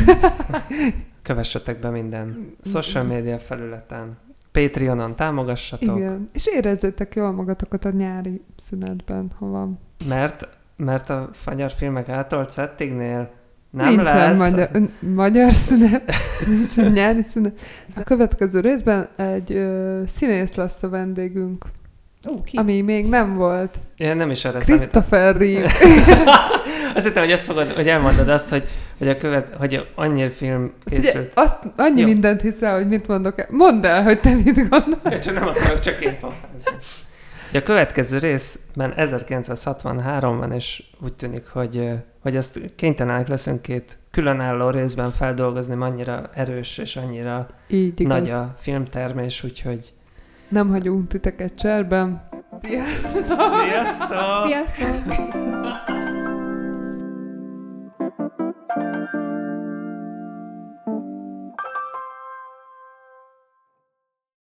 Kövessetek be minden social media felületen. Patreonon támogassatok, Igen. És érezzétek jól magatokat a nyári szünetben, ha van. mert, mert a magyar filmek által Cettignél nem Nincsen lesz. magyar, magyar szünet, nincsen nyári szünet. A következő részben egy ö, színész lesz a vendégünk, ki? ami még nem volt. Én nem is erre. Christopher Reeve. Azt hittem, hogy azt fogod, hogy elmondod azt, hogy, hogy, a követ, hogy annyi film Ugye, készült. azt annyi Jó. mindent hiszel, hogy mit mondok el. Mondd el, hogy te mit gondolsz. Csak nem akarok, csak én pofázni. De a következő részben 1963-ban, és úgy tűnik, hogy, hogy azt kénytelenek leszünk két különálló részben feldolgozni, annyira erős és annyira Így igaz. nagy a filmtermés, úgyhogy Nem hagyunk titeket cserben. Sziasztok! Sziasztok! Sziasztok!